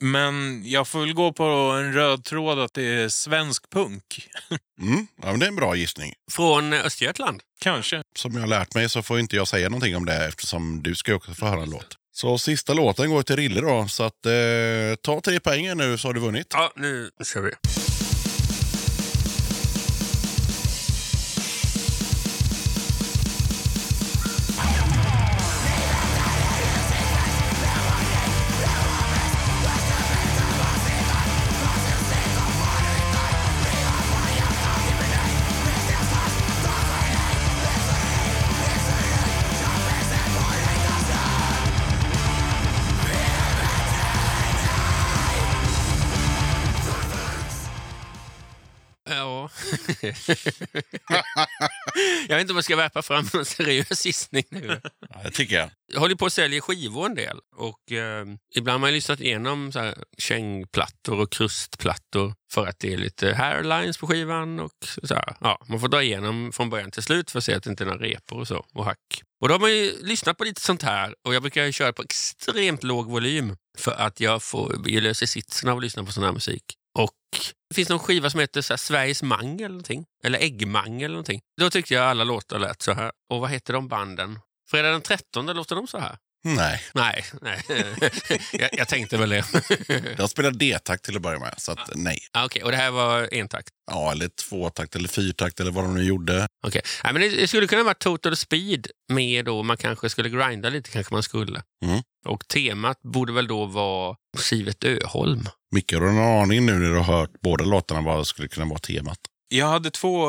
Men jag får väl gå på en röd tråd att det är svensk punk. Mm, ja, men det är en bra gissning. Från Östergötland. Kanske. Som jag har lärt mig så får inte jag säga någonting om det eftersom du ska också få höra en låt. Så sista låten går till Rille då, så att eh, ta tre poäng nu så har du vunnit. Ja, nu kör vi. jag vet inte om jag ska värpa fram någon seriös gissning nu. Ja, det tycker jag. Jag håller på att sälja skivor en del. Och eh, Ibland har jag lyssnat igenom så här kängplattor och krustplattor för att det är lite hairlines på skivan. Och så här. Ja, man får dra igenom från början till slut för att se att det inte är några repor och så och hack. Och då har man ju lyssnat på lite sånt här och jag brukar köra på extremt låg volym för att jag får jag löser sitsen av att lyssna på sån här musik. Och det finns någon skiva som heter så här, Sveriges mangel eller någonting. Eller Äggmangel eller någonting. Då tyckte jag alla låtar lät så här. Och vad heter de banden? Fredag den 13 låter de så här? Nej, Nej, nej. jag, jag tänkte väl det. jag spelar D-takt till att börja med, så att nej. Ah, Okej, och det här var en takt. Ja, eller tvåtakt eller fyrtakt eller vad de nu gjorde. Okej. Nej, men det, det skulle kunna vara Total Speed med då man kanske skulle grinda lite, kanske man skulle. Mm. Och temat borde väl då vara Sivet Öholm. Micke, har du någon aning nu när du har hört båda låtarna vad det skulle kunna vara temat? Jag hade två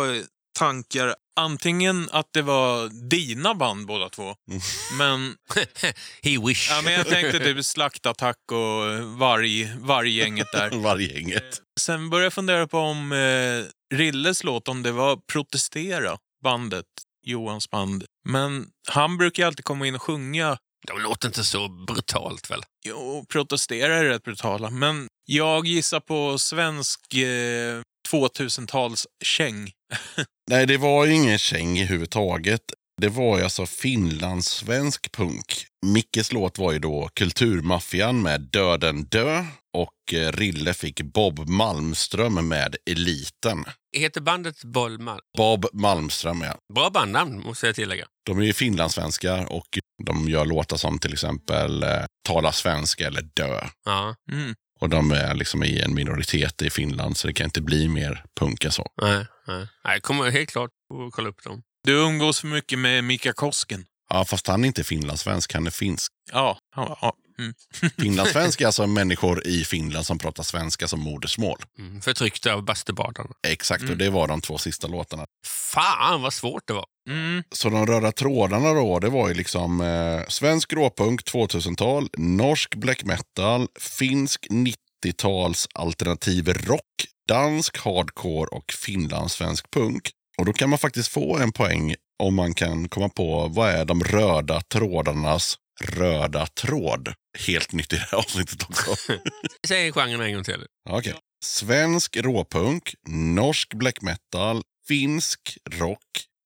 tankar. Antingen att det var dina band båda två. Mm. Men, He wish. ja, men jag tänkte typ slaktattack och varg, varggänget där. Vargänget. Sen började jag fundera på om eh, Rilles låt, om det var Protestera, bandet, Johans band. Men han brukar alltid komma in och sjunga. De låter inte så brutalt väl? Jo, Protestera är rätt brutala. Men jag gissar på svensk eh, 2000-tals käng. Nej, det var ju ingen käng överhuvudtaget. Det var ju alltså finlandssvensk punk. Mickes låt var ju då Kulturmaffian med Döden dö och eh, Rille fick Bob Malmström med Eliten. Heter bandet Bollman? Bob Malmström, ja. Bra bandnamn måste jag tillägga. De är ju finlandssvenskar och de gör låtar som till exempel eh, Tala svenska eller Dö. Ja, Mm. Och de är liksom i en minoritet i Finland så det kan inte bli mer punk än så. nej, nej. nej kommer helt klart att kolla upp dem. Du umgås för mycket med Mika Kosken. Ja, fast han är inte finlandssvensk, han är finsk. Ja, ja, ja. Mm. Finlandssvensk är alltså människor i Finland som pratar svenska som modersmål. Mm. Förtryckta av bastubadarna. Exakt, Mm. och det var de två sista låtarna. Fan vad svårt det var. Mm. Så de röda trådarna då, det var ju liksom eh, svensk råpunk 2000-tal, norsk black metal, finsk 90-tals alternativ rock, dansk hardcore och finlandssvensk punk. Och då kan man faktiskt få en poäng om man kan komma på vad är de röda trådarnas röda tråd. Helt nytt i det här avsnittet också. Säg genren en gång till. Okej. Svensk råpunk, norsk black metal, finsk rock,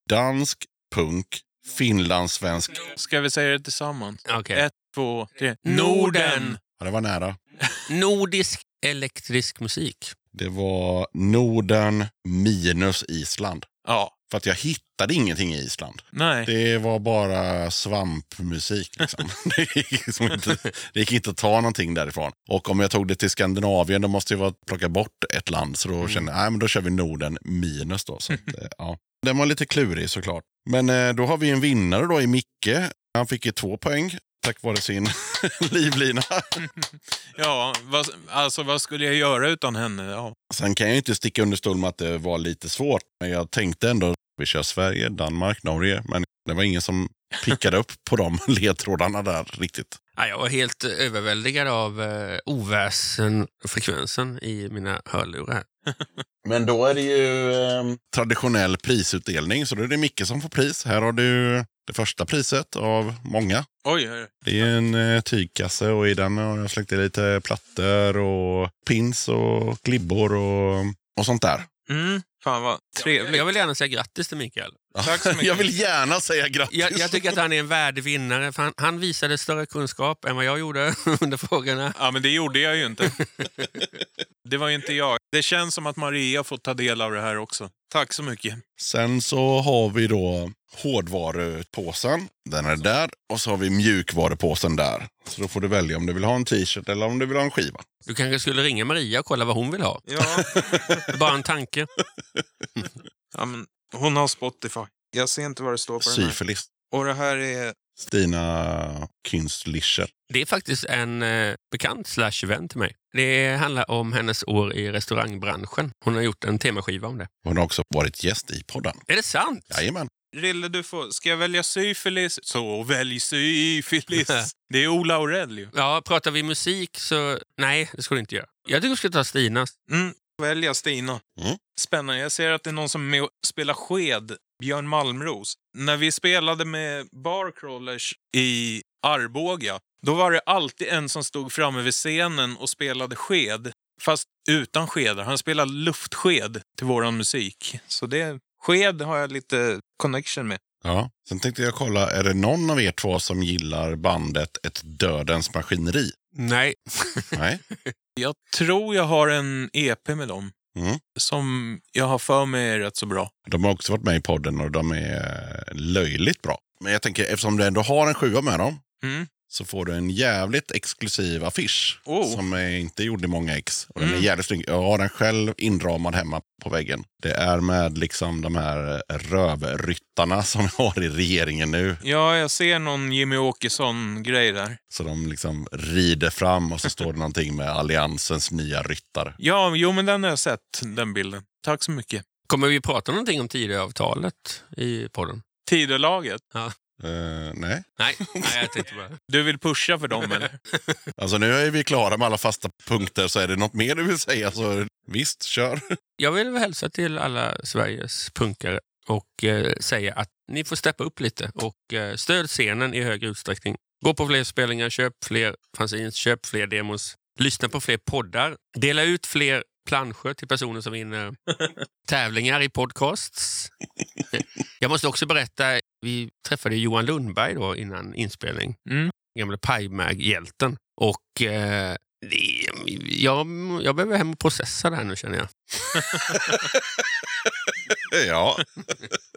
dansk punk, finlandssvensk. Ska vi säga det tillsammans? Okej. Ett, två, tre. Norden. Ja, det var nära. Nordisk elektrisk musik. Det var Norden minus Island. Ja. För att jag hittade ingenting i Island. Nej. Det var bara svampmusik. Liksom. det, gick liksom inte, det gick inte att ta någonting därifrån. Och om jag tog det till Skandinavien då måste jag plocka bort ett land. Så då kände jag, nej men då kör vi Norden minus då. Så att, eh, ja. Den var lite klurig såklart. Men eh, då har vi en vinnare då i Micke. Han fick ju två poäng tack vare sin livlina. Ja, vad, alltså vad skulle jag göra utan henne? Ja. Sen kan jag ju inte sticka under stol med att det var lite svårt. Men jag tänkte ändå, vi kör Sverige, Danmark, Norge. Men det var ingen som pickade upp på de ledtrådarna där riktigt. Ja, jag var helt överväldigad av eh, oväsen-frekvensen i mina hörlurar. Men då är det ju eh, traditionell prisutdelning, så då är det Micke som får pris. Här har du det första priset av många. Oj, oj, oj. Det är en eh, tygkasse och i den har jag slängt i lite plattor och pins och klibbor och, och sånt där. Mm. Fan vad trevligt. Jag vill gärna säga grattis till Mikael. Tack så mycket. Jag vill gärna säga grattis. Jag, jag tycker att han är en värdig vinnare. För han, han visade större kunskap än vad jag gjorde under frågorna. Ja, men det gjorde jag ju inte. Det var ju inte jag. Det känns som att Maria får ta del av det här också. Tack så mycket. Sen så har vi då hårdvarupåsen. Den är där. Och så har vi mjukvarupåsen där. Så då får du välja om du vill ha en t-shirt eller om du vill ha en skiva. Du kanske skulle ringa Maria och kolla vad hon vill ha. Ja, Bara en tanke. ja men hon har Spotify. Jag ser inte vad det står på den här. Syfilis. Och det här är... Stina Künstlicher. Det är faktiskt en eh, bekant slash vän till mig. Det handlar om hennes år i restaurangbranschen. Hon har gjort en temaskiva om det. Hon har också varit gäst i podden. Är det sant? Jajamän. Rille, du får... Ska jag välja syfilis? Så välj syfilis. Det är Ola Aurell ju. Ja, pratar vi musik så... Nej, det ska du inte göra. Jag tycker du ska ta Stinas. Mm. Välja Stina. Mm. Spännande. Jag ser att det är någon som är med och spelar sked. Björn Malmros. När vi spelade med Barcrawlers i Arboga, då var det alltid en som stod framme vid scenen och spelade sked. Fast utan skedar. Han spelade luftsked till våran musik. Så det, sked har jag lite connection med. Ja. Sen tänkte jag kolla, är det någon av er två som gillar bandet Ett Dödens Maskineri? Nej. Nej? Jag tror jag har en EP med dem. Mm. Som jag har för mig är rätt så bra. De har också varit med i podden och de är löjligt bra. Men jag tänker, eftersom du ändå har en sjua med dem, Mm. Så får du en jävligt exklusiv affisch. Oh. Som är inte gjord i många ex. Och Den Mm. är jävligt snygg. Jag har den själv inramad hemma på väggen. Det är med liksom de här rövryttarna som vi har i regeringen nu. Ja, jag ser någon Jimmy Åkesson-grej där. Så de liksom rider fram och så står det någonting med Alliansens nya ryttare. Ja, jo men den har jag sett, den bilden. Tack så mycket. Kommer vi prata någonting om Tidöavtalet i podden? Tidölaget. Eh, nej. Nej, nej jag tänkte bara... Du vill pusha för dem eller? Alltså nu är vi klara med alla fasta punkter, så är det något mer du vill säga så visst, kör. Jag vill väl hälsa till alla Sveriges punkare och eh, säga att ni får steppa upp lite och eh, stöd scenen i högre utsträckning. Gå på fler spelningar, köp fler fanzines, köp fler demos, lyssna på fler poddar, dela ut fler planscher till personer som vinner tävlingar i podcasts. Jag måste också berätta, vi träffade Johan Lundberg då innan inspelning, Mm. gamla Pajmag-hjälten. Och eh, det, jag, jag behöver hem och processa det här nu känner jag. Ja.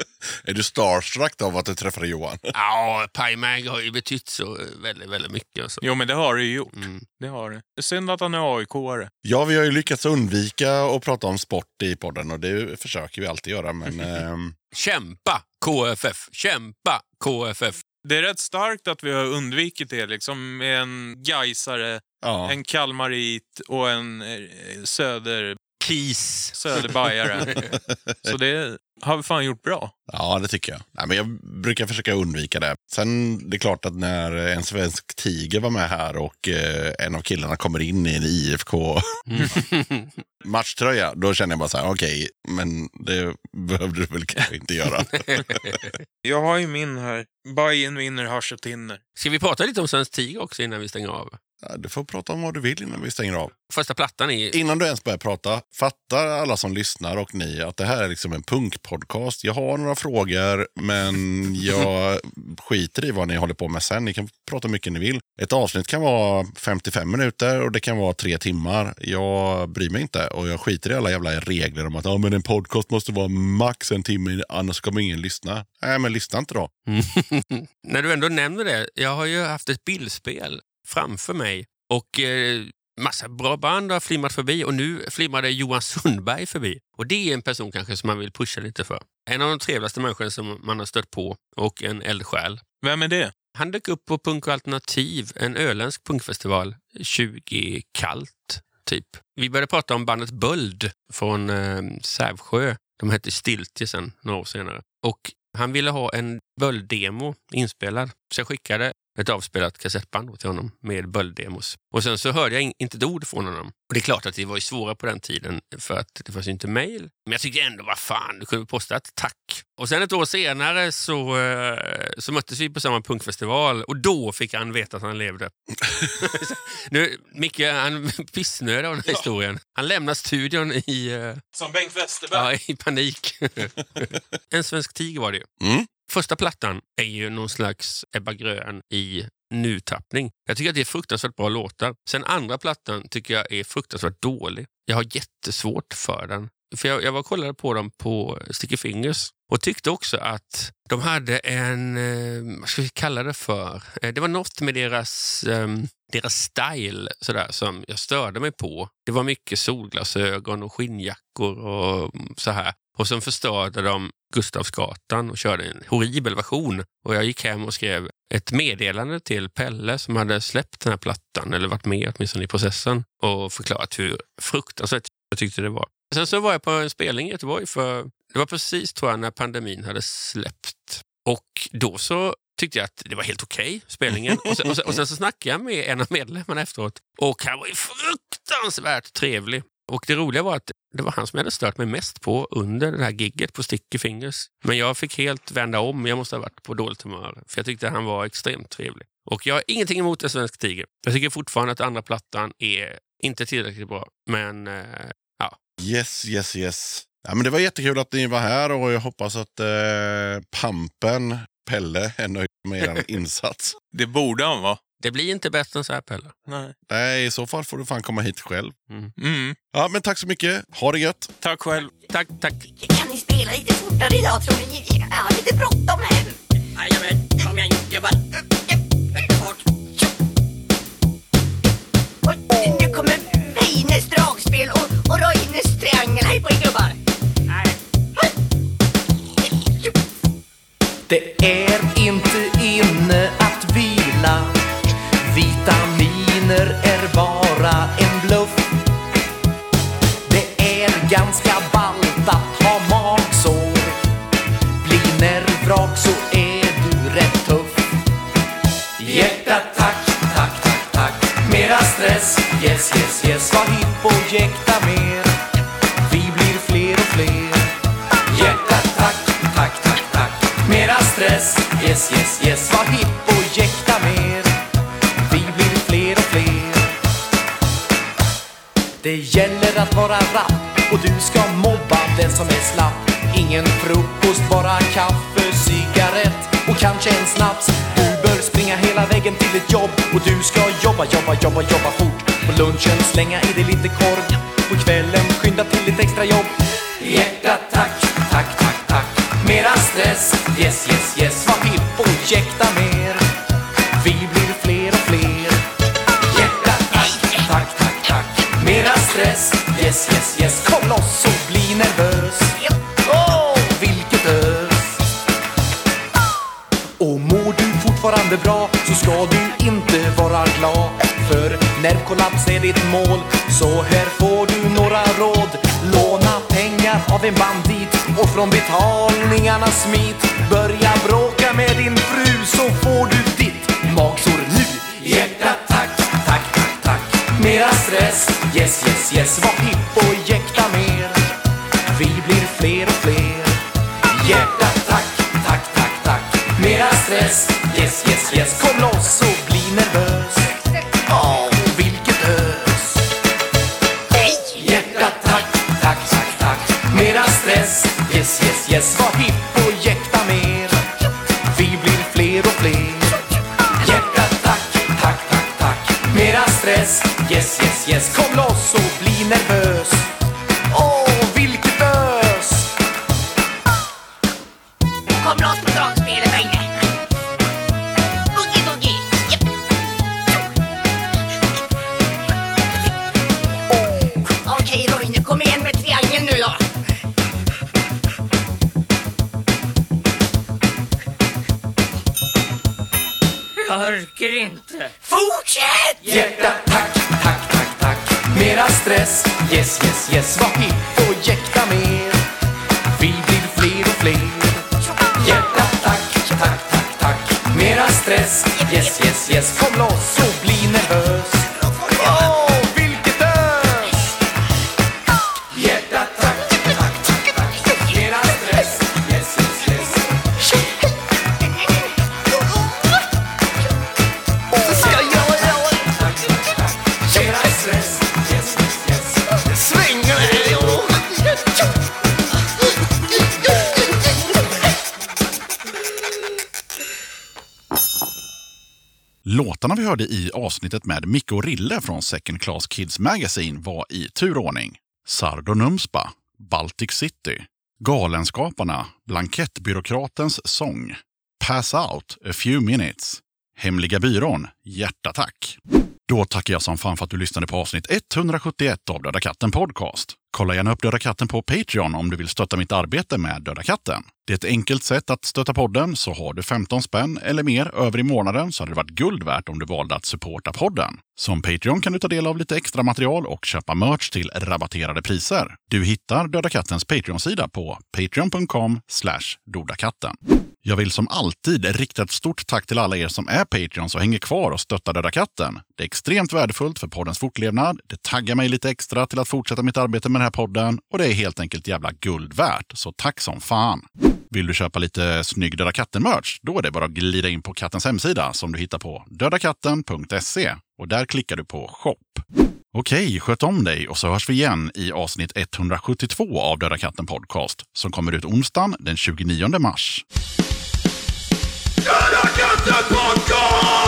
är du starstruck av att du träffade Johan? Ja, Pajmag har ju betytt så väldigt, väldigt mycket. Alltså. Jo, men det har det ju gjort. Mm. Det har det. Det är synd att han är AIK-are. Ja, vi har ju lyckats undvika att prata om sport i podden och det försöker vi alltid göra. Men ehm, Kämpa KFF! Kämpa KFF! Det är rätt starkt att vi har undvikit det liksom med en Gaisare, Ja. en Kalmarit och en eh, söder, Kis. söderbajare. Så det har vi fan gjort bra. Ja, det tycker jag. Nej, men jag brukar försöka undvika det. Sen det är klart att när en svensk tiger var med här och eh, en av killarna kommer in i en IFK-matchtröja, då känner jag bara så här, okej, men det behövde du väl kanske inte göra. Jag har ju min här. Bajen vinner, Hasch och Tinner. Ska vi prata lite om Svensk Tiger också innan vi stänger av? Du får prata om vad du vill innan vi stänger av. Första plattan är... Innan du ens börjar prata, fattar alla som lyssnar och ni att det här är liksom en punkpodcast. Jag har några frågor, men jag skiter i vad ni håller på med sen. Ni kan prata hur mycket ni vill. Ett avsnitt kan vara 55 minuter och det kan vara tre timmar. Jag bryr mig inte och jag skiter i alla jävla regler om att ja, men en podcast måste vara max en timme, annars kommer ingen lyssna. Nej, men lyssna inte då. När du ändå nämner det, jag har ju haft ett bildspel framför mig och eh, massa bra band har flimrat förbi och nu flimrade Johan Sundberg förbi. Och det är en person kanske som man vill pusha lite för. En av de trevligaste människorna som man har stött på och en eldsjäl. Vem är det? Han dök upp på Punk och Alternativ, en öländsk punkfestival, 20 kallt typ. Vi började prata om bandet Böld från eh, Sävsjö. De hette Stiltje sen, några år senare. Och han ville ha en Böld-demo inspelad. Så jag skickade ett avspelat kassettband till honom med Böld-demos. Och sen så hörde jag in- inte ett ord från honom. Och det är klart att det var ju svårare på den tiden för att det fanns ju inte mail. Men jag tyckte ändå, vad fan, du kunde posta ett tack. Och sen ett år senare så, eh, så möttes vi på samma punkfestival och då fick han veta att han levde. nu, Micke, han pissnödig av den här historien. Han lämnar studion i, eh, Som Bengt Westerberg. ja, i panik. en svensk tiger var det ju. Mm. Första plattan är ju någon slags Ebba Grön i nutappning. Jag tycker att det är fruktansvärt bra låtar. Sen andra plattan tycker jag är fruktansvärt dålig. Jag har jättesvårt för den. För jag, jag var och kollade på dem på Sticky Fingers och tyckte också att de hade en, eh, vad ska vi kalla det för? Eh, det var något med deras, ehm, deras style sådär, som jag störde mig på. Det var mycket solglasögon och skinnjackor och mm, så här. Och sen förstörde de Gustavsgatan och körde en horribel version. Och jag gick hem och skrev ett meddelande till Pelle som hade släppt den här plattan, eller varit med åtminstone i processen, och förklarat hur fruktansvärt jag tyckte det var. Sen så var jag på en spelning i Göteborg för det var precis tror jag när pandemin hade släppt. Och då så tyckte jag att det var helt okej, spelningen. Och sen, och, sen, och sen så snackade jag med en av medlemmarna efteråt och han var ju fruktansvärt trevlig. Och det roliga var att det var han som jag hade stört mig mest på under det här gigget på Sticky Fingers. Men jag fick helt vända om. Jag måste ha varit på dåligt humör. För jag tyckte han var extremt trevlig. Och jag har ingenting emot en svensk tiger. Jag tycker fortfarande att andra plattan är inte tillräckligt bra. Men eh, ja, Yes, yes, yes. Ja, men det var jättekul att ni var här och jag hoppas att eh, Pampen, Pelle, är nöjd med er insats. Det borde han vara. Det blir inte bättre än så här Pelle. Nej. Nej, i så fall får du fan komma hit själv. Mm. Ja, men tack så mycket. Ha det gött. Tack själv. Tack, tack. Kan ni spela lite fortare idag tror ni? Jag har lite bråttom här. Jajamän, kom igen gubbar. Nu kommer Weines dragspel och, och Roines triangel. Hej på er gubbar. Det är inte inne att vila Vitaminer är bara en bluff. Det är ganska ballt att ha magsår. Blir nervvrak så är du rätt tuff. Hjärtattack, tack, tack, tack, tack Mera stress, yes, yes, yes. Var hipp och jäkta mer. Vi blir fler och fler. Hjärtattack, tack, tack, tack, tack Mera stress, yes, yes, yes. Att vara rapp. Och du ska mobba den som är slapp. Ingen frukost, bara kaffe, cigarett och kanske en snaps. Du bör springa hela vägen till ett jobb. Och du ska jobba, jobba, jobba, jobba fort. På lunchen slänga i dig lite korv. På kvällen skynda till ditt extra jobb. Hjärta tack, tack, tack, tack. Mera stress, yes, yes, yes. Var hipp och jäkta mer? Yes, yes, yes Kom loss och bli nervös Åh, vilket ös Och mår du fortfarande bra så ska du inte vara glad. För nervkollaps är ditt mål, så här får du några råd. Låna pengar av en bandit och från betalningarna smit. Börja bråka med din fru så får du Mera stress, yes, yes, yes. Var hipp och jäkta mer. Vi blir fler och fler. Hjärta tack, tack, tack, tack. Mera stress, yes, yes, yes. Kom loss och bli nervös. Åh, vilket ös. Hjärta tack, tack, tack, tack. Mera stress, yes, yes, yes. Var hipp yes, yes, yes. Kom loss och bli nervös. Orkar inte. Fortsätt! Hjärta tack, tack, tack, tack. Mera stress, yes, yes, yes. Var hipp och jäkta mer. Vi blir fler och fler. Hjärta tack, tack, tack, tack. Mera stress, yes, yes, yes. Kom loss och bli nervös. Låtarna vi hörde i avsnittet med Micke och Rille från Second Class Kids Magazine var i turordning Sardo Numspa, Baltic City, Galenskaparna, Blankettbyråkratens sång, Pass Out, A Few Minutes, Hemliga byrån, Hjärtattack. Då tackar jag som fan för att du lyssnade på avsnitt 171 av Döda katten Podcast. Kolla gärna upp Döda katten på Patreon om du vill stötta mitt arbete med Döda katten. Det är ett enkelt sätt att stötta podden, så har du 15 spänn eller mer över i månaden så hade det varit guld värt om du valde att supporta podden. Som Patreon kan du ta del av lite extra material och köpa merch till rabatterade priser. Du hittar Döda kattens Patreon-sida på patreon.com dodakatten. Jag vill som alltid rikta ett stort tack till alla er som är Patreons och hänger kvar och stöttar Döda katten. Det är extremt värdefullt för poddens fortlevnad. Det taggar mig lite extra till att fortsätta mitt arbete med den här podden och det är helt enkelt jävla guld värt. Så tack som fan! Vill du köpa lite snygg Döda katten-merch? Då är det bara att glida in på kattens hemsida som du hittar på dödakatten.se och där klickar du på shop. Okej, sköt om dig och så hörs vi igen i avsnitt 172 av Döda katten podcast som kommer ut onsdagen den 29 mars. Jacket the podcast!